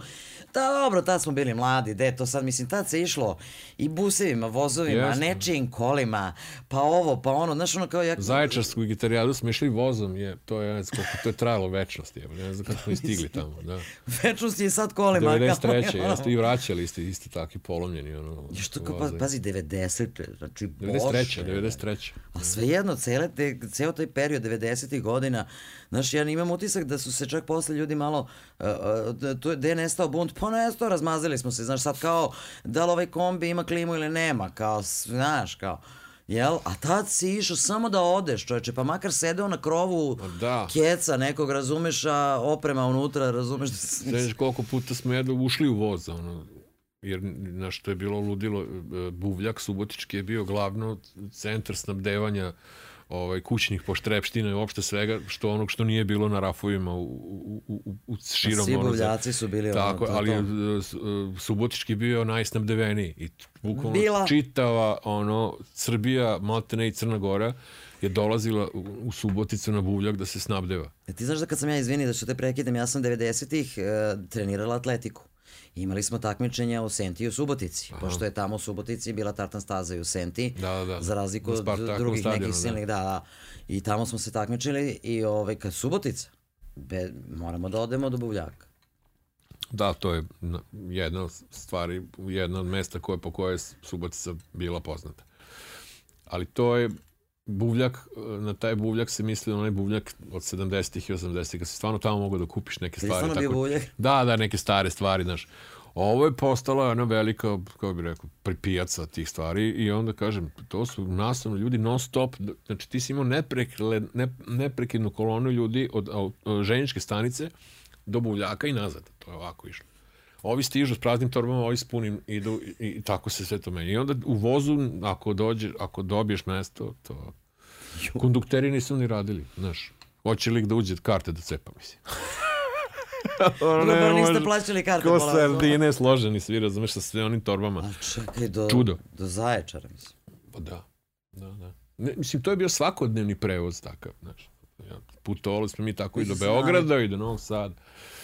da dobro, tad smo bili mladi, de, to sad, mislim, tad se išlo i busevima, vozovima, Jeste. nečijim kolima, pa ovo, pa ono, znaš, ono kao... Ja... Zaječarsku gitarijadu smo išli vozom, je, to je, ne znam to je trajalo večnost, je, ne znam kako smo stigli tamo, da. večnost je sad kolima. 93. jeste i vraćali isti, isti takvi polomljeni, ono. I što kao, pa, pazi, 90. Znači, 93. Bože, 93. A svejedno, cele te, ceo taj period 90. godina, znaš, ja imam utisak da su se čak posle ljudi malo, uh, uh, tu, gde je nestao bunt, pa nestao, razmazili smo se, znaš, sad kao, da li ovaj kombi ima klimu ili nema, kao, znaš, kao, Jel? A tad si išao samo da odeš, čoveče, pa makar sedeo na krovu da. keca nekog, razumeš, a oprema unutra, razumeš da se... Znaš koliko puta smo jedno ušli u voz, ono, jer na što je bilo ludilo, Buvljak Subotički je bio glavno centar snabdevanja ovaj, kućnih poštrepština i uopšte svega što onog što nije bilo na rafovima u, u, u, u širom. Svi buvljaci su bili tako, ono, ali to. E, Subotički bio najsnabdeveniji i bukvalno Bila. čitava ono, Srbija, Maltene i Crna Gora je dolazila u, Suboticu na buvljak da se snabdeva. E, ti znaš da kad sam ja izvini da ću te prekidem, ja sam 90-ih e, trenirala atletiku. Imali smo takmičenja u Senti i u Subotici, Aha. pošto je tamo u Subotici bila tartan staza i u Senti, da, da. za razliku od drugih stadionu, nekih silnih, da. da, da. I tamo smo se takmičili i ovaj, kad Subotica, be, moramo da odemo do Buvljaka. Da, to je jedna od stvari, jedna od mesta koje, po koje je Subotica bila poznata. Ali to je buvljak, na taj buvljak se misli onaj buvljak od 70-ih i 80-ih, kad se stvarno tamo mogu da kupiš neke stvari. Stvarno bio buvljak? Da, da, neke stare stvari, znaš. Ovo je postala jedna velika, kako bih rekao, pripijaca tih stvari i onda kažem, to su nastavno ljudi non stop, znači ti si imao neprekle, ne, neprekidnu kolonu ljudi od, od, od ženičke stanice do buvljaka i nazad. To je ovako išlo. Ovi stižu s praznim torbama, ovi s punim idu i, i tako se sve to meni. I onda u vozu, ako, dođe, ako dobiješ mesto, to... Kondukteri nisu ni radili, znaš. Hoće lik da uđe karte da cepa, mislim. Dobro, niste plaćali karte. Ko sardine složeni svi, razumeš, sa sve onim torbama. A čekaj, do, Čudo. do Zaječara, mislim. Pa da, da, da. Ne, mislim, to je bio svakodnevni prevoz takav, znaš. Ja, putovali smo mi tako i do Beograda i do Novog Sada.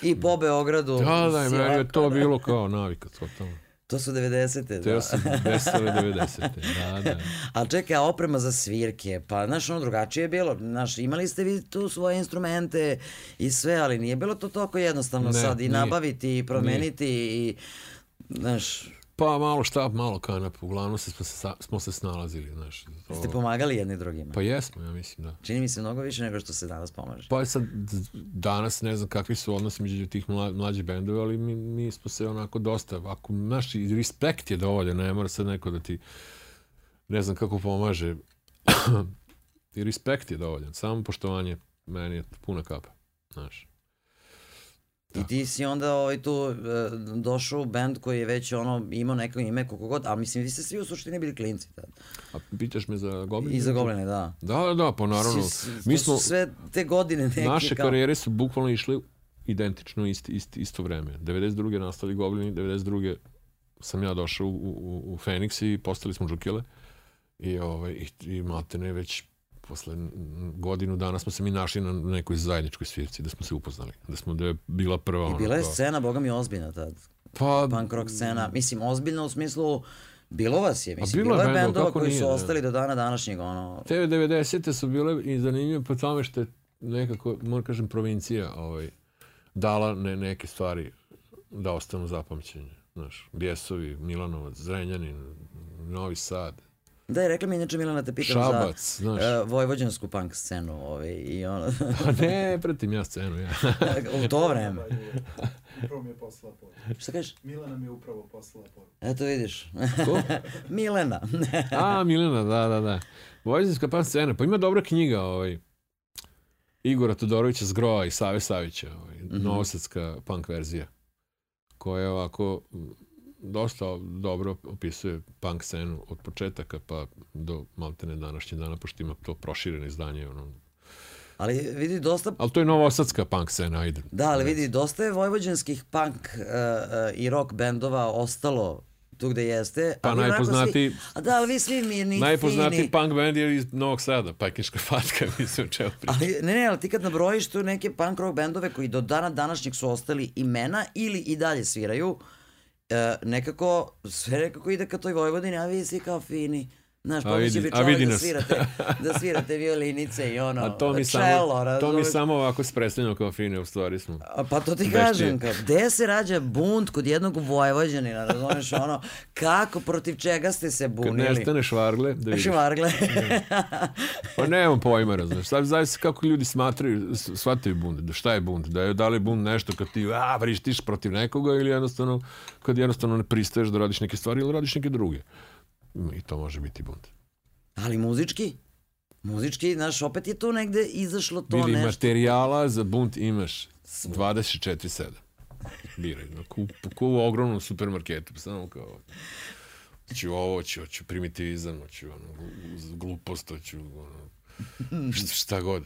I po Beogradu. Da, da, i meni je to bilo kao navika, totalno. To su 90. Teo Da. sam desile 90. Da, da. A čekaj, a oprema za svirke, pa znaš, ono drugačije je bilo. Znaš, imali ste vi tu svoje instrumente i sve, ali nije bilo to toliko jednostavno Ne, sad i nije. nabaviti i promeniti i, znaš, Pa malo štab, malo kanap, uglavnom se, smo, se, smo se snalazili, znaš. To, ste pomagali jedni drugima. pa jesmo, ja mislim, da. Čini mi se mnogo više nego što se danas pomaže. Pa sad, danas ne znam kakvi su odnosi među tih mla, mlađih bendova, ali mi, mi smo se onako dosta, ako, znaš, respekt je dovoljan, ne mora sad neko da ti, ne znam kako pomaže, i respekt je dovoljan, samo poštovanje meni je puna kapa, znaš. I ti si onda ovaj, tu e, došao u band koji je već ono imao neko ime koliko god, a mislim vi ste svi u suštini bili klinci tad. A pitaš me za Goblin? I za Gobline, da. Da, da, pa naravno. S- Mi smo, sve te godine neke naše kao... karijere su bukvalno išle identično isti, isti, isto vreme. 92. nastali Goblini, 92. sam ja došao u, u, u Fenix i postali smo džukile. I, ovaj, i, i maltene već posle godinu dana smo se mi našli na nekoj zajedničkoj svirci, da smo se upoznali. Da smo da je bila prva I bila je kao- scena, boga mi, ozbiljna tad. Pa, Punk rock scena. Mislim, ozbiljno u smislu, bilo vas je. Mislim, bilo je bilo je bendova, koji nije, su da. ostali do dana današnjeg, ono... Te 90. su bile i zanimljive po tome što je nekako, moram kažem, provincija ovaj, dala ne, neke stvari da ostanu zapamćenje. Znaš, Bijesovi, Milanovac, Zrenjanin, Novi Sad, Da, je rekla mi inače Milana te pitam Šabac, za znaš. e, vojvođansku punk scenu ovaj, i ono, Pa ne, pratim ja scenu, ja. u to vreme. Upravo mi je poslala poruku. Šta kažeš? Milana mi je upravo poslala poruku. Eto vidiš. Ko? Milena. A, Milena, da, da, da. Vojvodinska pan scena, pa ima dobra knjiga, ovaj, Igora Todorovića Zgroa i Save Savića, ovaj, Mhm. novosadska punk verzija, koja je ovako dosta dobro opisuje punk scenu od početaka pa do maltene današnje dana, pošto ima to prošireno izdanje. Ono. ali vidi dosta Ali to je novosadska punk scena, ajde. Da, ali vidi, dosta je vojvođanskih punk uh, uh, i rock bendova ostalo tu gde jeste. Pa a vi onako najpoznatiji- Svi, a da, ali vi svi mirni, Najpoznatiji fini. punk band je iz Novog Sada, Pajkinška fatka, mislim o čemu pričam. Ali, ne, ne, ali ti kad nabrojiš tu neke punk rock bendove koji do dana današnjeg su ostali imena ili i dalje sviraju, e, nekako, sve nekako ide ka toj Vojvodini, a vi svi kao fini. Znaš, A pomislio vidi- bi čovjek da svirate, da svirate violinice i ono, A to mi, samo, cello, to mi samo ovako se predstavljamo kao fine, u stvari smo. A, Pa to ti Veštije. kažem, kao, gde se rađa bunt kod jednog Vojvođanina, razumeš, ono, kako, protiv čega ste se Kad bunili? nestane švargle, da vidiš. Švargle. Pa nemam pojma, razumeš. Sad zavisi kako ljudi smatraju, s- shvataju bunt. Da šta je bunt? Da je, da li je bunt nešto kad ti a, vrištiš protiv nekoga ili jednostavno kad jednostavno ne pristaješ da radiš neke stvari ili radiš neke druge. I to može biti bunt. Ali muzički? Muzički, znaš, opet je tu negde izašlo to Vidi, nešto. materijala za bunt imaš 24-7. Biraj. No, kup, kup u ogromnom supermarketu. Samo kao ću ovo, hoću, hoću primitivizam, hoću ono, glupost, hoću ono, šta, šta god.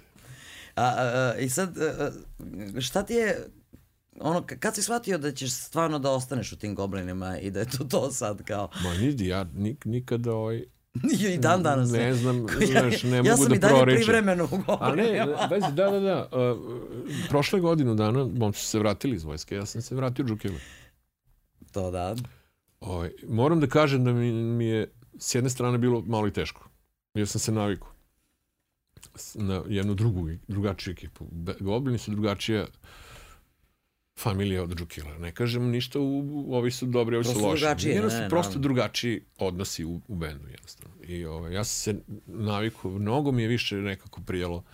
A, a, I sad, a, šta ti je, ono, kad si shvatio da ćeš stvarno da ostaneš u tim goblinima i da je to to sad kao, Ma nidi, ja nik, nikada ovaj, i dan danas. ne znam, ja, znaš, ne ja mogu sam da i dalje proričem. privremeno u A ne, goblinima. vezi, da, da, da. Uh, prošle godinu dana, momci su se vratili iz vojske, ja sam se vratio u Džukevu. To da. Ovaj, moram da kažem da mi, mi je s jedne strane bilo malo i teško. Jer sam se navikao na jednu drugu, drugačiju ekipu. Goblini su drugačija familija od Džukila. Ne kažem ništa, u, ovi su dobri, ovi su Prosto loši. drugačije, Jedno ne, su ne, prosto naravno. drugačiji odnosi u, u bendu jednostavno. I ovaj, ja sam se navikao, mnogo mi je više nekako prijelo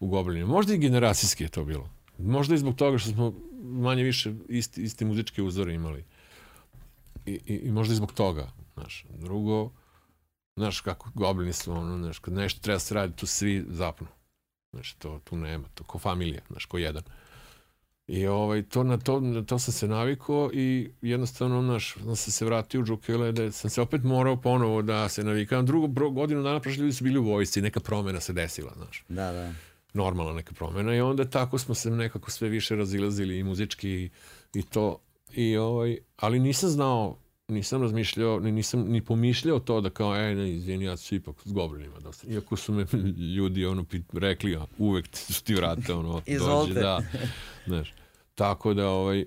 u Goblinima. Možda i generacijski je to bilo. Možda i zbog toga što smo manje više isti, isti muzičke uzore imali. I, i, i možda i zbog toga, znaš. Drugo, znaš kako goblini su, ono, znaš, kad nešto treba da se radi, tu svi zapnu. Znaš, to tu nema, to ko familija, znaš, ko jedan. I ovaj, to, na, to, na to sam se navikao i jednostavno, znaš, sam se vratio u Džukele, da sam se opet morao ponovo da se navikam. Drugo, godinu dana prošli ljudi su bili u vojsci, neka promena se desila, znaš Da, da. normalna neka promena i onda tako smo se nekako sve više razilazili i muzički i, i to i ovaj ali nisam znao nisam razmišljao, ni, nisam ni pomišljao to da kao, ej, ne, izvini, ja ću ipak s goblinima dosta. Iako su me ljudi ono pit, rekli, a, uvek su ti vrate, ono, dođe, da. Znaš, tako da, ovaj,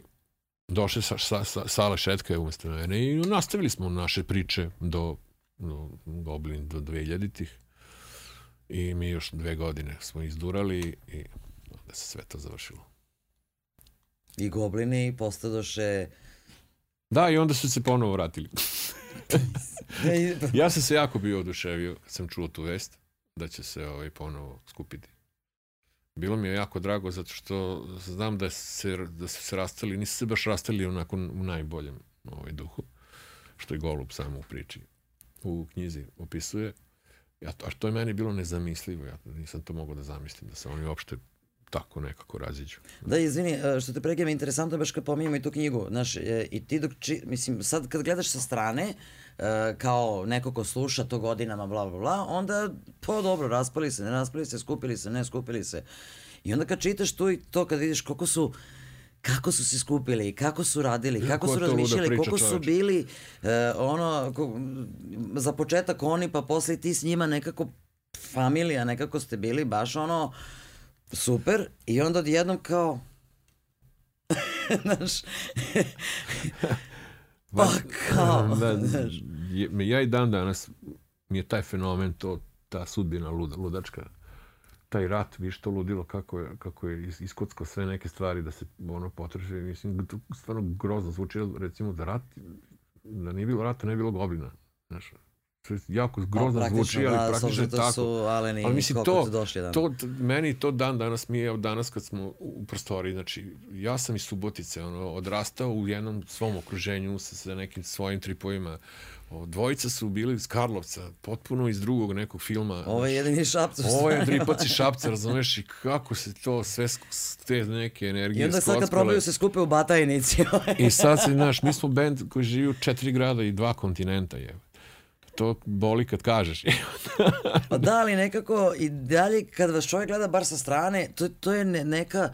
došle sa, sa, sa, Sala Šetka je umesto mene i nastavili smo naše priče do, do Goblin, do 2000-ih. I mi još dve godine smo izdurali i onda se sve to završilo. I goblini postadoše... Da, i onda su se ponovo vratili. Ja sam se jako bio oduševio kad sam čuo tu vest da će se ovaj ponovo skupiti. Bilo mi je jako drago zato što znam da, se, da su se rastali, nisu se baš rastali onako u najboljem ovaj, duhu, što je Golub samo u priči, u knjizi opisuje. Ja, to, a to je meni bilo nezamislivo, ja nisam to mogao da zamislim, da se oni uopšte tako nekako raziđu. Da, izvini, e, što te prekidam, interesantno je baš kad pominjamo i tu knjigu, znaš, e, i ti dok, či, mislim, sad kad gledaš sa strane, e, kao neko ko sluša to godinama, bla, bla, bla, onda, pa dobro, raspali se, ne raspali se, skupili se, ne skupili se. I onda kad čitaš tu i to, kad vidiš koliko su, kako su se skupili, kako su radili, kako Ko su to razmišljali, priča, koliko su bili, e, ono, ko, za početak oni, pa posle ti s njima nekako familija, nekako ste bili baš ono, super, i onda odjednom kao, znaš, pa kao, da, znaš, ja i dan danas mi je taj fenomen, to, ta sudbina luda, ludačka, taj rat, viš to ludilo kako je, kako je is- iskockao sve neke stvari da se ono potroši. Mislim, stvarno grozno zvuči, recimo da rat, da nije bilo rata, ne bi bilo goblina. Znaš, to je jako grozno zvuči, ali da, praktično je da tako. su Aleni Ali mislim, to, došli, da. to, meni to dan danas mi je, evo danas kad smo u prostoriji, znači, ja sam iz Subotice, ono, odrastao u jednom svom okruženju sa, sa nekim svojim tripovima. O, dvojica su bili iz Karlovca, potpuno iz drugog nekog filma. Ovo je jedini šapcu. Ovo je Dripac i Šapca, razumeš, i kako se to sve, te neke energije I onda sad kad probaju se skupe u Batajnici. I sad se, znaš, mi smo band koji živi u četiri grada i dva kontinenta, je. To boli kad kažeš. Pa da, ali nekako i dalje kad vas čovjek gleda bar sa strane, to, to je ne, neka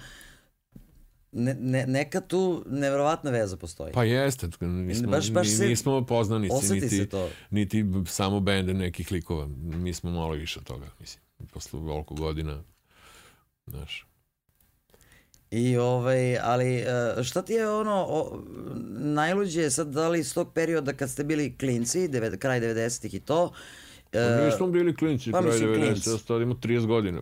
ne, ne, neka tu neverovatna veza postoji. Pa jeste, nismo, Baš- baš se- nismo poznanici, niti, to. niti samo bende nekih likova. Mi smo malo više od toga, mislim, posle ovoliko godina. Znaš, I ovaj, ali e, šta ti je ono o, najluđe sad da li iz tog perioda kad ste bili klinci, devet, kraj 90-ih i to, Pa e, nismo bili klinci, pa kraj mislim 90, klinci. ja sad imamo 30 godina.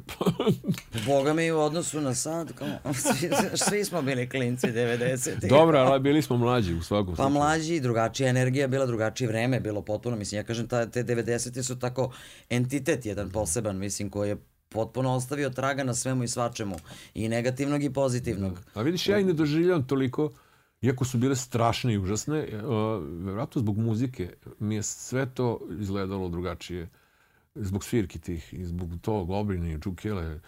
boga mi u odnosu na sad, kao, svi, svi smo bili klinci 90-ih. Dobro, ali bili smo mlađi u svakom Pa slučaju. mlađi, drugačija energija, bila drugačije vreme, bilo potpuno, mislim, ja kažem, ta, te 90. su tako entitet jedan poseban, mislim, koji je potpuno ostavio traga na svemu i svačemu, i negativnog i pozitivnog. A vidiš, ja i ne doživljam toliko, iako su bile strašne i užasne, uh, vjerojatno zbog muzike mi je sve to izgledalo drugačije. Zbog svirki tih i zbog tog obrine i džukele,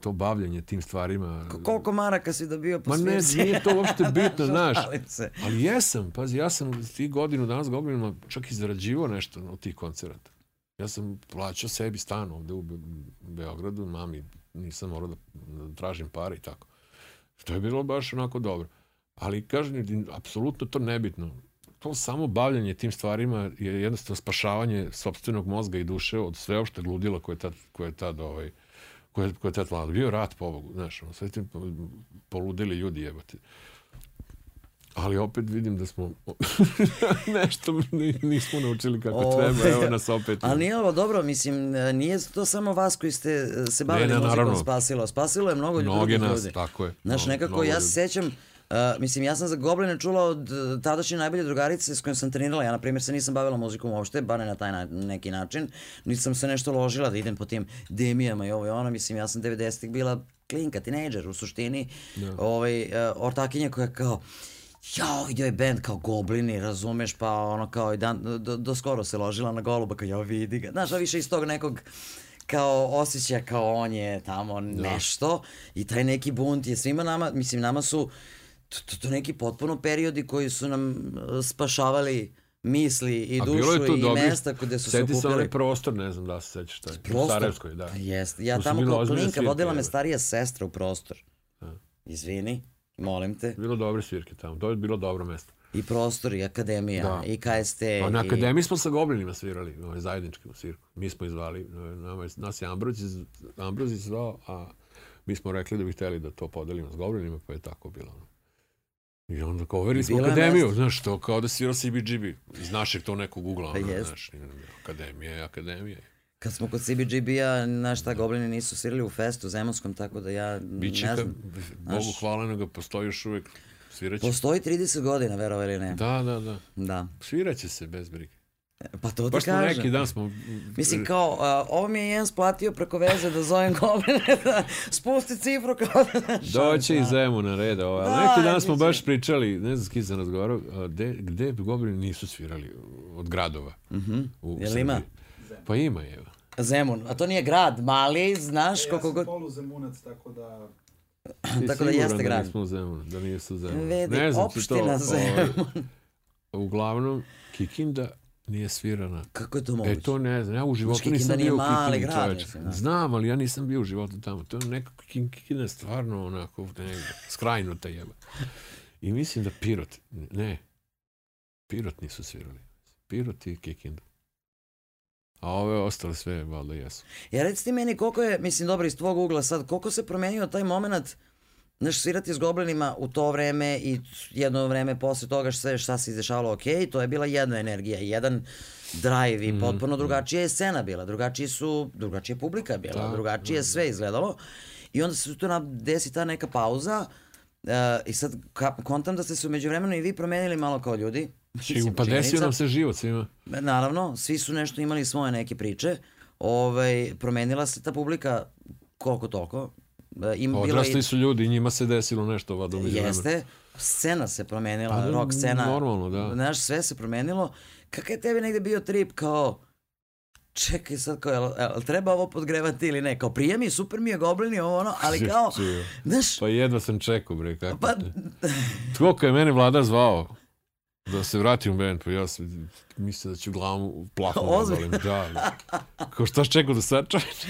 to bavljanje tim stvarima. Ko- Koliko maraka si dobio po Ma ne, nije to uopšte bitno, znaš. Ali jesam, pazi, ja sam ti godinu danas goblinima čak i zarađivao nešto od tih koncerata. Ja sam plaćao sebi stan ovde u Be Beogradu, mami nisam morao da, da tražim pare i tako. To je bilo baš onako dobro. Ali kažem, apsolutno to nebitno. To samo bavljanje tim stvarima je jednostavno spašavanje sobstvenog mozga i duše od sveopšte ludila koje je tad, koje je tad ovaj, koje, koje je tad vladao. Bio rat, pobogu, znaš, ono, sve ti poludeli ljudi jebate. Ali opet vidim da smo nešto ni- nismo naučili kako Ovaj, treba, evo nas opet. Ali nije ovo dobro, mislim, e, nije to samo vas koji ste e, se bavili ne, muzikom naravno. spasilo. Spasilo je mnogo Mnoge drugih nas, ljudi. tako je. Znaš, nekako ja ljudi. se sećam, uh, mislim, ja sam za Gobline čula od uh, tadašnje najbolje drugarice s kojom sam trenirala. Ja, na primjer, se nisam bavila muzikom uopšte, bar ne na taj na, neki način. Nisam se nešto ložila da idem po tim demijama i ovo i ono. Mislim, ja sam 90-ih bila klinka, tinejdžer u suštini. Ovaj, uh, ortakinja koja kao, jao, vidio je band kao Goblini, razumeš, pa ono kao i dan, do, do skoro se ložila na goluba, kao jao, vidi ga. Znaš, a više iz tog nekog kao osjećaja kao on je tamo nešto i taj neki bunt je svima nama, mislim nama su to, to, to neki potpuno periodi koji su nam uh, spašavali misli i A dušu tu i dobrih- mesta gde su se onaj okupljali. prostor, ne znam da se sećaš šta je. U Prostor? Sarajevskoj, da. Jeste. Ja To su tamo kao klinka vodila me starija sestra u prostor. Izvini. Molim te. Bilo dobre svirke tamo, to je bilo dobro mesto. I prostor, i akademija, Da. i KST. Pa na i... akademiji smo sa Goblinima svirali, ovaj, zajednički u svirku. Mi smo izvali, nama, je- nas je Ambrozić, Ambrozić zvao, a mi smo rekli da bi hteli da to podelimo s Goblinima, pa je tako bilo. I onda kao overili I smo akademiju, mesto. znaš, to kao da svirao CBGB, iz našeg to nekog ugla, Pa ono, znaš, akademija je akademija. Kad smo kod CBGB-a, znaš šta, Goblini nisu svirali u festu zemonskom, tako da ja Biće, ne znam. Bogu znaš- hvala nego postoji još uvek, sviraće. Postoji 30 godina, verovo ili ne. Da, da, da. Da. Sviraće se bez brige. Pa to ti Baš smo kažem. neki dan smo... Mislim kao, a, ovo mi je jedan splatio preko veze da zovem Gobline da spusti cifru kao da... Doće i Zemun na red. Ovaj. Da, Da, neki dan smo biće. baš pričali, ne znam s kim sam razgovarao, gde, gde Goblini nisu svirali od gradova Mhm. u Jel Srbiji. ima? Pa ima je. Zemun, a to nije grad, mali, znaš E, ja koliko sam god... poluzemunac, tako da... Tako da jeste grad. Da nismo u Zemunu, da nisu u Zemunu. Vidi, ne znam opština ti to. Zemun. ovaj, uglavnom, Kikinda nije svirana. Kako je to moguće? E, to ne znam. Ja u životu Kikinda nisam nije bio u mali Kikindi, mislim, da. Znam, ali ja nisam bio u životu tamo. To je neka Kin- Kikinda je stvarno onako negde, skrajnuta jeba. I mislim da Pirot, ne, Pirot nisu svirali. Pirot i Kikinda. A ove ostale sve, valjda jesu. Ja reci ti meni koliko je, mislim dobro iz tvog ugla sad, koliko se promenio taj moment Znaš, svirati s goblinima u to vreme i jedno vreme posle toga sve šta se izdešavalo, ok, to je bila jedna energija, jedan drive i potpuno drugačija je scena bila, drugačiji su, drugačija je publika bila, Da, drugačije je sve izgledalo i onda se tu na, desi ta neka pauza uh, i sad ka, kontam da ste se umeđu vremenu i vi promenili malo kao ljudi. Mislim, Pa desio činjenica. nam se život svima. Naravno, svi su nešto imali svoje neke priče. Ovaj, promenila se ta publika koliko toliko. Im, Odrasli su ljudi i njima se desilo nešto umeđu vremenu. Jeste. Scena se promenila, Pa da, rock scena. normalno, da. Znaš, sve se promenilo. Kakav je tebi negde bio trip kao čekaj sad kao, jel, jel treba ovo podgrevati ili ne? Kao prije mi, super mi je goblini, ovo ono, ali kao, znaš, Pa jedva sam čekao, bre, kako pa. Koliko je mene vlada zvao da se vratim u band, pa ja sam mislio da ću glavom u plafon da. Da. Kao šta čekao do sad čoveče?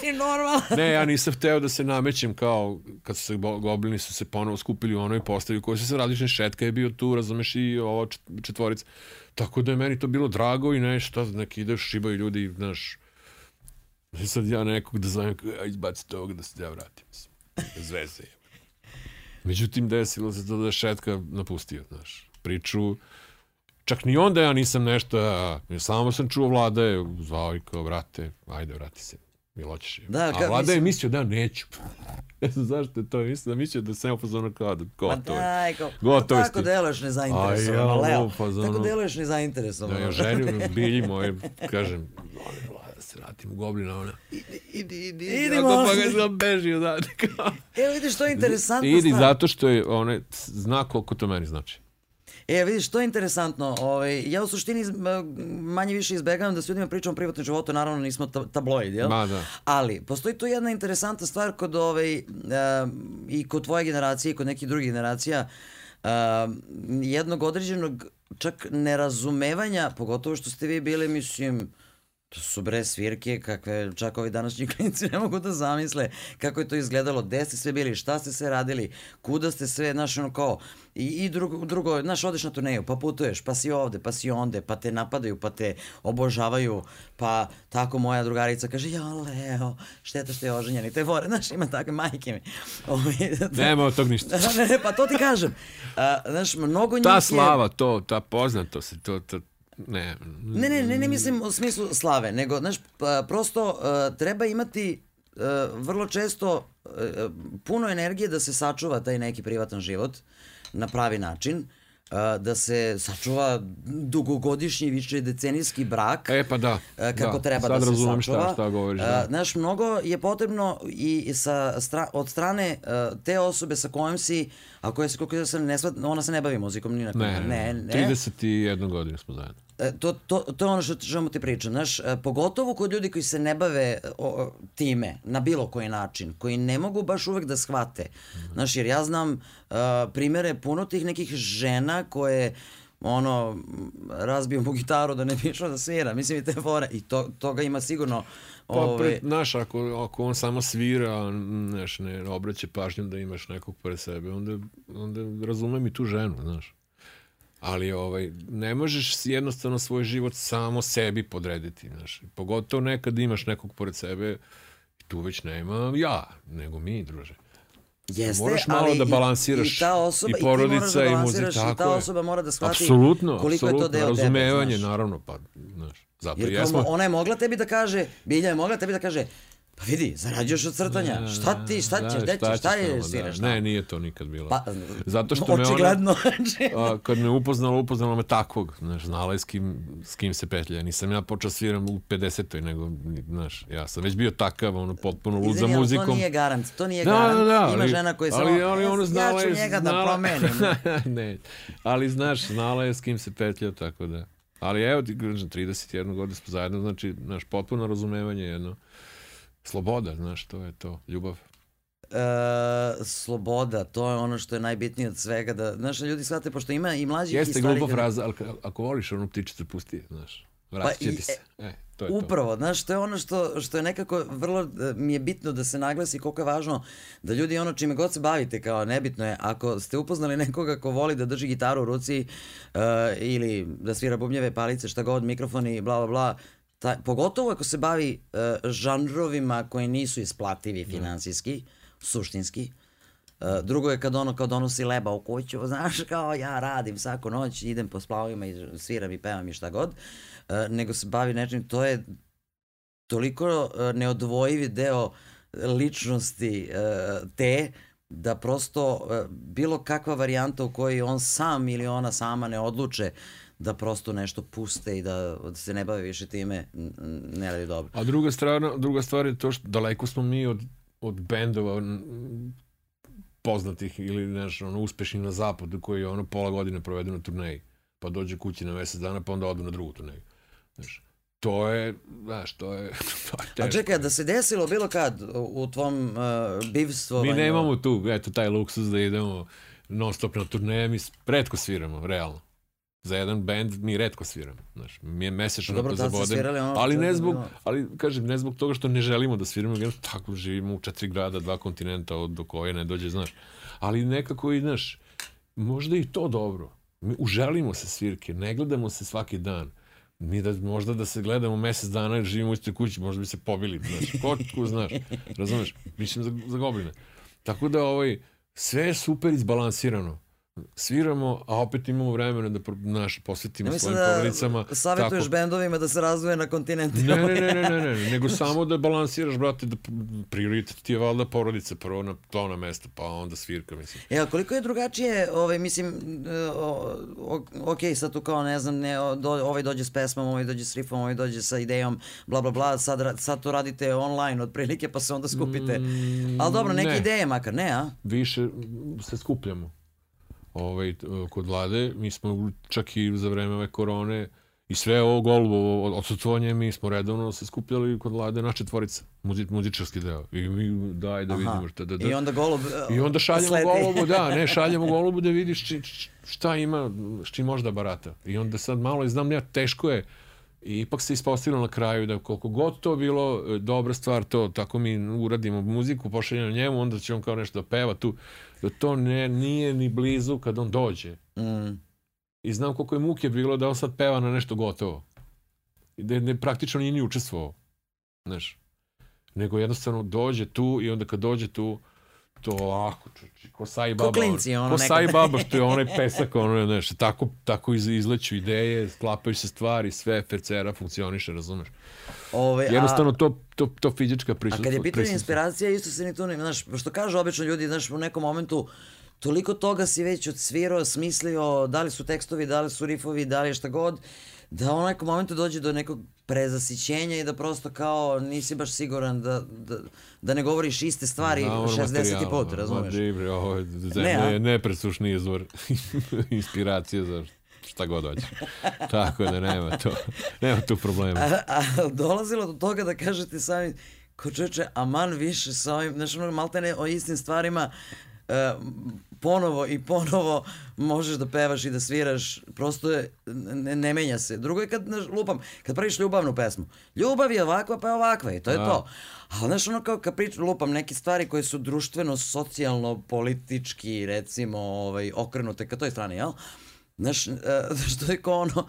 ti normalno. Ne, ja nisam hteo da se namećem kao kad su se goblini su se ponovo skupili u onoj postavi u kojoj su se različni šetka je bio tu, razumeš i čet- četvorica. Tako da je meni to bilo drago i nešto, neki ide šibaju ljudi, znaš, I sad ja nekog da zovem, kao, ja izbaci toga da se ja vratim. Mislim, bez veze je. Međutim, desilo se to da je Šetka napustio, znaš, priču. Čak ni onda ja nisam nešto, samo sam čuo vlada je, zvao i kao, vrate, ajde, vrati se. Jel hoćeš? Da, a vlada je mislim- mislio da neću. ne znam zašto je to, mislim da mislio da sam ja pozorno kao da Pa gotovo. je. daj, kao, Gotovo je s tako tim. deluješ nezainteresovano, ja, Leo. pa za Tako deluješ nezainteresovano. Da ja ženju bilji moje, kažem, molim vlada da se vratim u goblina, ona, idi, idi, idi, Idimo. Ako pa ga sam beži odavde. Evo vidiš, to je interesantna Idi zato što je one zna koliko to meni znači. E, vidiš, to je interesantno. Ovaj, ja u suštini manje više izbegavam da s ljudima pričam o privatnom životu, naravno nismo ta, tabloid, jel? Ma da. Ali, postoji tu jedna interesantna stvar kod ovaj, um, i kod tvoje generacije i kod nekih drugih generacija, um, jednog određenog čak nerazumevanja, pogotovo što ste vi bili, mislim, to su bre svirke kakve čak ovi današnji klinici ne mogu da zamisle kako je to izgledalo, gde ste sve bili, šta ste sve radili, kuda ste sve, znaš ono kao, i, i drugo, drugo, znaš odeš na turneju, pa putuješ, pa si ovde, pa si onde, pa te napadaju, pa te obožavaju, pa tako moja drugarica kaže, ja Leo, šteta što je oženjen i te fore, znaš, ima takve majke mi. Ovaj, Nema od tog ništa. ne, ne, pa to ti kažem. A, znaš, mnogo njih Ta je... slava, to, ta poznatost, to, to, ne. Ne, ne, ne, ne mislim u smislu slave, nego, znaš, pa, prosto uh, treba imati uh, vrlo često uh, puno energije da se sačuva taj neki privatan život na pravi način, da se sačuva dugogodišnji, više decenijski brak. E, pa da. Kako da. treba Sad da se sačuva. šta, šta govoriš. Da. Znaš, mnogo je potrebno i sa stra, od strane te osobe sa kojom si, a koja se, koliko ja sam ne svat, ona se ne bavi muzikom ni na Ne, ne, ne. 31 godinu smo zajedno. E, to, to, to je ono što čemu ti pričam, znaš, e, pogotovo kod ljudi koji se ne bave o, time na bilo koji način, koji ne mogu baš uvek da shvate. Znaš, jer ja znam uh, primere puno tih nekih žena koje ono, razbio mu gitaru da ne bi išao da svira. Mislim i te fore. I to, toga ima sigurno Pa, Ove, pred, znaš, ako, ako on samo svira, znaš, ne obraća pažnju da imaš nekog pored sebe, onda, onda razumem i tu ženu, znaš. Ali ovaj, ne možeš jednostavno svoj život samo sebi podrediti, znaš. Pogotovo nekad imaš nekog pored sebe, tu već nema ja, nego mi, druže. Jeste, Moraš malo ali da i- balansiraš i, ta osoba, i i moraš porodica da i muzika, i tako ta je. osoba mora da shvati Apsolutno, koliko je to deo razumevanje, tebe, znaš. naravno, pa, znaš, zato Jer jesmo. ona je mogla tebi da kaže, Bilja je mogla tebi da kaže, pa vidi, zarađuješ od crtanja, šta ti, šta ćeš, gde ćeš, šta je tamo, sviraš? Da. Ne, nije to nikad bilo. Pa, Zato što me ona- očigledno. A, kad me upoznala, upoznala me takvog, znaš, znala je s kim, s kim se petlja. Nisam ja počeo sviram u 50. nego, znaš, ja sam već bio takav, ono, potpuno lud za ali muzikom. To nije garant, to nije Da, garant. da, da, Ima ali- žena koja samo, ali, ali ona znala ja ću je, njega da znala- promenim. ne, ali znaš, znala je s kim se petlja, tako da. Ali evo ti, kažem, 31 godinu smo zajedno, znači, znaš, potpuno razumevanje jedno. Sloboda, znaš, to je to, ljubav. E, sloboda, to je ono što je najbitnije od svega. Da, znaš, ljudi shvate, pošto ima i mlađih i Jeste starih glupa ljudi- fraza, ali ako voliš onu ptičicu, pusti znaš. Vratit će i- ti se. E, to je to. Upravo, znaš, to je ono što, što je nekako vrlo e, mi je bitno da se naglasi koliko je važno da ljudi ono čime god se bavite, kao nebitno je, ako ste upoznali nekoga ko voli da drži gitaru u ruci uh, ili da svira bubnjeve palice, šta god, mikrofoni, bla, bla, bla, ta, pogotovo ako se bavi uh, žanrovima koji nisu isplativi finansijski, suštinski, Uh, drugo je kad ono kao donosi leba u kuću, znaš, kao ja radim svaku noć, idem po splavovima i sviram i pevam i šta god, uh, nego se bavi nečim, to je toliko uh, neodvojivi deo ličnosti uh, te, da prosto uh, bilo kakva varijanta u kojoj on sam ili ona sama ne odluče da prosto nešto puste i da, da se ne bave više time, ne radi dobro. A druga stvar, druga stvar je to što daleko smo mi od, od bendova poznatih ili znaš, ono, uspešnih na zapadu koji ono pola godine provedu na turneji. Pa dođe kući na mesec dana pa onda odu na drugu turneju. Znaš, to je, znaš, to je, to je A teško. čekaj, da se desilo bilo kad u, tvom uh, bivstvovanju... Mi nemamo tu, eto, taj luksus da idemo non stop na turneje, mi redko sviramo, realno. Za jedan band mi redko sviramo, znaš, mi je mesečno Dobro, pa tad ste zabodem, ono ali ne zbog, ali kažem, ne zbog toga što ne želimo da sviramo, jer tako živimo u četiri grada, dva kontinenta od do koje ne dođe, znaš. Ali nekako i, znaš, možda i to dobro. Mi uželimo se svirke, ne gledamo se svaki dan. Mi da, možda da se gledamo mesec dana jer živimo u istoj kući, možda bi se pobili, znaš, kotku, znaš, razumeš, mislim za, za gobline. Tako da, ovaj, sve je super izbalansirano. Sviramo, a opet imamo vremena da naš, posvetimo Ja svojim da porodicama. savjetuješ tako. bendovima da se razvoje na kontinentima. Ne, ne, ne, ne, ne, ne, ne, nego samo da balansiraš, brate, da prioritet ti je valjda porodica, prvo na to na mesto, pa onda svirka, mislim. E, a koliko je drugačije, ovaj, mislim, e, o, o, ok, sad tu kao, ne znam, ne, do, ovaj dođe s pesmom, ovaj dođe s riffom, ovaj dođe sa idejom, bla, bla, bla, sad, sad to radite online otprilike, pa se onda skupite. Mm, Ali dobro, neke ne. ideje makar, ne, a? Više se skupljamo. Ovaj, t- kod vlade, mi smo čak i za vreme ove korone i sve ovo golubo odsutovanje, mi smo redovno se skupljali kod vlade naše tvorice, muzi, muzičarski deo. I mi daj da Aha. vidimo šta da, da. I onda golub e, I onda šaljemo sledi. golubu, da, ne, šaljemo golubu da vidiš či, či- šta ima, s čim može da barata. I onda sad malo, znam ja, teško je, i ipak se ispostavilo na kraju da koliko god to bilo e, dobra stvar, to tako mi uradimo muziku, pošaljemo njemu, onda će on kao nešto da peva tu, da to ne, nije ni blizu kad on dođe. Mm. I znam koliko je muke bilo da on sad peva na nešto gotovo. I da ne, praktično nije ni učestvovao. Znaš. Nego jednostavno dođe tu i onda kad dođe tu, to ovako, čuči, ko sa i baba. klinci, ono, ko nekad. sa i baba, što je onaj pesak, ono, znaš, tako, tako iz, izleću ideje, sklapaju se stvari, sve fercera funkcioniše, razumeš? Ove, a- Jednostavno to, to, to fizička A prisustva. kad je pitanje inspiracija, isto se ni tu ne, znaš, što kažu obično ljudi, znaš, u nekom momentu toliko toga si već odsvirao, smislio, da li su tekstovi, da li su rifovi, da li šta god, da nekom momentu dođe do nekog prezasićenja i da prosto kao nisi baš siguran da, da, da ne govoriš iste stvari Da, ono 60. materijala, put, razumeš? Dibre, ovo je Ne, nepresušni izvor inspiracije za šta god hoće. Tako da nema to, nema tu problema. A, a dolazilo do toga da kažete sami, ko čoveče, aman više sa ovim, znaš, ono, maltene o istim stvarima, ponovo i ponovo možeš da pevaš i da sviraš, prosto je, ne, ne menja se. Drugo je kad, znaš, lupam, kad praviš ljubavnu pesmu. Ljubav je ovakva, pa je ovakva i to je Da. to. A znaš, ono kao kad pričam, lupam neke stvari koje su društveno, socijalno, politički, recimo, ovaj, okrenute ka toj strani, jel? Znaš, e, što je kao ono,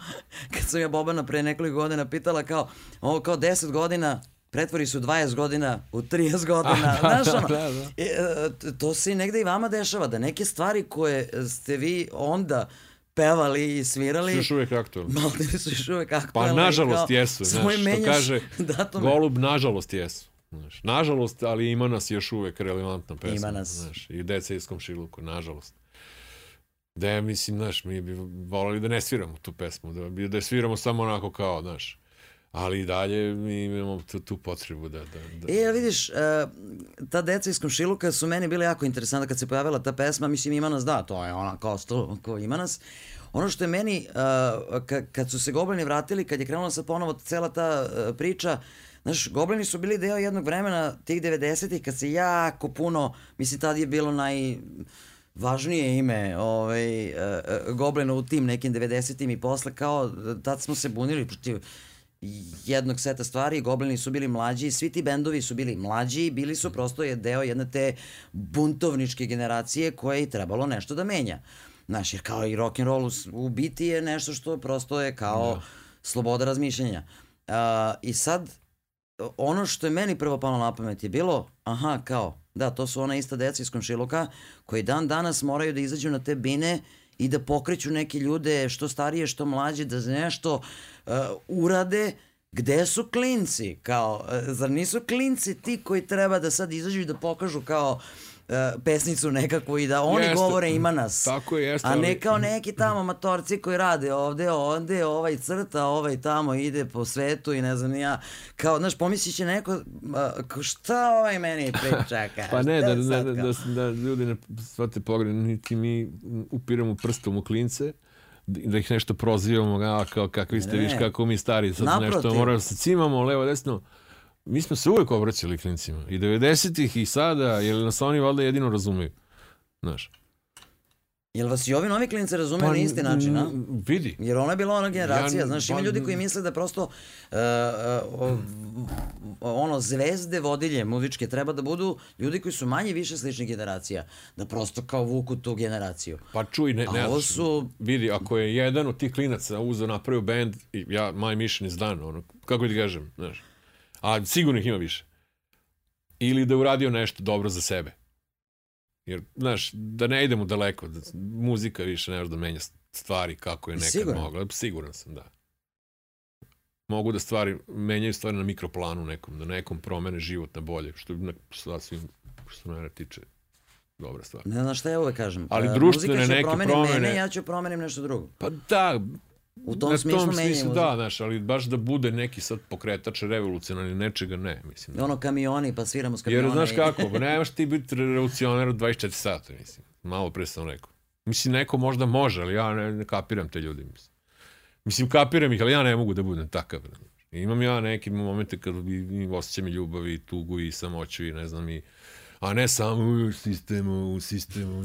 kad sam ja Bobana pre nekoliko godina pitala kao, ovo kao 10 godina, pretvori se u 20 godina, u 30 godina, A, da, znaš da, ono, da, da. E, to se i negde i vama dešava, da neke stvari koje ste vi onda pevali i svirali, Još uvijek aktualno. maltene su još uvek Pa aktualne. i nažalost kao, jesu, znaš, što menjaš kaže datume. Golub, nažalost jesu. Znaš, nažalost, ali ima nas još uvek relevantna pesma. Ima nas. Znaš, I deca iz komšiluku, nažalost. Da je, mislim, znaš, mi bi volali da ne sviramo tu pesmu, da, da je sviramo samo onako kao, znaš, ali i dalje mi imamo tu, tu potrebu da... da, da E, vidiš, e, ta deca iz Komšiluka su meni bile jako interesantna kad se pojavila ta pesma, mislim ima nas, da, to je ona kao sto, ko ima nas. Ono što je meni, e, ka, kad su se Goblini vratili, kad je krenula sad ponovo cela ta e, priča, Znaš, Goblini su bili deo jednog vremena tih 90-ih kad se jako puno, mislim tad je bilo naj važnije ime ovaj, e, Goblina u tim nekim 90-im i posle kao tad smo se bunili protiv jednog seta stvari, Goblini su bili mlađi, svi ti bendovi su bili mlađi, bili su prosto je deo jedne te buntovničke generacije koje je trebalo nešto da menja. Znaš, jer kao i rock and roll u, biti je nešto što prosto je kao sloboda razmišljanja. A, I sad, ono što je meni prvo palo na pamet je bilo, aha, kao, da, to su ona ista deca iz komšiluka koji dan danas moraju da izađu na te bine i da pokreću neke ljude što starije, što mlađe, da nešto uh, urade Gde su klinci? Kao, uh, zar nisu klinci ti koji treba da sad izađu i da pokažu kao uh, pesnicu nekakvu i da oni Jeste. govore ima nas. Tako je, jeste, A ne kao neki tamo matorci koji rade ovde, ovde, ovaj crta, ovaj tamo ide po svetu i ne znam ja. Kao, znaš, pomislit će neko, šta ovaj meni priča? Pa ne, da, da, da, da, ljudi ne shvate pogledno, niti mi upiramo prstom u klince, da ih nešto prozivamo, a, kao kakvi ste, Ne, viš kako mi stari, sad Naprotiv. nešto moramo se cimamo levo desno. Mi smo se uvek obraćali klincima. I 90-ih i sada, jer nas oni valjda jedino razumeju. Znaš. Jel vas i ovi novi klinci razumeju na isti način, a? Vidi. Jer ona je bila ona generacija, Ja- znaš, ima pa- ljudi koji misle da prosto uh, uh, ono, zvezde vodilje muzičke treba da budu ljudi koji su manje više sličnih generacija, da prosto kao vuku tu generaciju. Pa čuj, ne, ne ovo su- vidi, ako je jedan od tih klinaca uzeo napravio band, ja, my mission is done, ono, kako ti kažem, znaš, a sigurno ih ima više. Ili da je uradio nešto dobro za sebe. Jer, znaš, da ne idemo daleko, da muzika više ne može da menja stvari kako je nekad Siguran? mogla. Siguran sam, da. Mogu da stvari, menjaju stvari na mikroplanu nekom, da nekom promene život na bolje, što je sasvim, što mene tiče, dobra stvar. Ne znam šta ja uvek kažem. Ali E, društvene muzika će neke promeni promene- Mene, ja ću promenim nešto drugo. Pa da, U tom na smislu tom smislu da, znaš, ali baš da bude neki sad pokretač revolucionarni nečega, ne, mislim. Ono kamioni, pa sviramo s kamiona. Jer znaš i- kako, nemaš ti biti revolucionar od 24 sata, mislim. Malo pre sam rekao. Mislim, neko možda može, ali ja ne, ne kapiram te ljudi, mislim. Mislim, kapiram ih, ali ja ne mogu da budem takav. znaš. Imam ja neke momente kad bi i osjećam i ljubav i tugu i samoću i ne znam i a ne samo u sistemu, u sistemu.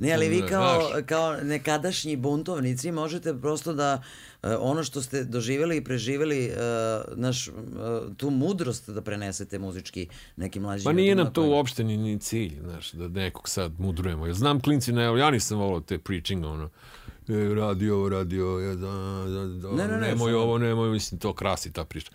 Ne, ali vi kao, kao nekadašnji buntovnici možete prosto da e, ono što ste doživjeli i preživjeli, e, naš, e, tu mudrost da prenesete muzički nekim mlađim Pa nije nam to koji- uopšte ni, ni cilj, znaš, da nekog sad mudrujemo. Ja znam klinci, ne, ja nisam volao te preaching, ono, radi ovo, radi ovo, ja, da, da, da, Ne, ne, ne, nemoj samo- ovo, nemoj, mislim, to krasi ta priča.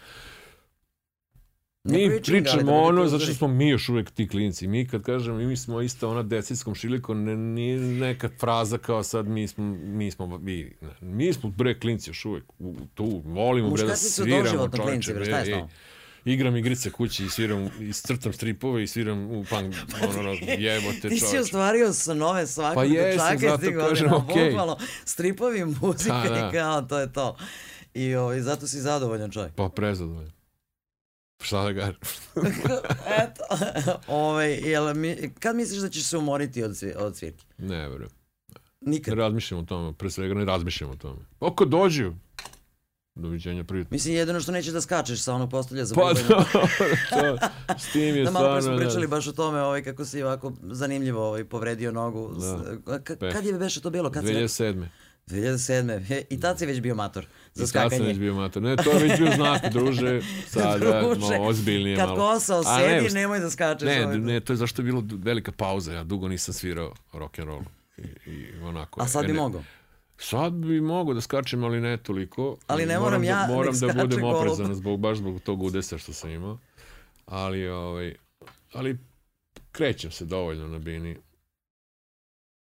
Mi da pričamo budete ono, zato što smo mi još uvek ti klinci. Mi kad kažemo, mi smo isto ona decitskom šilikom, ne, nije neka fraza kao sad mi smo, mi smo, mi, ne, mi smo bre klinci još uvek. U, tu, volimo bre da sviramo, čoveče, bre, šta je? Igram igrice kući i sviram, i crtam stripove i sviram u punk, ono, ono, jebote Ti si čoveče. ostvario sa nove svakog Pa jesam, dečaka zato tih kažem, godina, okej. bukvalno, stripovi muzika Da, da. i kao, to je to. I ovaj, zato si zadovoljan čovjek. Pa prezadovoljan. Šta da? Eto, ovaj, jel, mi, kad misliš da ćeš se umoriti od, svi- od svirke? Ne, bre. Nikad. Ne razmišljam o tome, pre svega ne razmišljam o tome. Oko dođu, doviđenja prijatno. Mislim, jedino što nećeš da skačeš sa onog postolja za Pa dobro, to, s tim je Da, malo pre smo stvarno... pričali da. baš o tome, ovaj, kako si ovako zanimljivo ovaj, povredio nogu. Da. Ka, kad je beše to bilo? Kad si rekao? 2007. 2007. He, I tad si već bio mator za I tad sam skakanje. već bio mator. Ne, to je već bio znak, druže, sada Druže, malo ozbiljnije Kad malo. kosa A ne, nemoj da skačeš. Ne, ovaj. ne, to je zašto je bilo velika pauza. Ja dugo nisam svirao rock and roll. I, i onako. A sad bi mogao. Sad bi mogao da skačem, ali ne toliko. Ali ne moram moram ja, da, moram da budem oprezan zbog, baš zbog tog udesa što sam imao. Ali, ovaj, ali krećem se dovoljno na bini.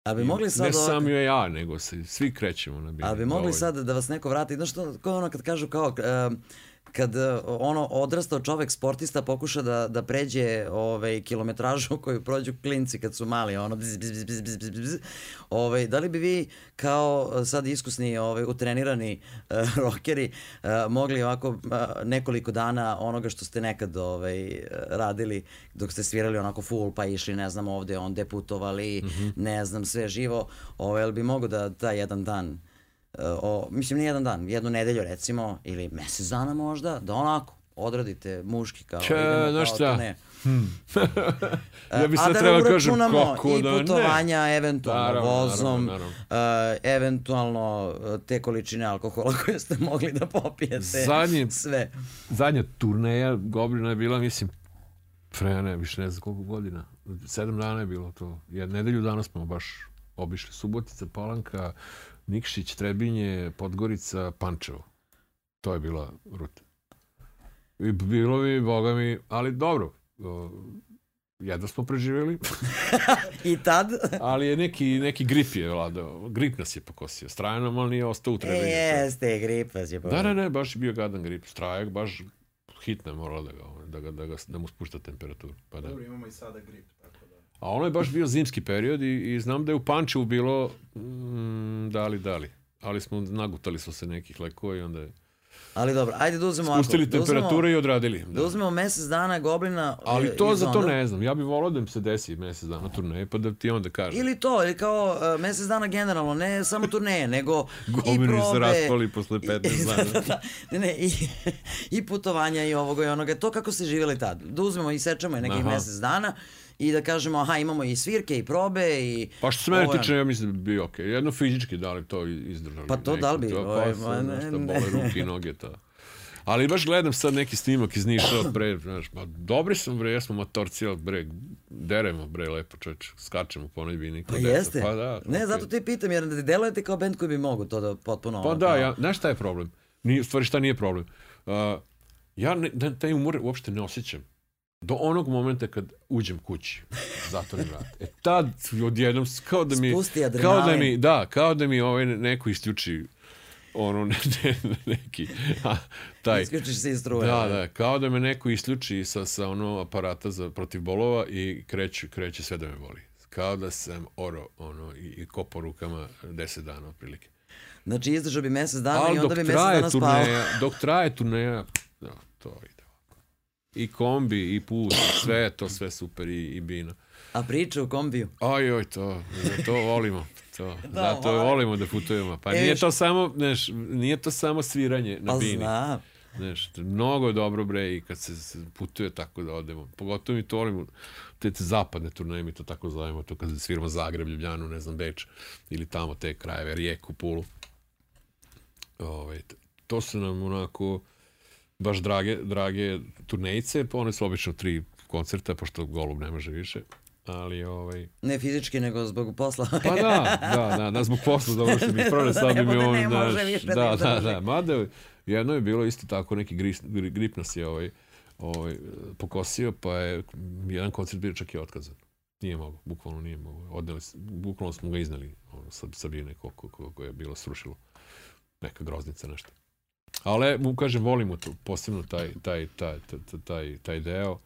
A bi mogli sad... ne ovako- samo ja, nego se svi krećemo na bini. Ali bi mogli sad da vas neko vrati, znaš što, kao ono kad kažu kao, e, kad e, ono odrastao čovek sportista pokuša da, da pređe ovaj, kilometražu koju prođu klinci kad su mali, ono bzz, bzz, bzz, bzz, bzz, bzz. Ovaj, da li bi vi kao e, sad iskusni, ovaj, utrenirani e, rokeri e, mogli ovako e, nekoliko dana onoga što ste nekad ovaj, radili dok ste svirali onako full pa išli ne znam ovde, onde putovali, ne znam sve živo, ovaj, jel bi mogo da taj jedan dan o, mislim, nije jedan dan, jednu nedelju recimo, ili mesec dana možda, da onako odradite muški kao Če, idemo znaš kao šta? turneje. Ja bi A sad da trebao ne da kažem kako i da ne. putovanja eventualno Naravno, vozom, naravno, uh, eventualno uh, te količine alkohola koje ste mogli da popijete. Zadnji- Sve. Zadnja turneja Goblina je bila, mislim, pre ne, više ne znam koliko godina. Sedam dana je bilo to. Jednu nedelju dana smo baš obišli. Subotica, Palanka, Nikšić, Trebinje, Podgorica, Pančevo. To je bila ruta. I bilo mi, boga mi, ali dobro. o, Jedno smo preživjeli, I tad, ali je neki, neki grip je vladao. Grip nas je pokosio. Strajno, ali nije ostao u Trebinju. jeste, gripa si Da, ne, ne, baš je bio gadan grip. Strajak baš hitno je morala da ga, da, ga, da, ga, da mu spušta temperaturu. Pa da. Dobro, imamo i sada grip, da. A ono je baš bio zimski period i, i znam da je u Pančevu bilo mm, dali, dali. Ali smo nagutali smo se nekih lekova i onda je ali dobro, ajde da uzmemo ovako, spustili da uzmemo- temperature i odradili. Da uzmemo mesec dana goblina Ali e, to iz za to ne znam. Ja bih volao da mi se desi mjesec dana turneje, pa da ti onda kažem. Ili to, ili kao uh, mesec dana generalno, ne samo turneje, nego i Goblini probe. se raspali posle 15 da, dana. da, da. Ne, ne, i, i putovanja i ovoga i onoga. To kako ste živjeli tad. Da uzmemo i sečemo je nekih Aha. mesec dana i da kažemo, aha, imamo i svirke i probe i... Pa što se mene tiče, ja mislim da bi okej. Jedno fizički da li to izdržali. Pa to neki, da li bi, To, ovaj, pa, sam, ne, nešto, ne. bole ruke i noge, to. Ali baš gledam sad neki snimak iz Niša od bre, znaš, ma dobri smo bre, jesmo matorci, ali bre, deremo bre lepo čoveče, skačemo po nedbini. Pa jeste. Pa da. ne, okej. zato ti pitam, jer da delujete kao band koji bi mogu to da potpuno... Pa ono, da, ja, znaš šta je problem? Nije, stvari šta nije problem? Uh, ja ne, da, taj umor uopšte ne osjećam. Do onog momenta kad uđem kući, zatvorim vrat. E tad odjednom, kao da mi... Kao da mi, da, kao da mi ovaj neko isključi ono ne, ne, neki a, taj Isključiš se iz struje. da, da, kao da me neko isključi sa, sa ono aparata za protiv bolova i kreće, kreće sve da me boli. Kao da sam oro ono, i, i kopao rukama 10 dana otprilike. Znači, izdržao bi mesec dana Ali i onda bi traje dana spao. turneja, dok traje turneja, da, to. I kombi, i put, sve, to sve super, i, i bina. A priča u kombiju? Aj, oj, to, to volimo. To. Da, Zato volim. volimo da putujemo. Pa E, nije to samo, znaš, nije to samo sviranje na Pa bini. znam. Znaš, to je mnogo dobro bre i kad se, putuje tako da odemo. Pogotovo mi to volimo, te, te zapadne turneje, mi to tako zovemo, to kad sviramo Zagreb, Ljubljanu, ne znam, Beč, ili tamo te krajeve, Rijeku, Pulu. Ovaj, t- to su nam onako baš drage, drage turnejice, pa one su obično tri koncerta, pošto Golub ne može više. Ali, ovaj, Ne fizički, nego zbog posla. pa da, da, da, da, zbog posla, dobro se mi ispravlja, sad mi on, ne više da, da da, da, mada jedno je bilo isto tako, neki grip, grip nas je ovaj, ovaj, pokosio, pa je jedan koncert bio čak i otkazan. Nije mogo, bukvalno nije mogo. Odneli, bukvalno smo ga izneli ono, sa, sa bine koliko, koliko je bilo srušilo. Neka groznica, nešto. Ali, mu kažem, volimo to, posebno taj, taj, taj, taj, taj, taj deo.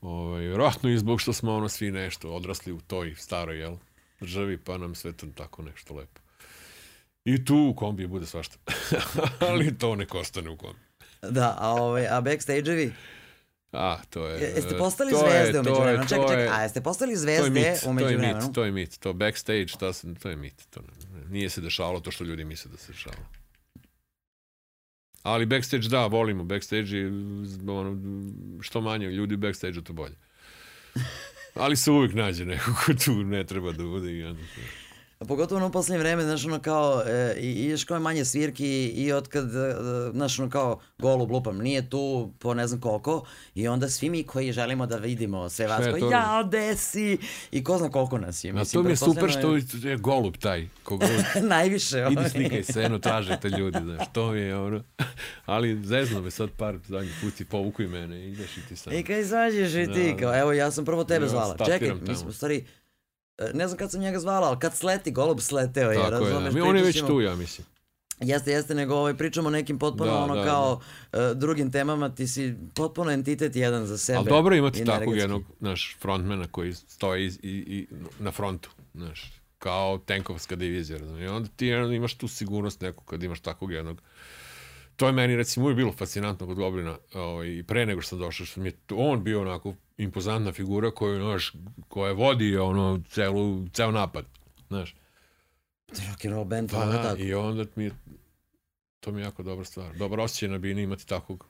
Ovaj, vjerojatno i zbog što smo ono svi nešto odrasli u toj staroj, jel? Državi, pa nam sve to tako nešto lepo. I tu u kombi bude svašta. Ali to nek ostane u kombi. Da, a, ovaj, a backstage-evi? A, to je... Je- Jeste postali to je- zvezde to umeđu je- vremenu? Čekaj, to čekaj, je- a jeste postali To je zvezde mit, to umeđu je mit, to je mit. To backstage, to, to je mit. To ne- nije se dešavalo to što ljudi misle da se dešavalo. Ali backstage da, volimo. Backstage je, ono, što manje ljudi backstage to bolje. Ali se uvijek nađe neko ko tu ne treba da bude i onda... Pogotovo u poslednje vreme, znaš, ono kao, e, i, još kao je manje svirki i od kad, e, znaš, ono kao, golub lupam, nije tu po ne znam koliko i onda svi mi koji želimo da vidimo sve vas, Šta je koji, to? ja, gde si? I ko zna koliko nas je. A to mi je super što je golub taj. Ko golub. Najviše. Idi ovaj. slikaj se, eno, traže te ljudi, znaš, to mi je ono. Ali zezno me sad par zadnjih puti povuku i mene, ideš i ti sam. I kad izađeš i ti, Da, kao, evo, ja sam prvo tebe Ja zvala. Čekaj, tamo. u stvari, e, ne znam kad sam njega zvala, ali kad sleti, golub sleteo je, Tako je, da. razumeš? Mi, on je već tu, ja mislim. Jeste, jeste, nego ovaj, pričamo o nekim potpuno Da, ono da, kao e, drugim temama, ti si potpuno entitet jedan za sebe. Ali dobro imati takvog jednog, naš, frontmana koji stoji i, i, i na frontu, znaš, kao tenkovska divizija, razumiješ? I onda ti imaš tu sigurnost neku kad imaš takvog jednog. To je meni, recimo, uvijek bilo fascinantno kod Goblina, ovaj, i pre nego što sam došao, što mi je on bio onako impozantna figura koju, znaš, koja vodi ono, celu, ceo napad, znaš. Rock and roll band, Pa da, tako. i onda mi je, to mi je jako dobra stvar. Dobar osjećaj na bini imati takvog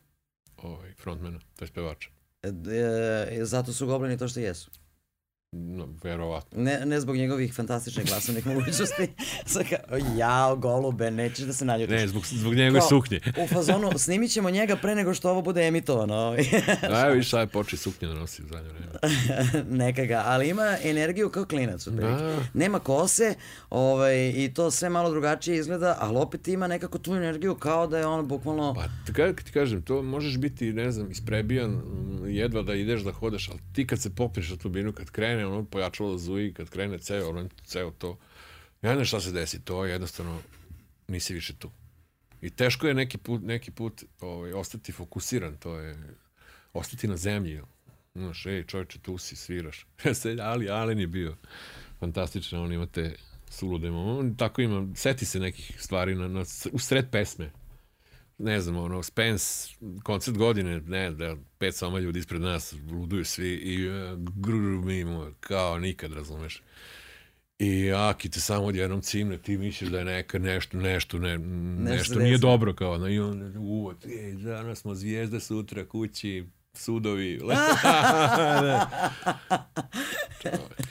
ovaj, frontmana, to je pevača. E, e, zato su goblini to što jesu. No, verovatno. Ne, ne zbog njegovih fantastičnih glasovnih mogućnosti. Sad kao, jao, golube, nećeš da se naljutiš. Ne, zbog, zbog njegove suknje. U fazonu, snimit ćemo njega pre nego što ovo bude emitovano. A evo viš, sad je počeo suknje da nosi u zadnje vreme. Neka ga, ali ima energiju kao klinac. Da. Nema kose ovaj, i to sve malo drugačije izgleda, ali opet ima nekako tu energiju kao da je on bukvalno... Pa ti ka- ti kažem, to možeš biti, ne znam, isprebijan, jedva da ideš da hodaš, ali ti kad se popneš na tu binu, kad krene ono pojačalo zuji, kad krene ceo, ono, ceo to, ja ne znam šta se desi, to je jednostavno, nisi više tu. I teško je neki put, neki put ovaj, ostati fokusiran, to je ostati na zemlji. Znaš, ej, čovječe, tu si, sviraš. Ali Alen je bio fantastičan, on ima te sulude On tako ima, seti se nekih stvari na, na, u sred pesme. Ne znam, ono, Spence, koncert godine, ne, da, pet sama ljudi ispred nas, luduju svi i uh, gruru mimo, kao nikad, razumeš. I Aki te samo odjednom cimne, ti misliš da je neka nešto, nešto, ne, nešto se nije dobro kao, no, i on uvod, ej, danas smo zvijezde sutra kući, sudovi,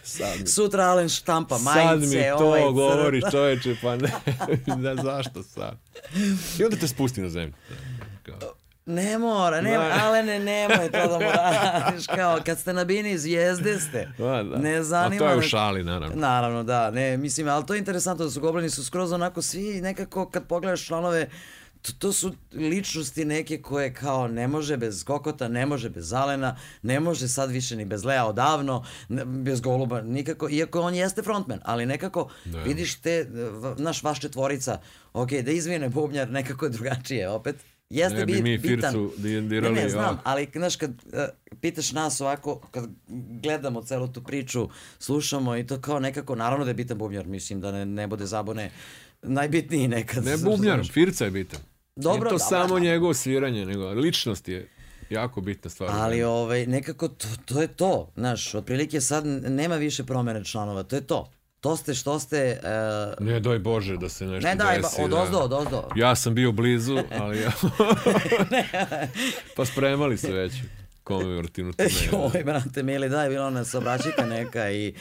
sad mi, Sutra Alen štampa sad majice, mi to ovaj crn. govoriš čoveče, pa ne, da, zašto sad? I onda te spusti na zemlju. Kao, Ne mora, ne, Da. Alene, nemoj to da mu radiš, kao kad ste na bini zvijezde ste. Da, da. Ne zanima A to je u šali, naravno. Naravno, da, ne, mislim, ali to je interesantno da su goblini su skroz onako svi nekako kad pogledaš članove, to, to su ličnosti neke koje kao ne može bez kokota, ne može bez zalena, ne može sad više ni bez Lea odavno, ne- bez goluba, nikako, iako on jeste frontman, ali nekako Da. vidiš te, naš vaš četvorica, ok, da izvine bubnjar, nekako je drugačije opet. Jeste Ne bi bit- mi bitan. Fircu di- Ne, dirali, ne, ja. znam, ali znaš kad uh, pitaš nas ovako, kad gledamo celu tu priču, slušamo i to kao nekako, naravno da je bitan bubnjar, mislim da ne, ne bude zabune, najbitniji nekad. Ne bubnjar, Firca je bitan. Dobro, Nije to samo da. njegovo sviranje, nego ličnost je jako bitna stvar. Ali ovaj, nekako to, to je to, znaš, otprilike sad nema više promene članova, to je to. To ste što ste, uh, Ne doj Bože da se nešto ne daj, desi. od da. ozdo, od ozdo. Ja sam bio blizu, ali ja... pa spremali se već komemorativnu turneju. Joj, brate, mili, daj, bila ona saobraćajka neka i,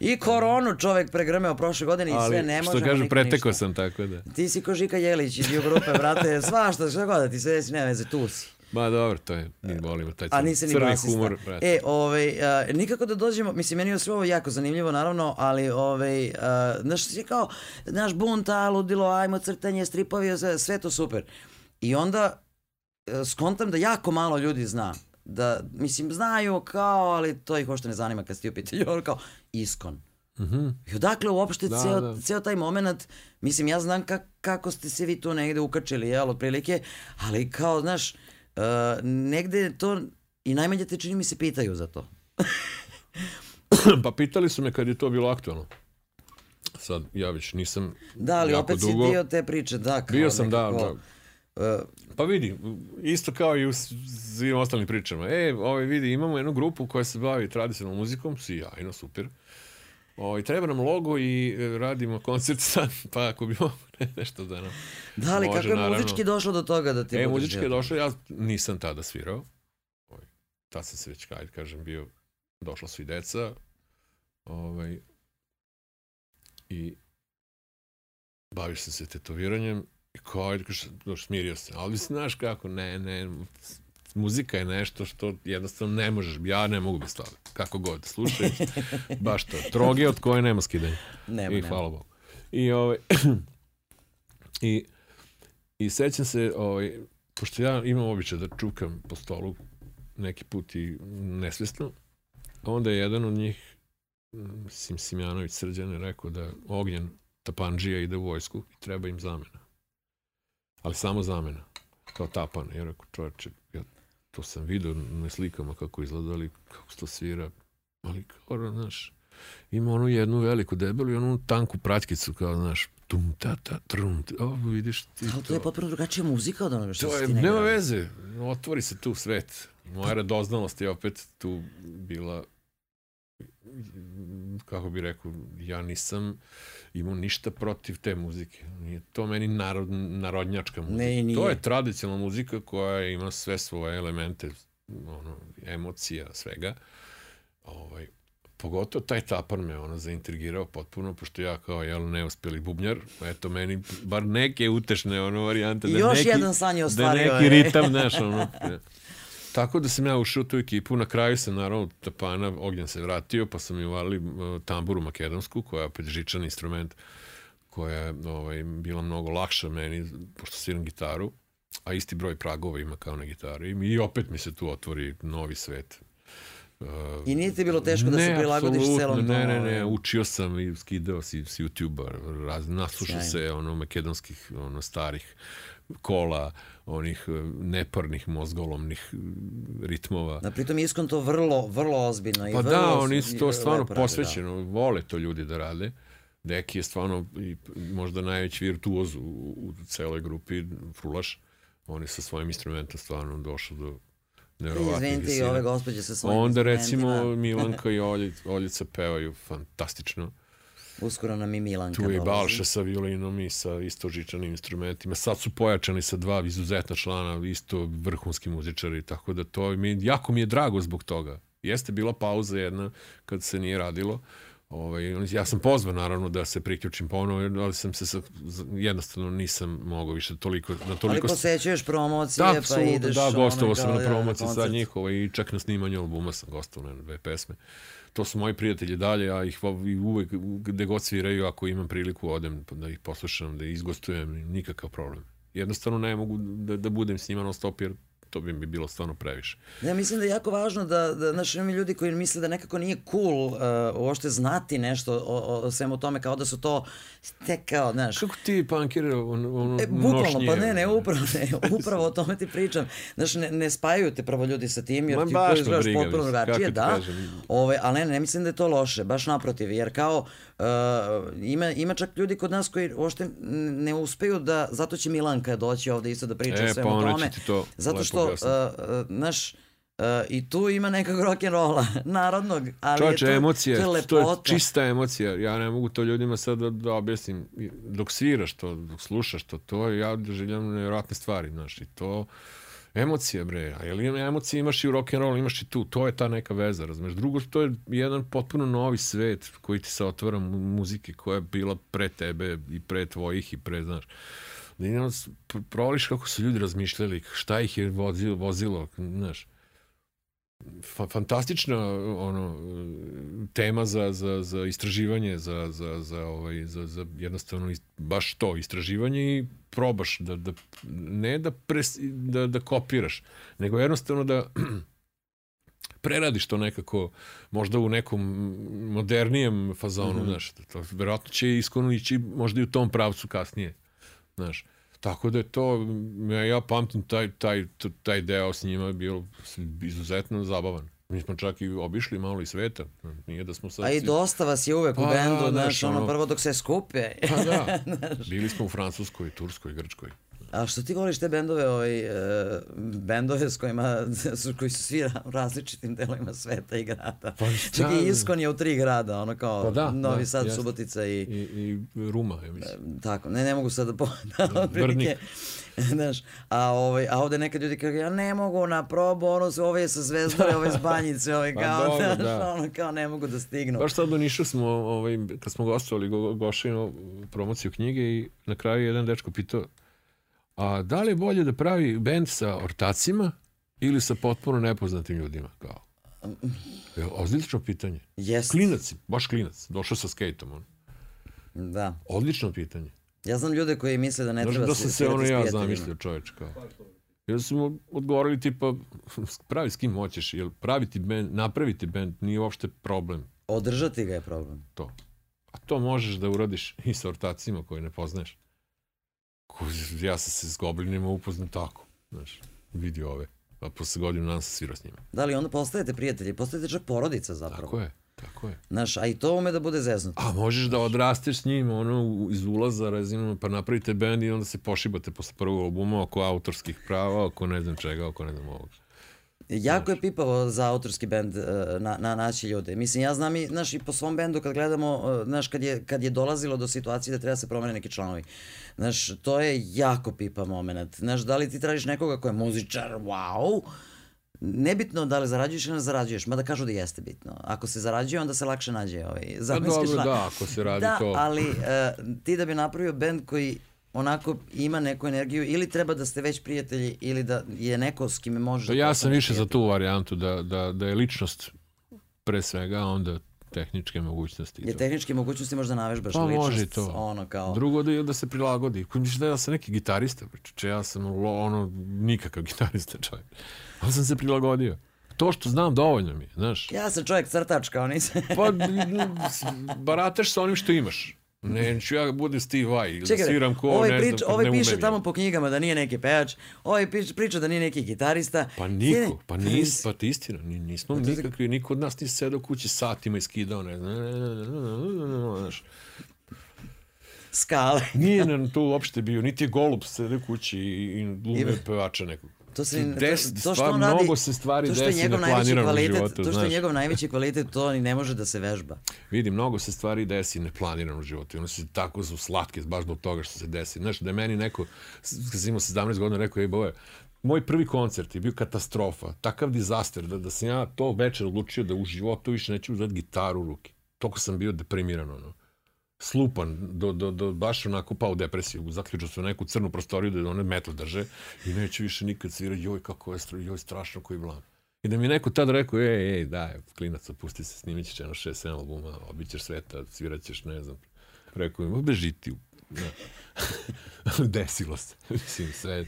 i koronu čovek pregrmeo prošle godine i sve ne Ali, možemo što kažu, niko pretekao ništa. sam, tako da. Ti si ko Žika Jelić iz grupe, brate, svašta, šta god da ti se desi, nema veze, tu si. Ma dobro, to je, mi volimo taj A crni, nisi ni crni basista. humor. brate. E, ovaj, a, nikako da dođemo, mislim, meni je sve ovo jako zanimljivo, naravno, ali, ovaj, a, znaš, si kao, znaš, bunta, ludilo, ajmo, crtanje, stripovi, sve, sve to super. I onda e, skontam da jako malo ljudi zna. Da, mislim, znaju kao, ali to ih uopšte ne zanima kad ste u pitanju, ono kao, iskon. Mhm. I odakle uopšte Da, ceo, da. ceo taj moment, mislim, ja znam kak, kako ste se vi tu negde ukačili, jel, otprilike, ali kao, znaš, uh, negde to, i najmanje te čini mi se pitaju za to. pa pitali su me kad je to bilo aktualno. Sad, ja već nisam Da, ali opet dugo. si dio te priče, da, kao Bio sam, da, nekako, da. uh, Pa vidi, isto kao i u svim ostalim pričama. E, ovaj vidi, imamo jednu grupu koja se bavi tradicionalnom muzikom, sjajno, super. Ovaj, treba nam logo i e, radimo koncert sad, pa ako bi mogli nešto da nam Da, ali može, kako je naravno. muzički došlo do toga da ti E, muzički je došlo, ja nisam tada svirao. Ovaj, tad sam se već, kaj kažem, bio, došla su i deca. Ovaj, I bavio sam se tetoviranjem i kao, smirio se. Ali znaš kako, ne, ne, muzika je nešto što jednostavno ne možeš, ja ne mogu bez toga, kako god, slušaj, baš to, troge od koje nema skidanja. Nema, I nema. hvala Bogu. I, ovaj, i, i sećam se, ovaj, pošto ja imam običaj da čukam po stolu neki put i nesvesno, onda je jedan od njih, mm, Sim Simjanović Srđan, je rekao da Ognjen Tapanđija ide u vojsku i treba im zamena. Ali samo zamena. Kao tapan. Ja rekao, čovječe, ja to sam vidio na slikama kako izgleda, ali kako se to svira. Ali kao, znaš, ima onu jednu veliku debelu i onu tanku praćkicu kao, znaš, tum, ta, ta, trum, ta, ovo vidiš ti Ali to je potpuno drugačija muzika od onoga što to je, nema veze, otvori se tu svet. Moja radoznalost je opet tu bila kako bi rekao, ja nisam imao ništa protiv te muzike. Nije to meni narod, narodnjačka muzika. Ne, nije. To je tradicionalna muzika koja ima sve svoje elemente, ono, emocija, svega. Ovaj, pogotovo taj tapar me ono zaintrigirao potpuno, pošto ja kao jel neuspeli bubnjar, eto meni bar neke utešne ono varijante. Da još neki, jedan san je Da ostvario. neki e. ritam, znaš, ono. ne. Tako da sam ja ušao u tu ekipu, na kraju sam naravno Tapana, Ognjen se vratio, pa sam mi uvalili tamburu makedonsku, koja je opet žičan instrument, koja je ovaj, bila mnogo lakša meni, pošto sviram gitaru, a isti broj pragova ima kao na gitari. I opet mi se tu otvori novi svet. Uh, I nije ti bilo teško da se prilagodiš celom. Ne, ne, ne, ovaj, učio sam i skidao si s YouTube-a, naslušao se ono makedonskih, ono starih kola, onih eh, neparnih mozgolomnih eh, ritmova. Da, pritom je Iskon to vrlo, vrlo ozbiljno. i Pa vrlo, da, oni su to stvarno rade, posvećeno, vole to ljudi da rade. Deki je stvarno i možda najveći virtuoz u, u celoj grupi, Frulaš. On je sa svojim instrumentom stvarno došao do Da. nevjerovatnih Izvinite i ove gospođe sa svojim Onda recimo Milanka i Oljic, Oljica pevaju fantastično. Uskoro nam i Milanka Tu je dolazi. Balša sa violinom i sa isto žičanim instrumentima. Sad su pojačani sa dva izuzetna člana, isto vrhunski muzičari, tako da to mi, jako mi je drago zbog toga. Jeste bila pauza jedna kad se nije radilo. Ovaj, ja sam pozvan naravno da se priključim ponovo, ali sam se sa, jednostavno nisam mogao više toliko, na Ali toliko posećuješ promocije, da, pa ideš... da, gostovao sam na promociji sad njihova i čak na snimanju albuma sam gostovao na dve pesme. To su moji prijatelji dalje, ja ih uvek, gde god sviraju, ako imam priliku, odem da ih poslušam, da izgostujem, nikakav problem. Jednostavno ne mogu da, da budem s njima non stop, jer to bi mi bilo stvarno previše. Ja mislim da je jako važno da, da znaš, ima ljudi koji misle da nekako nije cool uh, uopšte znati nešto o, o, o svemu tome, kao da su to tekao, znaš. Kako ti punkire ono, ono E, bukvalno, nošnje? pa ne, ne, upravo, ne, upravo o tome ti pričam. Znaš, ne, ne spajaju te prvo ljudi sa tim, jer Ma ti baš me izgledaš potpuno drugačije, da. kažem. Ove, ali ne, ne mislim da je to loše, baš naprotiv, jer kao uh, ima, ima čak ljudi kod nas koji uopšte ne uspeju da, zato će Milanka doći ovde isto da priča E, o svemu pa tome. to Zato lepo što, uh, objasniti. uh, znaš, Uh, I tu ima nekog rock'n'rolla, narodnog, ali Čovječe, je to, emocije, to je to je lepota. čista emocija. Ja ne mogu to ljudima sad da, da objasnim. Dok sviraš to, dok slušaš to, to ja doživljam nevjerojatne stvari, znaš, i to emocije, bre. A jel emocije imaš i u rock'n'roll, imaš i tu, to je ta neka veza, razumeš. Drugo, to je jedan potpuno novi svet koji ti se otvara mu- muzike koja je bila pre tebe i pre tvojih i pre, znaš. Da jedan, provališ kako su ljudi razmišljali, šta ih je vozilo, vozilo znaš fa fantastična ono tema za, za, za istraživanje za, za, za, ovaj, za, za jednostavno baš to istraživanje i probaš da, da ne da, pres, da, da kopiraš nego jednostavno da preradiš to nekako možda u nekom modernijem fazonu, mm -hmm. znaš, to, verovatno će iskonu ići možda i u tom pravcu kasnije, znaš. Tako da je to, ja, ja pamtim taj, taj, taj deo s njima je bio izuzetno zabavan. Mi smo čak i obišli malo i sveta. Nije da smo sad... A i dosta vas je uvek u Pa, bendu, znaš, znaš, ono- prvo dok se skupe. Pa da, bili smo u Francuskoj, Turskoj, Grčkoj. A što ti voliš te bendove, ovaj, e, bendove s kojima, su, koji su svi u različitim delovima sveta i grada? Pa Čak i šta- Iskon je u tri grada, ono kao Pa da, Novi da, Sad, jeste. Subotica i... I, i Ruma, ja mislim. Tako, ne, ne mogu sad da po... da, otprilike, Znaš, a, ovaj, a ovde neka ljudi kažu, ja ne mogu na probu, ono su, ovaj je sa zvezdore, ovaj s banjice, ovaj Pa kao, dobro, znaš, da. ono kao ne mogu da stignu. Baš sad u Nišu smo, ovaj, kad smo gostovali, go, Goša imao promociju knjige i na kraju je jedan dečko pitao, a da li je bolje da pravi bend sa ortacima ili sa potpuno nepoznatim ljudima? Kao. Je, odlično pitanje. Jest. Klinac, baš klinac, došao sa skejtom. On. Da. Odlično pitanje. Ja znam ljude koji misle da ne Znaš treba da sam se ono ja zamislio čoveč kao. Sam mu odgovorili tipa, pravi s kim hoćeš, jer praviti bend, napraviti bend nije uopšte problem Održati ga je problem. to. A to možeš da uradiš i sa ortacima koje ne poznaješ. Ja sam se s goblinima upoznao tako, znaš, vidi ove. A posle godinu dana sam svirao s njima. Da li onda postajete prijatelji, postajete čak porodica zapravo. Tako je, tako je. Znaš, a i to ume da bude zeznuto. A možeš da odrasteš s njim ono, iz ulaza, rezinu, pa napravite bend i onda se pošibate posle prvog albuma oko autorskih prava, oko ne znam čega, oko ne znam ovog. Jako je pipavo za autorski bend e, na, na naći ljude. Mislim, ja znam i, znaš, i po svom bendu kad gledamo, e, znaš, kad je, kad je dolazilo do situacije da treba da se promene neki članovi. Znaš, to je jako pipa moment. Znaš, da li ti tražiš nekoga ko je muzičar, wow, nebitno da li zarađuješ ili ne zarađuješ, mada kažu da jeste bitno. Ako se zarađuje, onda se lakše nađe ovaj, zamenski dobro, član. da, ako se radi da, to. ali e, ti da bi napravio bend koji onako ima neku energiju ili treba da ste već prijatelji ili da je neko s kime možeš Pa da ja sam više za prijatelj. tu varijantu, da, da, da je ličnost pre svega, a onda tehničke mogućnosti. Je tehničke mogućnosti možda navežbaš Pa ličnost, može i to. ono kao... Drugo da, je da se prilagodi. Misliš da ja sam neki gitarista, če ja sam ono, nikakav gitarista čovjek. Ali sam se prilagodio. To što znam dovoljno mi je, znaš. Ja sam čovjek crtač, kao nisam... Pa barataš sa onim što imaš. Neću ja budem Steve Vai ili da Čekaj, sviram ko, ovaj, ne prič, znam, ovaj ne piše tamo po knjigama da nije neki pevač, ovaj piš, priča da nije neki gitarista. Pa niko, pa nis, pa ti istina, ni- nismo nikakvi, niko od nas nije sedao kući satima i skidao, ne znam. Skale. Nije nam to uopšte bio, niti je golub sede kući i, i glumio pevača nekog. To se ni- Des, to, to što on radi, mnogo se stvari to što je desi njegov najveći neplanirano u kvalitet, životu, to što je znaš. njegov najveći kvalitet, to ni ne može da se vežba. Vidi, mnogo se stvari desi neplanirano u životu. i Ono se tako su slatke, baš zbog toga što se desi. Znaš, da je meni neko, kad sam imao 17 godina, rekao, ej, boje, moj prvi koncert je bio katastrofa, takav dizaster, da, da sam ja to večer odlučio da u životu više neću uzeti gitaru u ruke. Toliko sam bio deprimiran, ono. Slupan, do, do, do, baš onako pao u depresiju. Zaključio sam u neku crnu prostoriju da one metal drže i neću više nikad svirati, joj kako je, joj strašno koji blam. I da mi neko tad rekao, ej, ej, daj, klinac, opusti se, snimit ćeš jedno 6-7 albuma, obićeš sveta, svirat ćeš, ne znam. Rekao im, beži ti. Desilo se. Mislim, sve.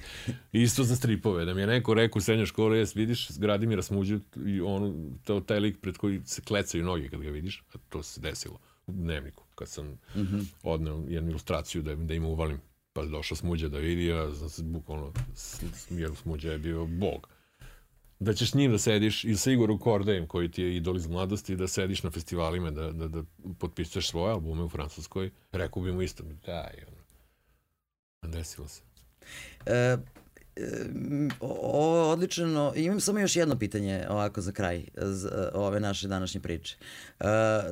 Isto za stripove. Da mi je neko rekao u srednjoj školi, jes, vidiš, Gradimira Smuđu i on, to, taj lik pred koji se klecaju noge kad ga vidiš, a to se desilo u dnevniku, kad sam mm -hmm. odneo jednu ilustraciju da, da im uvalim. Pa je došao Smuđa da vidi, a sam se bukvalno, jer Smuđa je bio bog da ćeš s njim da sediš i sa Igorom Kordejem koji ti je idol iz mladosti da sediš na festivalima da, da, da potpisuješ svoje albume u Francuskoj rekao bi mu isto daj ono. A desilo se E, ovo je odlično. Imam samo još jedno pitanje ovako za kraj z, ove naše današnje priče. E,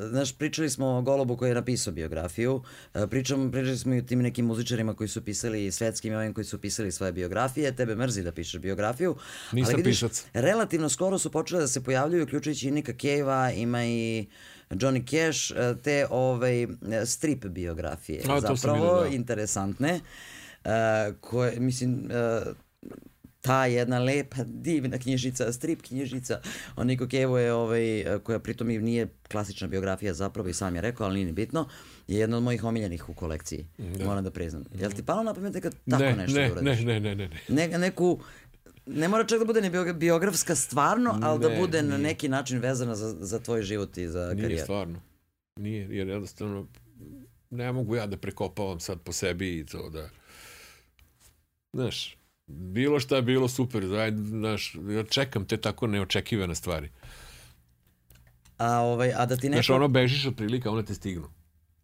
znaš, pričali smo o Golobu koji je napisao biografiju, e, pričam, pričali smo i o tim nekim muzičarima koji su pisali svetskim i ovim koji su pisali svoje biografije. Tebe mrzi da pišeš biografiju. Nisam ali vidiš, pisac. relativno skoro su počele da se pojavljuju, uključujući i Nika Cave-a, ima i Johnny Cash, e, te ovaj, strip biografije. A, Zapravo, vidio, da. interesantne. Uh, koje, mislim, uh, ta jedna lepa, divna knjižica, strip knjižica o Niko Kevo je, ovaj, koja pritom i nije klasična biografija zapravo i sam je rekao, ali nije ni bitno, je jedna od mojih omiljenih u kolekciji, da. moram da priznam. Jel ti palo na pamet nekad tako ne, nešto ne, da uradiš? ne, ne, ne, ne, ne. Ne, neku, ne mora čak da bude biogra- biografska stvarno, ali da Ne, bude na nije. neki način vezana za, za tvoj život i za Nije karijeru. stvarno. Nije, jer jednostavno ne mogu ja da prekopavam sad po sebi i to da... Znaš, bilo šta je bilo super, ajde, znaš, ja čekam te tako neočekivane stvari. A, ovaj, a da ti neko... Znaš, ono bežiš od prilika, one te stignu.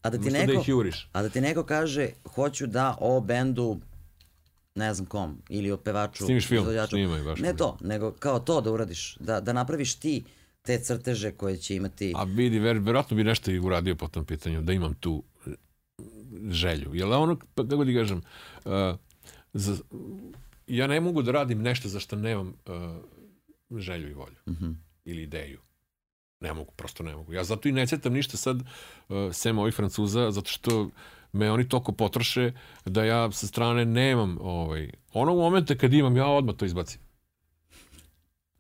A da ti Umesto neko, da juriš. a da ti neko kaže hoću da o bendu ne znam kom, ili o pevaču, Snimiš film, snimaj baš. Ne to, nego kao to da uradiš, da, da napraviš ti te crteže koje će imati... A vidi, ver, verovatno bi nešto i uradio po tom pitanju, da imam tu e, želju. Jel ono, pa kako ti kažem, uh, za, ja ne mogu da radim nešto za što nemam uh, želju i volju. Mhm. Ili ideju. Ne mogu, prosto ne mogu. Ja zato i ne cetam ništa sad, uh, sem ovih Francuza, zato što me oni toliko potroše da ja sa strane nemam ovaj, onog momenta kad imam, ja odmah to izbacim.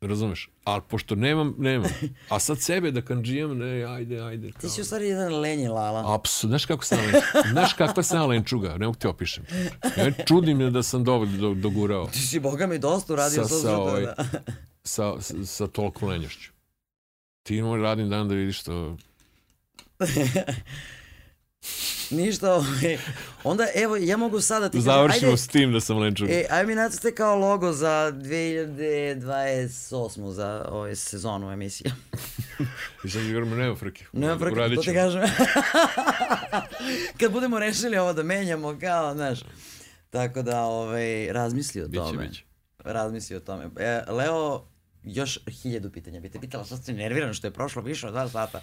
Razumeš? Ali pošto nemam, nemam. A sad sebe da kanđijam, ne, ajde, ajde. Ti si u stvari jedan lenji lala. Apsu, znaš kako sam len, znaš kakva sam lenčuga, ne mogu ti opišem. Ja čudim me da sam dovoljno do, dogurao Ti si, boga mi, dosta uradio Sa- sa, sa, ovaj- da. sa, sa, sa toliko lenjošću. Ti moj radni dan da vidiš to. Ništa, ovaj. Onda, evo, ja mogu sada ti Završimo ajde, s tim da sam lenčuga. E, aj mi nacrte kao logo za 2028. za ovaj sezonu emisije. I sad igramo nema frke. Nema frke, to ti kažem. Kad budemo rešili ovo da menjamo, kao, znaš. Tako da, ovaj, razmisli o Biće, tome. biće. Razmisli o tome. E, Leo, još hiljadu pitanja. Bi te pitala što si nerviran što je prošlo više od dva sata.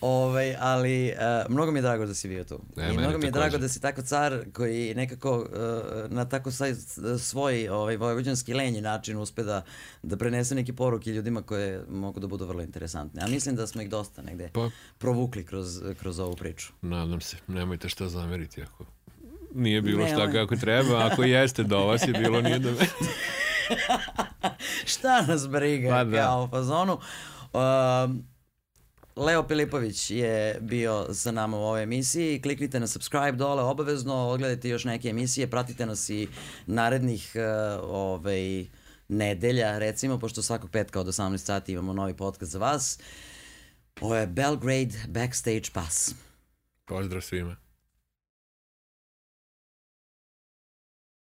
Ovaj, ali uh, mnogo mi je drago da si bio tu. E, I mnogo mi je takođe. drago da si tako car koji nekako uh, na tako saj, svoj ovaj, vojvođanski lenji način uspe da, da prenese neke poruke ljudima koje mogu da budu vrlo interesantne. A mislim da smo ih dosta negde Pa, provukli kroz, kroz ovu priču. nadam se. Nemojte šta zameriti ako nije bilo šta Nemoj. kako treba. Ako jeste do vas je bilo, nije do mene. Šta nas briga Pa da. kao fazonu. Um, Leo Pilipović je bio sa nama u ovoj emisiji. Kliknite na subscribe dole obavezno, odgledajte još neke emisije, pratite nas i narednih uh, ovaj, nedelja, recimo, pošto svakog petka od 18 sati imamo novi podcast za vas. Ovo je Belgrade Backstage Pass. Pozdrav svima.